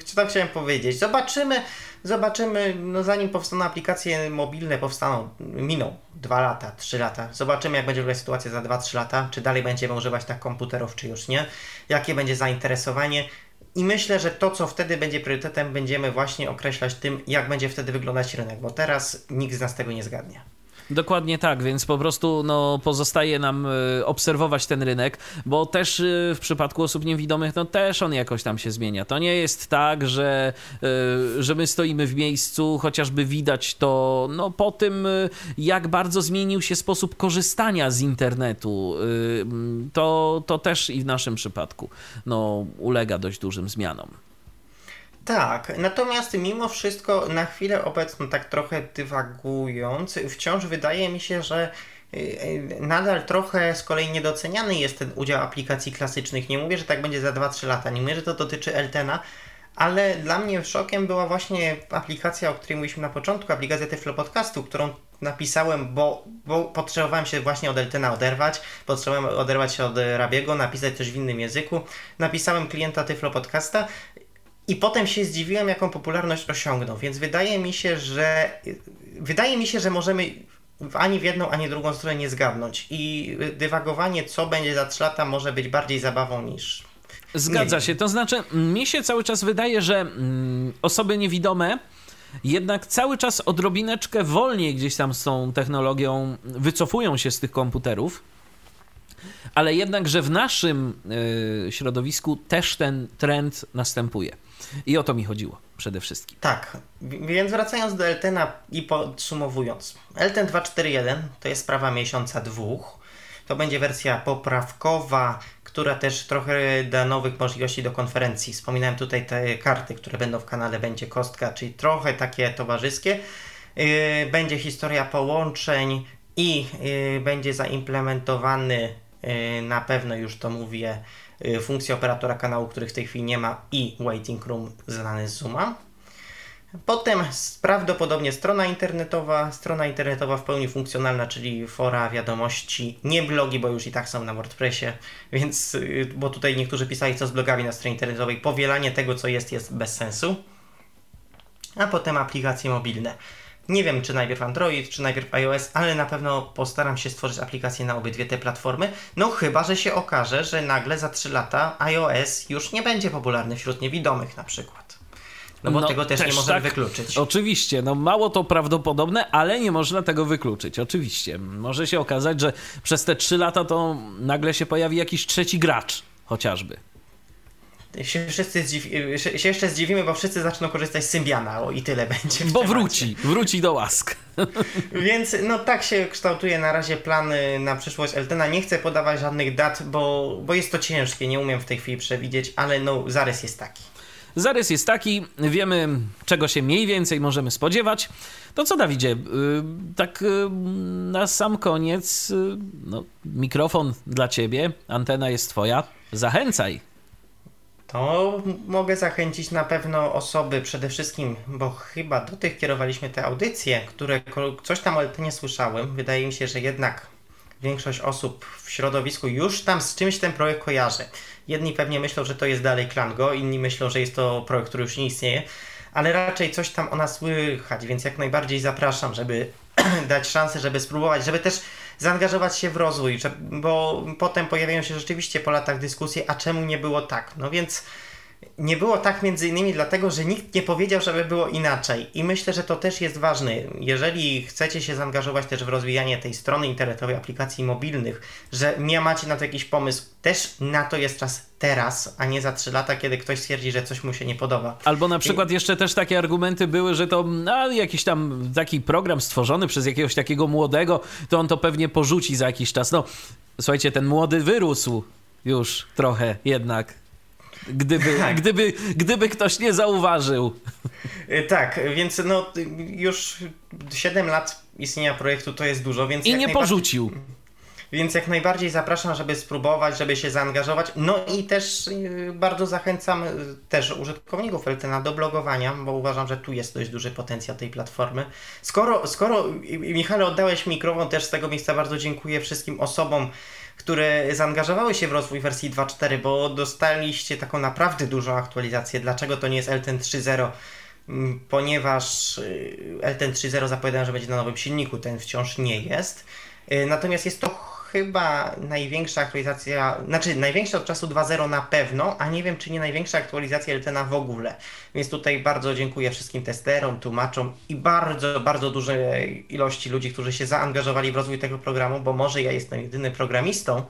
co chciałem powiedzieć. Zobaczymy, Zobaczymy, no zanim powstaną aplikacje mobilne, powstaną, miną 2 lata, 3 lata. Zobaczymy, jak będzie wyglądać sytuacja za 2-3 lata, czy dalej będziemy używać tak komputerów, czy już nie, jakie będzie zainteresowanie. I myślę, że to, co wtedy będzie priorytetem, będziemy właśnie określać tym, jak będzie wtedy wyglądać rynek, bo teraz nikt z nas tego nie zgadnie. Dokładnie tak, więc po prostu no, pozostaje nam e, obserwować ten rynek, bo też e, w przypadku osób niewidomych, no też on jakoś tam się zmienia. To nie jest tak, że, e, że my stoimy w miejscu, chociażby widać to no, po tym, jak bardzo zmienił się sposób korzystania z internetu. To, to też i w naszym przypadku no, ulega dość dużym zmianom. Tak, natomiast mimo wszystko na chwilę obecną, tak trochę dywagując, wciąż wydaje mi się, że y, y, nadal trochę z kolei niedoceniany jest ten udział aplikacji klasycznych. Nie mówię, że tak będzie za 2-3 lata, nie mówię, że to dotyczy Eltena, ale dla mnie szokiem była właśnie aplikacja, o której mówiliśmy na początku, aplikacja Tyflo Podcastu, którą napisałem, bo, bo potrzebowałem się właśnie od Eltena oderwać, potrzebowałem oderwać się od Rabiego, napisać coś w innym języku. Napisałem klienta Tyflo Podcasta i potem się zdziwiłem, jaką popularność osiągnął, więc wydaje mi się, że wydaje mi się, że możemy ani w jedną, ani w drugą stronę nie zgadnąć i dywagowanie, co będzie za 3 lata, może być bardziej zabawą niż Zgadza się. To znaczy, mi się cały czas wydaje, że mm, osoby niewidome jednak cały czas odrobineczkę wolniej gdzieś tam z tą technologią wycofują się z tych komputerów. Ale jednak, że w naszym y, środowisku też ten trend następuje. I o to mi chodziło przede wszystkim. Tak, więc wracając do Eltena i podsumowując. Elten 2.4.1 to jest sprawa miesiąca dwóch. To będzie wersja poprawkowa, która też trochę da nowych możliwości do konferencji. Wspominałem tutaj te karty, które będą w kanale Będzie Kostka, czyli trochę takie towarzyskie. Yy, będzie historia połączeń i yy, będzie zaimplementowany, yy, na pewno już to mówię, funkcja operatora kanału, których w tej chwili nie ma i waiting room znany z Zooma. Potem prawdopodobnie strona internetowa, strona internetowa w pełni funkcjonalna, czyli fora, wiadomości, nie blogi, bo już i tak są na WordPressie, więc, y, bo tutaj niektórzy pisali co z blogami na stronie internetowej, powielanie tego co jest jest bez sensu. A potem aplikacje mobilne. Nie wiem, czy najpierw Android, czy najpierw iOS, ale na pewno postaram się stworzyć aplikację na obydwie te platformy. No chyba, że się okaże, że nagle za 3 lata iOS już nie będzie popularny wśród niewidomych na przykład. No bo no, tego też, też nie możemy tak, wykluczyć. Oczywiście, no mało to prawdopodobne, ale nie można tego wykluczyć, oczywiście. Może się okazać, że przez te 3 lata to nagle się pojawi jakiś trzeci gracz, chociażby się wszyscy zdziwi, się jeszcze zdziwimy, bo wszyscy zaczną korzystać z Symbiana o i tyle będzie. Bo wróci, wróci do łask. Więc no tak się kształtuje na razie plany na przyszłość Eltena. Nie chcę podawać żadnych dat, bo, bo jest to ciężkie, nie umiem w tej chwili przewidzieć, ale no zarys jest taki. Zarys jest taki, wiemy czego się mniej więcej możemy spodziewać. To co Dawidzie, y, tak y, na sam koniec, y, no, mikrofon dla ciebie, antena jest twoja, zachęcaj. To mogę zachęcić na pewno osoby przede wszystkim, bo chyba do tych kierowaliśmy te audycje, które coś tam o nie słyszałem. Wydaje mi się, że jednak większość osób w środowisku już tam z czymś ten projekt kojarzy. Jedni pewnie myślą, że to jest dalej Klango, inni myślą, że jest to projekt, który już nie istnieje, ale raczej coś tam o nas słychać, więc jak najbardziej zapraszam, żeby dać szansę, żeby spróbować, żeby też zaangażować się w rozwój, bo potem pojawiają się rzeczywiście po latach dyskusje, a czemu nie było tak? No więc nie było tak między innymi dlatego, że nikt nie powiedział, żeby było inaczej. I myślę, że to też jest ważne. Jeżeli chcecie się zaangażować też w rozwijanie tej strony internetowej, aplikacji mobilnych, że nie macie na to jakiś pomysł, też na to jest czas teraz, a nie za 3 lata, kiedy ktoś stwierdzi, że coś mu się nie podoba. Albo na przykład I... jeszcze też takie argumenty były, że to a, jakiś tam taki program stworzony przez jakiegoś takiego młodego, to on to pewnie porzuci za jakiś czas. No, słuchajcie, ten młody wyrósł już trochę jednak Gdyby, tak. gdyby, gdyby ktoś nie zauważył. Y, tak, więc no już 7 lat istnienia projektu to jest dużo, więc. I nie porzucił. Więc jak najbardziej zapraszam, żeby spróbować, żeby się zaangażować. No i też y, bardzo zachęcam y, też użytkowników Eltena do blogowania, bo uważam, że tu jest dość duży potencjał tej platformy. Skoro, skoro Michale oddałeś mikrofon, też z tego miejsca bardzo dziękuję wszystkim osobom, które zaangażowały się w rozwój wersji 2.4, bo dostaliście taką naprawdę dużą aktualizację. Dlaczego to nie jest LTN 3.0? Mm, ponieważ y, LTN 3.0 zapowiadają, że będzie na nowym silniku, ten wciąż nie jest. Y, natomiast jest to chyba największa aktualizacja, znaczy największa od czasu 2.0 na pewno, a nie wiem czy nie największa aktualizacja LTNA w ogóle. Więc tutaj bardzo dziękuję wszystkim testerom, tłumaczom i bardzo, bardzo dużej ilości ludzi, którzy się zaangażowali w rozwój tego programu, bo może ja jestem jedynym programistą,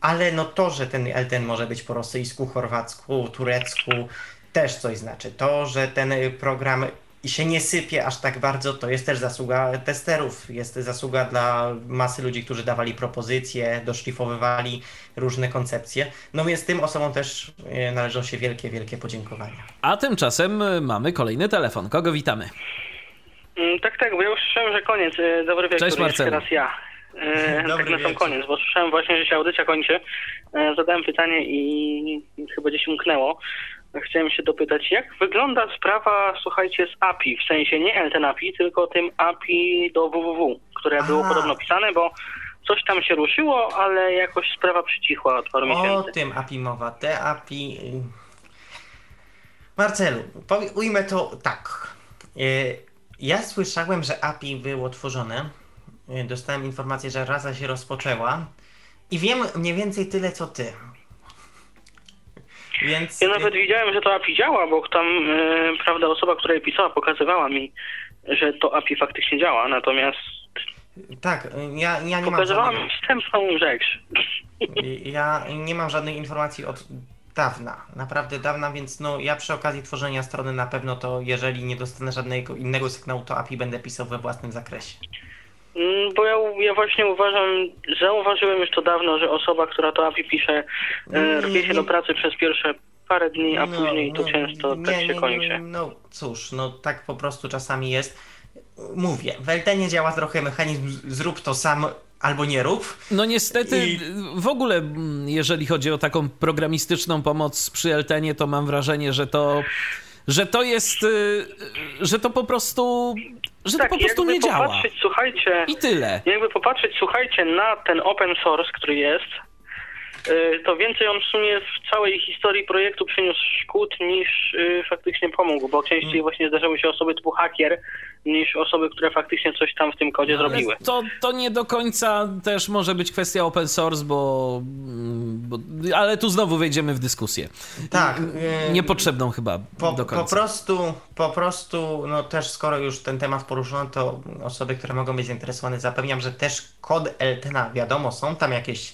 ale no to, że ten LTN może być po rosyjsku, chorwacku, turecku, też coś znaczy. To, że ten program i się nie sypie aż tak bardzo, to jest też zasługa testerów, jest zasługa dla masy ludzi, którzy dawali propozycje, doszlifowywali różne koncepcje. No więc tym osobom też e, należą się wielkie, wielkie podziękowania. A tymczasem e, mamy kolejny telefon. Kogo witamy? Mm, tak, tak, bo ja już słyszałem, że koniec. E, dobry wieczór, Cześć Marcel. teraz ja. Dobry tak na sam koniec, bo słyszałem właśnie, że się audycja kończy. Zadałem pytanie i chyba gdzieś umknęło. Chciałem się dopytać, jak wygląda sprawa, słuchajcie, z API, w sensie nie LTN API, tylko tym API do www, które było A. podobno pisane, bo coś tam się ruszyło, ale jakoś sprawa przycichła od paru O miesięcy. tym API mowa. Te API. y, Marcelu, powie, ujmę to tak. Y, Ja słyszałem, że API było tworzone. Y, Dostałem informację, że raza się rozpoczęła. I wiem mniej więcej tyle co ty. Więc. Ja nawet widziałem, że to API działa, bo tam, e, prawda, osoba, która je pisała, pokazywała mi, że to API faktycznie działa, natomiast Tak, ja, ja nie mam pokazywała mi wstępną rzecz. ja nie mam żadnych informacji od dawna, naprawdę dawna, więc no ja przy okazji tworzenia strony na pewno to, jeżeli nie dostanę żadnego innego sygnału, to API będę pisał we własnym zakresie. Mm, Bo ja, ja właśnie uważam, zauważyłem już to dawno, że osoba, która to API pisze, e, rwie się do pracy przez pierwsze parę dni, a No, później to no, często tak się kończy. No cóż, no tak po prostu czasami jest. Mówię, w Eltenie działa trochę mechanizm zrób to sam albo nie rób. No niestety, I- w ogóle mm, jeżeli chodzi o taką programistyczną pomoc przy Eltenie, to mam wrażenie, że to, że to jest, y, że to po prostu, że to po prostu nie działa. słuchajcie, I tyle. jakby popatrzeć, słuchajcie, na ten open source, który jest, to więcej on w sumie w całej historii projektu przyniósł szkód niż y, faktycznie pomógł, bo Mm. częściej właśnie zdarzały się osoby typu hakier niż osoby, które faktycznie coś tam w tym kodzie zrobiły. To, to nie do końca też może być kwestia open source, bo, mm, bo ale tu znowu wejdziemy w dyskusję. Tak. y, Niepotrzebną chyba Po, do po końca. prostu, po prostu, no też skoro już ten temat poruszono, to osoby, które mogą być zainteresowane, zapewniam, że też kod Eltena, wiadomo, są tam jakieś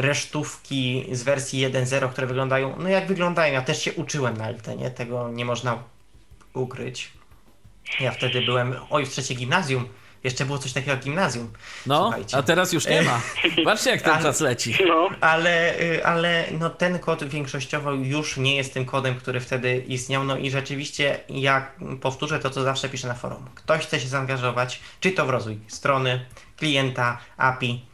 resztówki z wersji 1.0, które wyglądają, no jak wyglądają. Ja też się uczyłem na Eltenie, tego nie można ukryć. Ja wtedy byłem, oj, w trzecie gimnazjum. Jeszcze było coś takiego jak gimnazjum. No, Słuchajcie. a teraz już nie ma. Patrzcie, jak ten Ale- czas leci. Ale, y, ale no ten kod większościowo już nie jest tym kodem, który wtedy istniał. No i rzeczywiście ja powtórzę to, co zawsze piszę na forum. Ktoś chce się zaangażować, czy to w rozwój strony, klienta, API,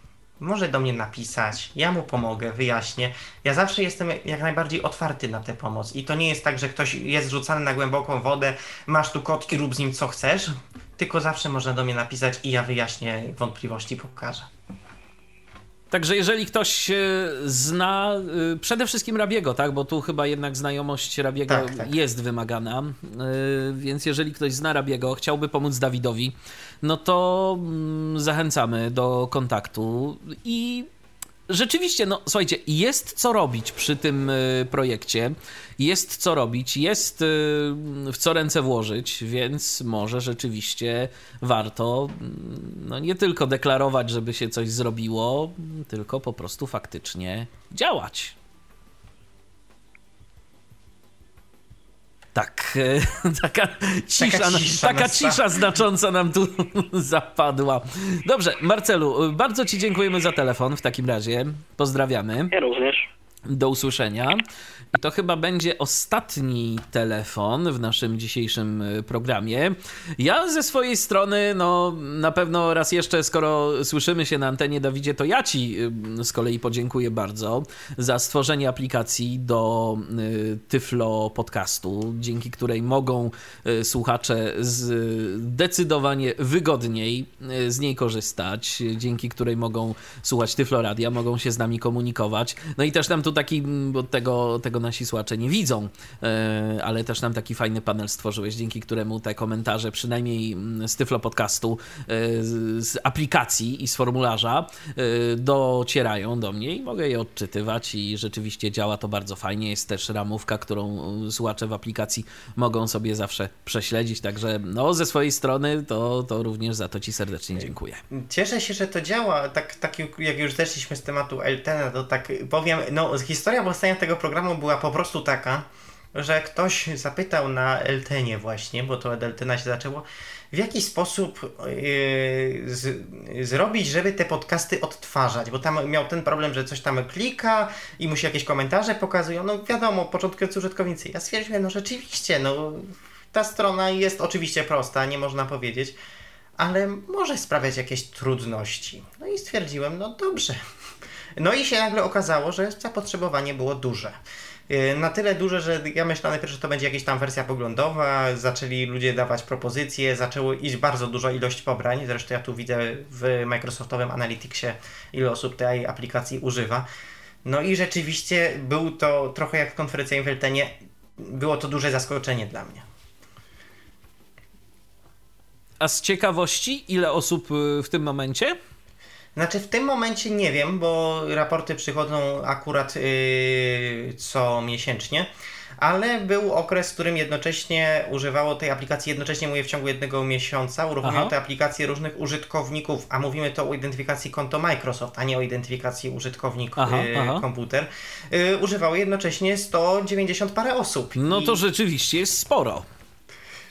może do mnie napisać, ja mu pomogę, wyjaśnię. Ja zawsze jestem jak najbardziej otwarty na tę pomoc i to nie jest tak, że ktoś jest rzucany na głęboką wodę, masz tu kod i rób z nim co chcesz, tylko zawsze można do mnie napisać i ja wyjaśnię wątpliwości, pokażę. Także jeżeli ktoś e, zna e, przede wszystkim Rabiego, tak, bo tu chyba jednak znajomość Rabiego Tak, tak. jest wymagana, e, więc jeżeli ktoś zna Rabiego, chciałby pomóc Dawidowi, no to mm, zachęcamy do kontaktu i rzeczywiście, no słuchajcie, jest co robić przy tym y, projekcie, jest co robić, jest y, w co ręce włożyć, więc może rzeczywiście warto mm, no nie tylko deklarować, żeby się coś zrobiło, tylko po prostu faktycznie działać. Tak, e, taka cisza, Taka cisza taka cisza znacząca nam tu zapadła. Dobrze, Marcelu, bardzo Ci dziękujemy za telefon w takim razie. Pozdrawiamy. Ja również. Do usłyszenia. I to chyba będzie ostatni telefon w naszym dzisiejszym y, programie. Ja ze swojej strony, no na pewno raz jeszcze, skoro słyszymy się na antenie, Dawidzie, to ja Ci y, z kolei podziękuję bardzo za stworzenie aplikacji do y, Tyflo Podcastu, dzięki której mogą słuchacze zdecydowanie wygodniej z niej korzystać, dzięki której mogą słuchać Tyflo Radia, mogą się z nami komunikować. No i też nam tu taki, bo tego, tego nasi słuchacze nie widzą, e, ale też nam taki fajny panel stworzyłeś, dzięki któremu te komentarze, przynajmniej mm, z Tyflo Podcastu, e, z, aplikacji i z formularza e, docierają do mnie i mogę je odczytywać i rzeczywiście działa to bardzo fajnie. Jest też ramówka, którą słuchacze w aplikacji mogą sobie zawsze prześledzić, także no ze swojej strony to, to również za to Ci serdecznie dziękuję. Cieszę się, że to działa. Tak, tak jak już zeszliśmy z tematu Eltena, to tak powiem, no historia powstania tego programu była po prostu taka, że ktoś zapytał na Eltenie właśnie, bo to od Eltena się zaczęło, w jaki sposób yy, z, zrobić, żeby te podcasty odtwarzać, bo tam miał ten problem, że coś tam klika i mu się jakieś komentarze pokazują, no wiadomo, początkujący użytkownicy. Ja stwierdziłem, no rzeczywiście, no ta strona jest oczywiście prosta, nie można powiedzieć, ale może sprawiać jakieś trudności. No i stwierdziłem, no dobrze. No i się nagle okazało, że zapotrzebowanie było duże. Y, na tyle duże, że ja myślałem najpierw, że to będzie jakaś tam wersja poglądowa, zaczęli ludzie dawać propozycje, zaczęło iść bardzo dużo ilość pobrań, zresztą ja tu widzę w Microsoftowym Analyticsie ile osób tej aplikacji używa. No i rzeczywiście był to trochę jak konferencja w Weltenie, było to duże zaskoczenie dla mnie. A z ciekawości, ile osób y, w tym momencie? Znaczy w tym momencie nie wiem, bo raporty przychodzą akurat yy, co miesięcznie, ale był okres, w którym jednocześnie używało tej aplikacji, jednocześnie mówię w ciągu jednego miesiąca, uruchomiło te aplikacje różnych użytkowników, a mówimy to o identyfikacji konto Microsoft, a nie o identyfikacji użytkownik aha, yy, aha. komputer, yy, używało jednocześnie 190 parę osób. No to rzeczywiście jest sporo.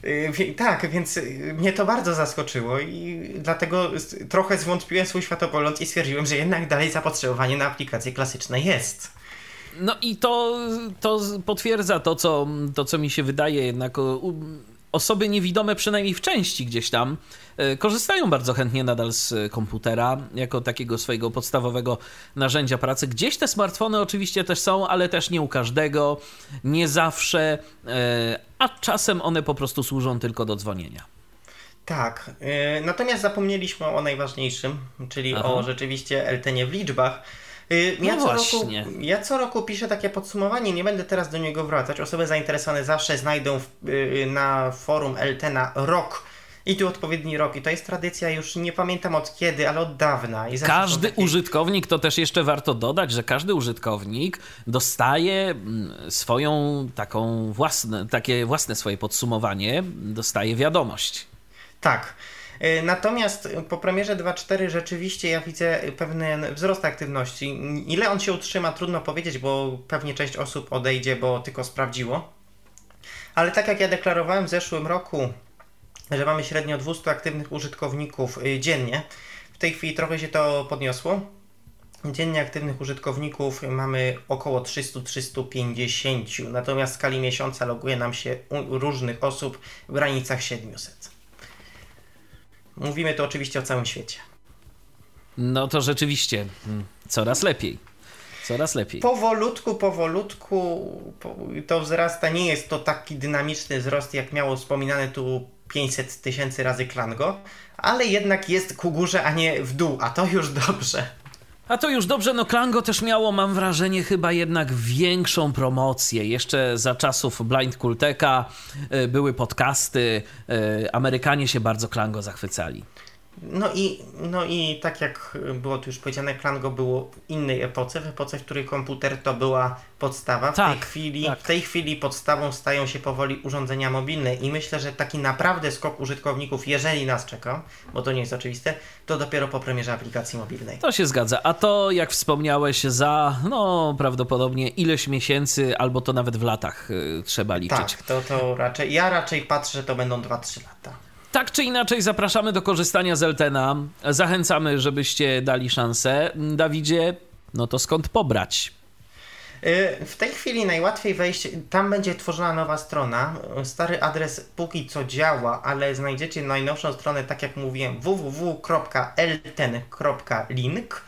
Y, tak, więc y, mnie to bardzo zaskoczyło i dlatego trochę zwątpiłem swój światopogląd i stwierdziłem, że jednak dalej zapotrzebowanie na aplikacje klasyczne jest. No i to, to potwierdza to co, to, co mi się wydaje jednak osoby niewidome, przynajmniej w części gdzieś tam, e, korzystają bardzo chętnie nadal z komputera jako takiego swojego podstawowego narzędzia pracy. Gdzieś te smartfony oczywiście też są, ale też nie u każdego, nie zawsze, e, a czasem one po prostu służą tylko do dzwonienia. Tak, e, natomiast zapomnieliśmy o najważniejszym, czyli Aha. o rzeczywiście LTN w liczbach. Y, ja, no co roku, ja co roku piszę takie podsumowanie, nie będę teraz do niego wracać. Osoby zainteresowane zawsze znajdą w, y, na forum LTNA rok i tu odpowiedni rok. I to jest tradycja już nie pamiętam od kiedy, ale od dawna. I każdy takie... użytkownik, to też jeszcze warto dodać, że każdy użytkownik dostaje mm, swoją taką własne, takie własne swoje podsumowanie, dostaje wiadomość. Tak. E, natomiast po premierze 2.4 rzeczywiście ja widzę pewien wzrost aktywności. Ile on się utrzyma, trudno powiedzieć, bo pewnie część osób odejdzie, bo tylko sprawdziło. Ale tak jak ja deklarowałem w zeszłym roku, że mamy średnio 200 aktywnych użytkowników y, dziennie, w tej chwili trochę się to podniosło. Dziennie aktywnych użytkowników mamy około 300-350, natomiast w skali miesiąca loguje nam się różnych osób w granicach 700. Mówimy tu oczywiście o całym świecie. No to rzeczywiście mm, coraz lepiej. Coraz lepiej. Powolutku, powolutku to wzrasta. Nie jest to taki dynamiczny wzrost, jak miało wspominane tu 500 tysięcy razy Klango, ale jednak jest ku górze, a nie w dół, a to już dobrze. A to już dobrze, no Klango też miało, mam wrażenie, chyba jednak większą promocję. Jeszcze za czasów Blind Kulteka y, były podcasty, y, Amerykanie się bardzo Klango zachwycali. No i, no i tak jak było tu już powiedziane, Klango było w innej epoce, w epoce, w której komputer to była podstawa. W, tak, tej, chwili, tak. w tej chwili podstawą stają się powoli urządzenia mobilne i myślę, że taki naprawdę skok użytkowników, jeżeli nas czeka, bo to nie jest oczywiste, to dopiero po premierze aplikacji mobilnej. To się zgadza. A to, jak wspomniałeś, za no prawdopodobnie ileś miesięcy, albo to nawet w latach y, trzeba liczyć. Tak, to, to raczej, ja raczej patrzę, że to będą 2-3 lata. Tak czy inaczej zapraszamy do korzystania z Eltena. Zachęcamy, żebyście dali szansę. Dawidzie, no to skąd pobrać? Y, w tej chwili najłatwiej wejść, tam będzie tworzona nowa strona. Stary adres póki co działa, ale znajdziecie najnowszą stronę, tak jak mówiłem, www.elten.link.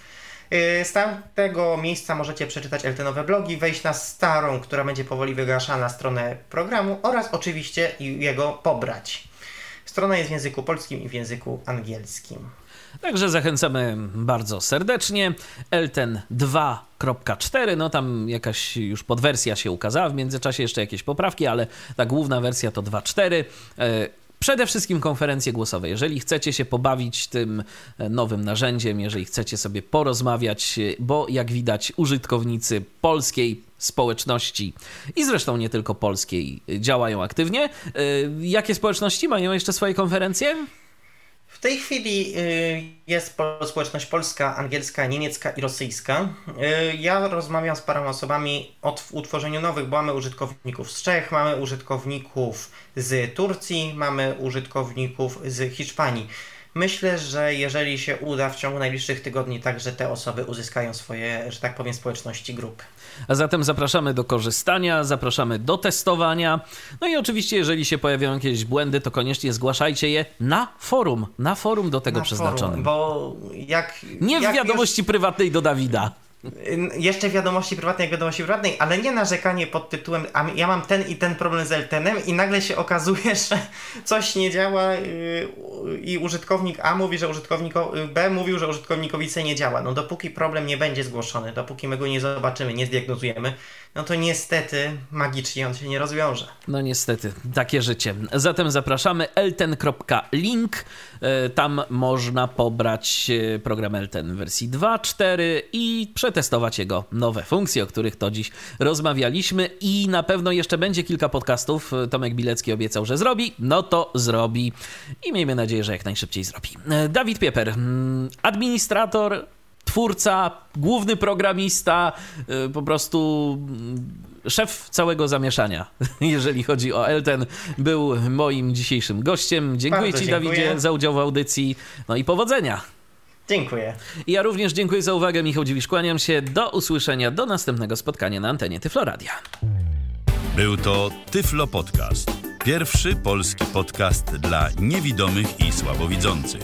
Y, z tamtego miejsca możecie przeczytać Eltenowe blogi, wejść na starą, która będzie powoli wygaszana stronę programu oraz oczywiście jego pobrać. Strona jest w języku polskim i w języku angielskim. Także zachęcamy bardzo serdecznie. Elten 2.4, no tam jakaś już podwersja się ukazała, w międzyczasie jeszcze jakieś poprawki, ale ta główna wersja to 2.4. E, przede wszystkim konferencje głosowe. Jeżeli chcecie się pobawić tym e, nowym narzędziem, jeżeli chcecie sobie porozmawiać, e, bo jak widać użytkownicy polskiej społeczności i zresztą nie tylko polskiej działają aktywnie. E, jakie społeczności mają jeszcze swoje konferencje? W tej chwili jest społeczność polska, angielska, niemiecka i rosyjska. Ja rozmawiam z paroma osobami o utworzeniu nowych, bo mamy użytkowników z Czech, mamy użytkowników z Turcji, mamy użytkowników z Hiszpanii. Myślę, że jeżeli się uda w ciągu najbliższych tygodni, także te osoby uzyskają swoje, że tak powiem, społeczności grupy. A zatem zapraszamy do korzystania, zapraszamy do testowania. No i oczywiście, jeżeli się pojawią jakieś błędy, to koniecznie zgłaszajcie je na forum, na forum do tego na przeznaczonym. Forum, bo jak. Nie w wiadomości już... prywatnej do Dawida. Jeszcze wiadomości prywatnej, wiadomości prywatnej, ale nie narzekanie pod tytułem a ja mam ten i ten problem z Eltenem i nagle się okazuje, że coś nie działa yy, i użytkownik A mówi, że użytkownik B mówił, że użytkownikowi C nie działa. No dopóki problem nie będzie zgłoszony, dopóki my go nie zobaczymy, nie zdiagnozujemy, no to niestety magicznie on się nie rozwiąże. No niestety, takie życie. Zatem zapraszamy elten.link. E, tam można pobrać e, program Elten wersji 2.4 i przetestować jego nowe funkcje, o których to dziś rozmawialiśmy i na pewno jeszcze będzie kilka podcastów. Tomek Bilecki obiecał, że zrobi, no to zrobi i miejmy nadzieję, że jak najszybciej zrobi. E, Dawid Pieper, mm, administrator twórca, główny programista, y, po prostu mm, szef całego zamieszania, jeżeli chodzi o Elten, był moim dzisiejszym gościem. Dziękuję Bardzo Ci, dziękuję. Dawidzie, za udział w audycji. No i powodzenia. Dziękuję. Ja również dziękuję za uwagę. Michał Dziwisz, kłaniam się. Do usłyszenia, do następnego spotkania na antenie Tyfloradia. Był to Tyflo Podcast. Pierwszy polski podcast dla niewidomych i słabowidzących.